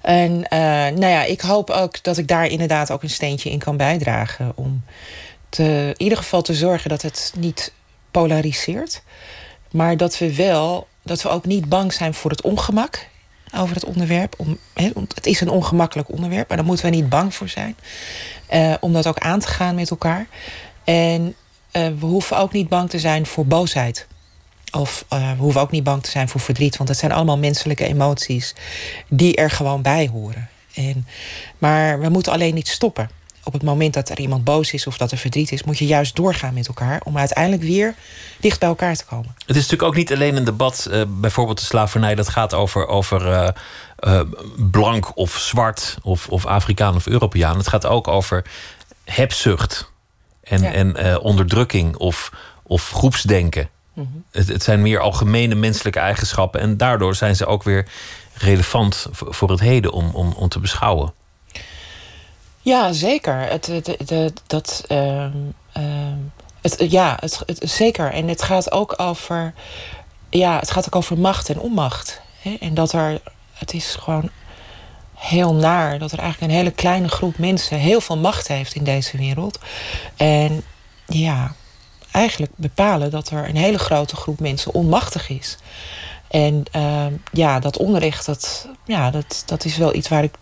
En eh, nou ja, ik hoop ook dat ik daar inderdaad ook een steentje in kan bijdragen. Om te, in ieder geval te zorgen dat het niet polariseert. Maar dat we wel, dat we ook niet bang zijn voor het ongemak over het onderwerp. Om, het is een ongemakkelijk onderwerp, maar daar moeten we niet bang voor zijn. eh, om dat ook aan te gaan met elkaar. En eh, we hoeven ook niet bang te zijn voor boosheid. Of eh, we hoeven ook niet bang te zijn voor verdriet. Want dat zijn allemaal menselijke emoties die er gewoon bij horen. En, maar we moeten alleen niet stoppen. Op het moment dat er iemand boos is of dat er verdriet is, moet je juist doorgaan met elkaar om uiteindelijk weer dicht bij elkaar te komen. Het is natuurlijk ook niet alleen een debat, eh, bijvoorbeeld de slavernij, dat gaat over, over eh, eh, blank of zwart of, of Afrikaan of Europeaan. Het gaat ook over hebzucht en, Ja. en onderdrukking of, of groepsdenken. Mhm. Het, het zijn meer algemene menselijke eigenschappen en daardoor zijn ze ook weer relevant voor voor het heden om, om, om te beschouwen. Ja, zeker. Het, het, dat, ehm, ehm, het, ja, het, zeker. En het gaat ook over, ja, het gaat ook over macht en onmacht. Hè? En dat er, het is gewoon heel naar dat er eigenlijk een hele kleine groep mensen heel veel macht heeft in deze wereld. En ja, eigenlijk bepalen dat er een hele grote groep mensen onmachtig is. En ehm, ja, dat onrecht, dat, ja, dat, dat is wel iets waar ik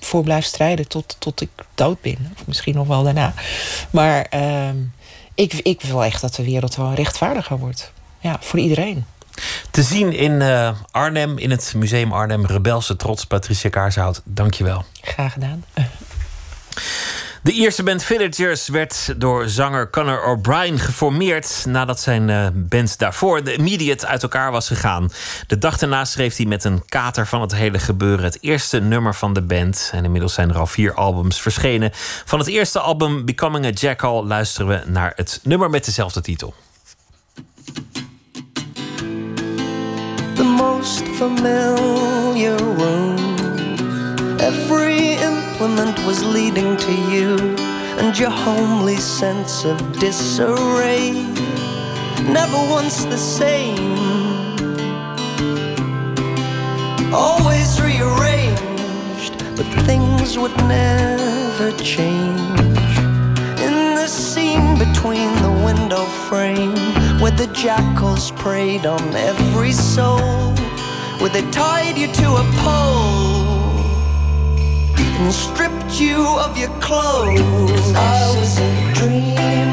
voor blijf strijden tot, tot ik dood ben. Of misschien nog wel daarna. Maar ehm, ik, ik wil echt dat de wereld wel rechtvaardiger wordt. Ja, voor iedereen. Te zien in eh, Arnhem, in het Museum Arnhem, Rebelse Trots, Patricia Kaarshout. Dank je wel. Graag gedaan. De Ierse band Villagers werd door zanger Conor O'Brien geformeerd nadat zijn eh, band daarvoor, de Immediate, uit elkaar was gegaan. De dag daarna schreef hij met een kater van het hele gebeuren het eerste nummer van de band. En inmiddels zijn er al vier albums verschenen. Van het eerste album Becoming a Jackal luisteren we naar het nummer met dezelfde titel. the most familiar room. Every implement was leading to you, and your homely sense of disarray. Never once the same, always rearranged, but things would never change. In the scene between the window frame, where the jackals preyed on every soul, where they tied you to a pole and stripped you of your clothes. I was a dreamer,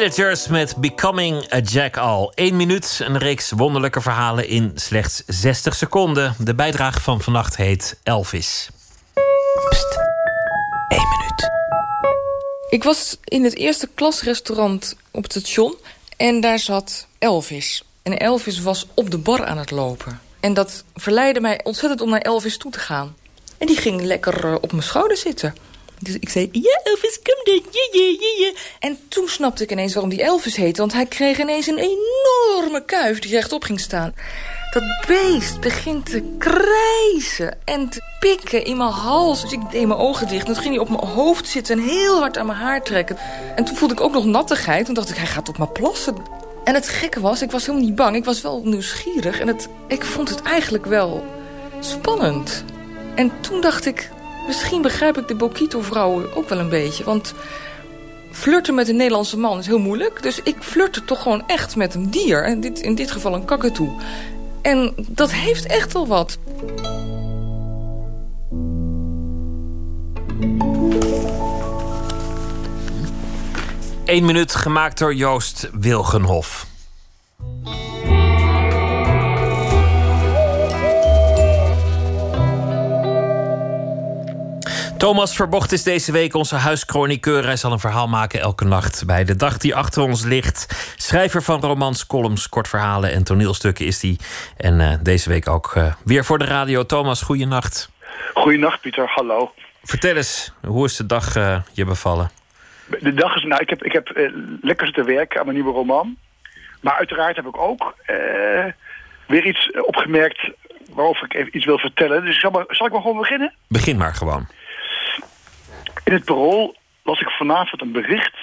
Villagers met Becoming a Jack-All. Eén minuut, een reeks wonderlijke verhalen in slechts 60 seconden. De bijdrage van vannacht heet Elvis. Ik was in het eerste klasrestaurant op het station en daar zat Elvis. En Elvis was op de bar aan het lopen. En dat verleidde mij ontzettend om naar Elvis toe te gaan. En die ging lekker eh, op mijn schouder zitten. Dus ik zei, ja Elvis, En toen snapte ik ineens waarom die Elvis heette. Want hij kreeg ineens een enorme kuif die rechtop ging staan. Dat beest begint te krijsen en te pikken in mijn hals. Dus ik deed mijn ogen dicht. En toen ging hij op mijn hoofd zitten en heel hard aan mijn haar trekken. En toen voelde ik ook nog nattigheid. Toen dacht ik, hij gaat op me plassen. En het gekke was, ik was helemaal niet bang. Ik was wel nieuwsgierig. En het, ik vond het eigenlijk wel spannend. En toen dacht ik, misschien begrijp ik de Bokito-vrouwen ook wel een beetje. Want flirten met een Nederlandse man is heel moeilijk. Dus ik flirte toch gewoon echt met een dier. En dit, in dit geval een kakatoe. En dat heeft echt wel wat. Eén minuut gemaakt door Joost Wilgenhof. Thomas Verbocht is deze week onze huischroniqueur. Hij zal een verhaal maken elke nacht bij de dag die achter ons ligt. Schrijver van romans, columns, kortverhalen en toneelstukken is hij. En eh, deze week ook eh, weer voor de radio. Thomas, goeienacht. Goeienacht, Pieter. Hallo. Vertel eens, hoe is de dag eh, je bevallen? De dag is, nou, ik heb, ik heb lekker zitten werken aan mijn nieuwe roman. Maar uiteraard heb ik ook weer iets opgemerkt waarover ik even iets wil vertellen. Dus zal, maar, zal ik maar gewoon beginnen? Begin maar gewoon. In het parool las ik vanavond een bericht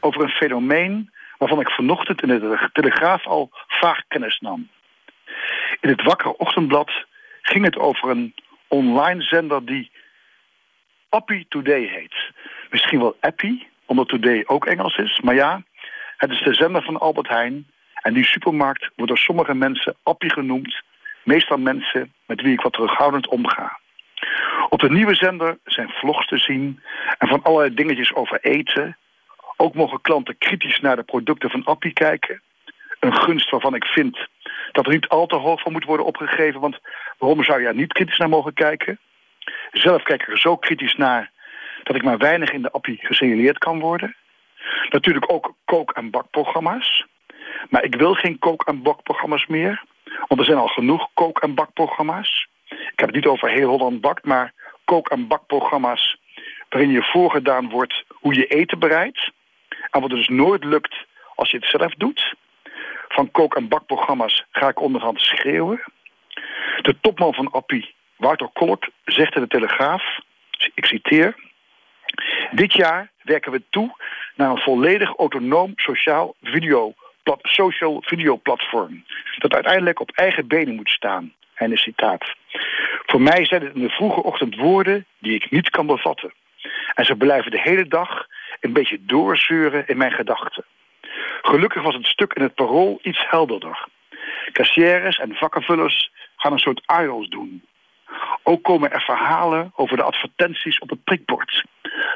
over een fenomeen waarvan ik vanochtend in de Telegraaf al vaag kennis nam. In het Wakker Ochtendblad ging het over een online zender die Appy Today heet. Misschien wel Appy, omdat Today ook Engels is. Maar ja, het is de zender van Albert Heijn. En die supermarkt wordt door sommige mensen Appy genoemd. Meestal mensen met wie ik wat terughoudend omga. Op de nieuwe zender zijn vlogs te zien en van allerlei dingetjes over eten. Ook mogen klanten kritisch naar de producten van Appie kijken. Een gunst waarvan ik vind dat er niet al te hoog van moet worden opgegeven. Want waarom zou je er niet kritisch naar mogen kijken? Zelf kijk ik er zo kritisch naar dat ik maar weinig in de Appie gesignaleerd kan worden. Natuurlijk ook kook- en bakprogramma's. Maar ik wil geen kook- en bakprogramma's meer. Want er zijn al genoeg kook- en bakprogramma's. Ik heb het niet over heel Holland bakt, maar kook- en bakprogramma's waarin je voorgedaan wordt hoe je eten bereidt. En wat dus nooit lukt als je het zelf doet. Van kook- en bakprogramma's ga ik onderhand schreeuwen. De topman van Appie, Wouter Kolk, zegt in de Telegraaf, ik citeer... Dit jaar werken we toe naar een volledig autonoom sociaal video, plat, social videoplatform. Dat uiteindelijk op eigen benen moet staan. En een citaat. Voor mij zijn het in de vroege ochtend woorden die ik niet kan bevatten. En ze blijven de hele dag een beetje doorzeuren in mijn gedachten. Gelukkig was het stuk in het parool iets helderder. Kassières en vakkenvullers gaan een soort IO's doen. Ook komen er verhalen over de advertenties op het prikbord.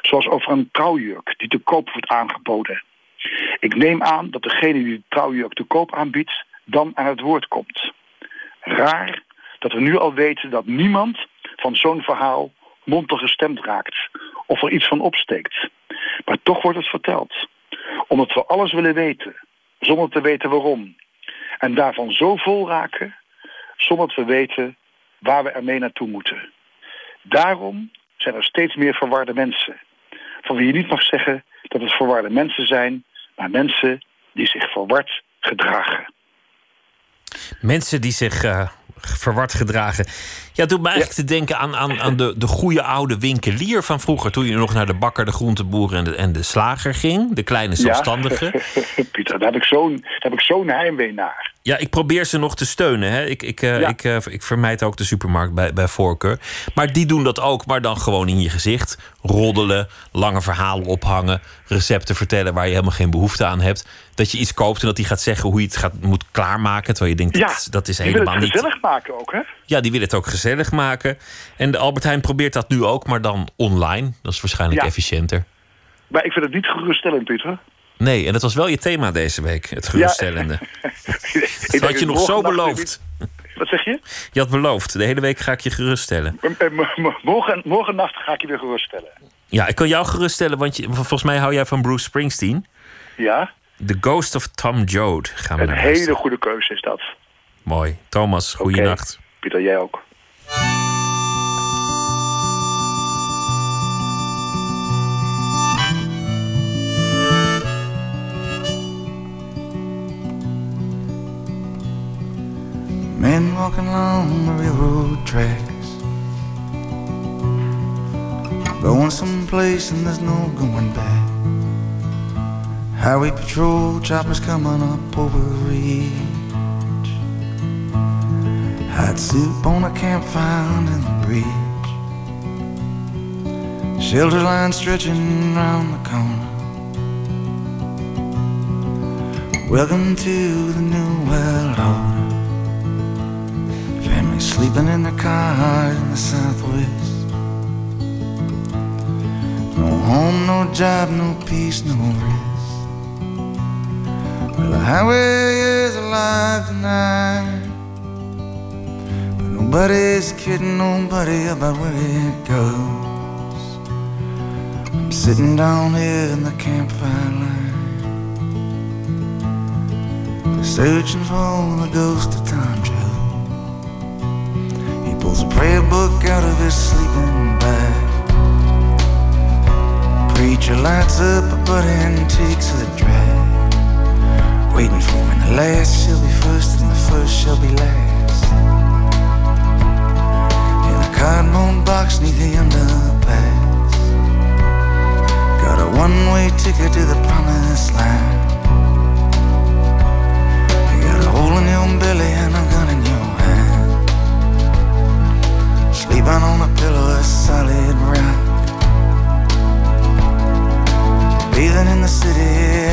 Zoals over een trouwjurk die te koop wordt aangeboden. Ik neem aan dat degene die de trouwjurk te koop aanbiedt... dan aan het woord komt. Raar dat we nu al weten dat niemand van zo'n verhaal mondig gestemd raakt. Of er iets van opsteekt. Maar toch wordt het verteld. Omdat we alles willen weten. Zonder te weten waarom. En daarvan zo vol raken. Zonder dat we weten waar we ermee naartoe moeten. Daarom zijn er steeds meer verwarde mensen. Van wie je niet mag zeggen dat het verwarde mensen zijn, maar mensen die zich verward gedragen. Mensen die zich eh, verward gedragen. Ja, het doet me eigenlijk te denken aan, aan, aan de, de goede oude winkelier van vroeger. Toen je nog naar de bakker, de groenteboer en de, en de slager ging. De kleine zelfstandige. Ja, Pieter, daar heb ik zo'n daar heb ik zo'n heimwee naar. Ja, ik probeer ze nog te steunen. Hè. Ik, ik, eh, Ja. ik, eh, ik vermijd ook de supermarkt bij, bij voorkeur. Maar die doen dat ook, maar dan gewoon in je gezicht. Roddelen, lange verhalen ophangen, recepten vertellen waar je helemaal geen behoefte aan hebt. Dat je iets koopt en dat die gaat zeggen hoe je het gaat, moet klaarmaken. Terwijl je denkt, Ja, dat, dat is die willen helemaal het niet. gezellig maken ook, hè? Ja, die willen het ook gezellig maken. En de Albert Heijn probeert dat nu ook, maar dan online. Dat is waarschijnlijk Ja. efficiënter. Maar ik vind het niet geruststellend, Pieter. Nee, en dat was wel je thema deze week, het geruststellende. Ik Dat had je nog zo beloofd. Wat zeg je? Je had beloofd, de hele week ga ik je geruststellen. Morgen, morgen nacht ga ik je weer geruststellen. Ja, ik kan jou geruststellen, want je, volgens mij hou jij van Bruce Springsteen. Ja? The Ghost of Tom Joad gaan we Een naar hele luisteren. goede keuze is dat. Mooi. Thomas, goeienacht. Pieter, jij ook. Men walking along the railroad tracks. Going someplace and there's no going back. Highway patrol choppers coming up over the ridge. Hot soup on a campfire in the bridge. Shelter line stretching round the corner. Welcome to the new world order. Sleeping in their car in the southwest. No home, no job, no peace, no rest. Well, the highway is alive tonight. But nobody's kidding nobody about where it goes. I'm sitting down here in the campfire line. Searching for the ghost of Tom Joe. Pulls a prayer book out of his sleeping bag. Preacher lights up a butt and takes the drag. Waiting for when the last shall be first and the first shall be last. In a cardboard box neath the underpass. Got a one-way ticket to the promised land. You got a hole in your belly and a gun Sleeping on a pillow of solid rock. Bathing in the city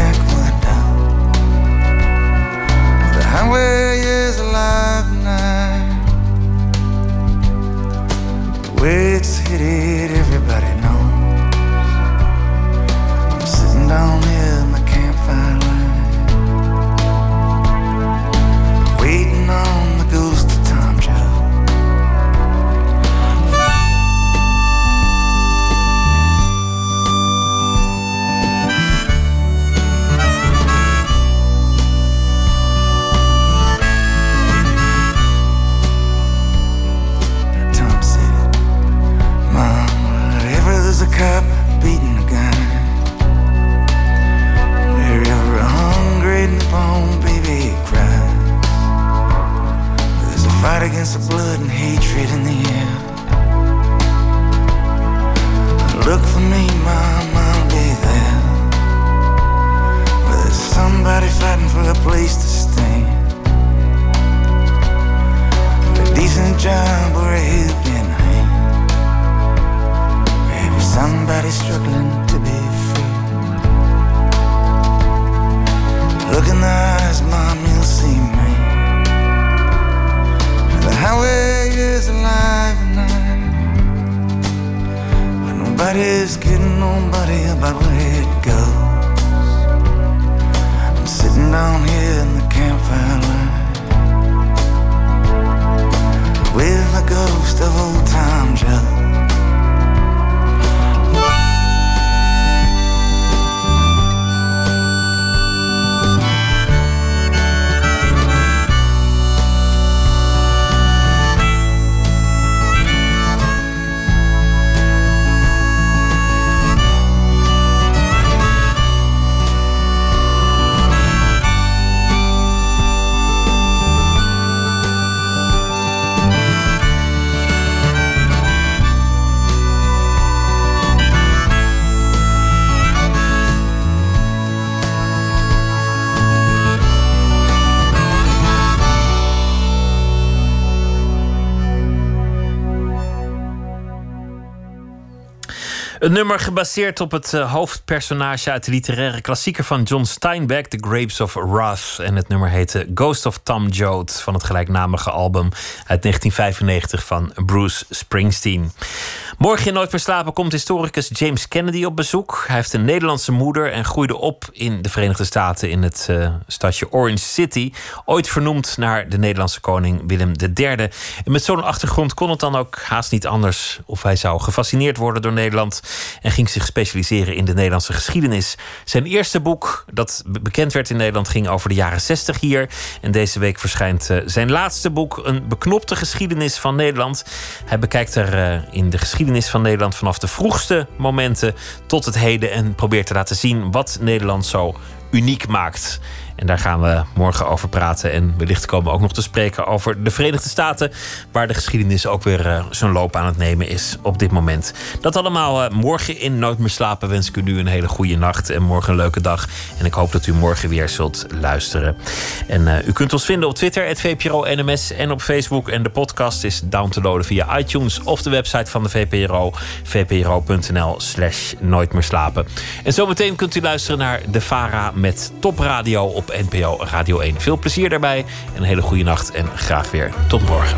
aqueduct. The highway is alive tonight. The way it's headed, everybody knows. I'm sitting down here against the blood and hatred in the air. Look for me, Mom, I'll be there. Where there's somebody fighting for a place to stand. A decent job or a helping hand. Maybe somebody struggling to be Een nummer gebaseerd op het eh, hoofdpersonage uit de literaire klassieker van John Steinbeck, The Grapes of Wrath. En het nummer heette Ghost of Tom Joad van het gelijknamige album uit 1995 van Bruce Springsteen. Morgen in Nooit meer slapen komt historicus James Kennedy op bezoek. Hij heeft een Nederlandse moeder en groeide op in de Verenigde Staten in het eh, stadje Orange City. Ooit vernoemd naar de Nederlandse koning Willem III. En met zo'n achtergrond kon het dan ook haast niet anders of hij zou gefascineerd worden door Nederland en ging zich specialiseren in de Nederlandse geschiedenis. Zijn eerste boek dat be- bekend werd in Nederland ging over de jaren 60 hier. En deze week verschijnt eh, zijn laatste boek, Een beknopte geschiedenis van Nederland. Hij bekijkt er eh, in de geschiedenis van Nederland vanaf de vroegste momenten tot het heden en probeert te laten zien wat Nederland zo uniek maakt. En daar gaan we morgen over praten. En wellicht komen we ook nog te spreken over de Verenigde Staten, waar de geschiedenis ook weer eh, zijn loop aan het nemen is op dit moment. Dat allemaal eh, morgen in Nooit meer slapen wens ik u nu een hele goede nacht en morgen een leuke dag. En ik hoop dat u morgen weer zult luisteren. En eh, u kunt ons vinden op Twitter, het VPRO NMS en op Facebook. En de podcast is down te loaden via iTunes of de website van de VPRO, vpro.nl slash nooit meer slapen. En zometeen kunt u luisteren naar De Vara met Topradio op NPO Radio 1. Veel plezier daarbij, een hele goede nacht en graag weer tot morgen.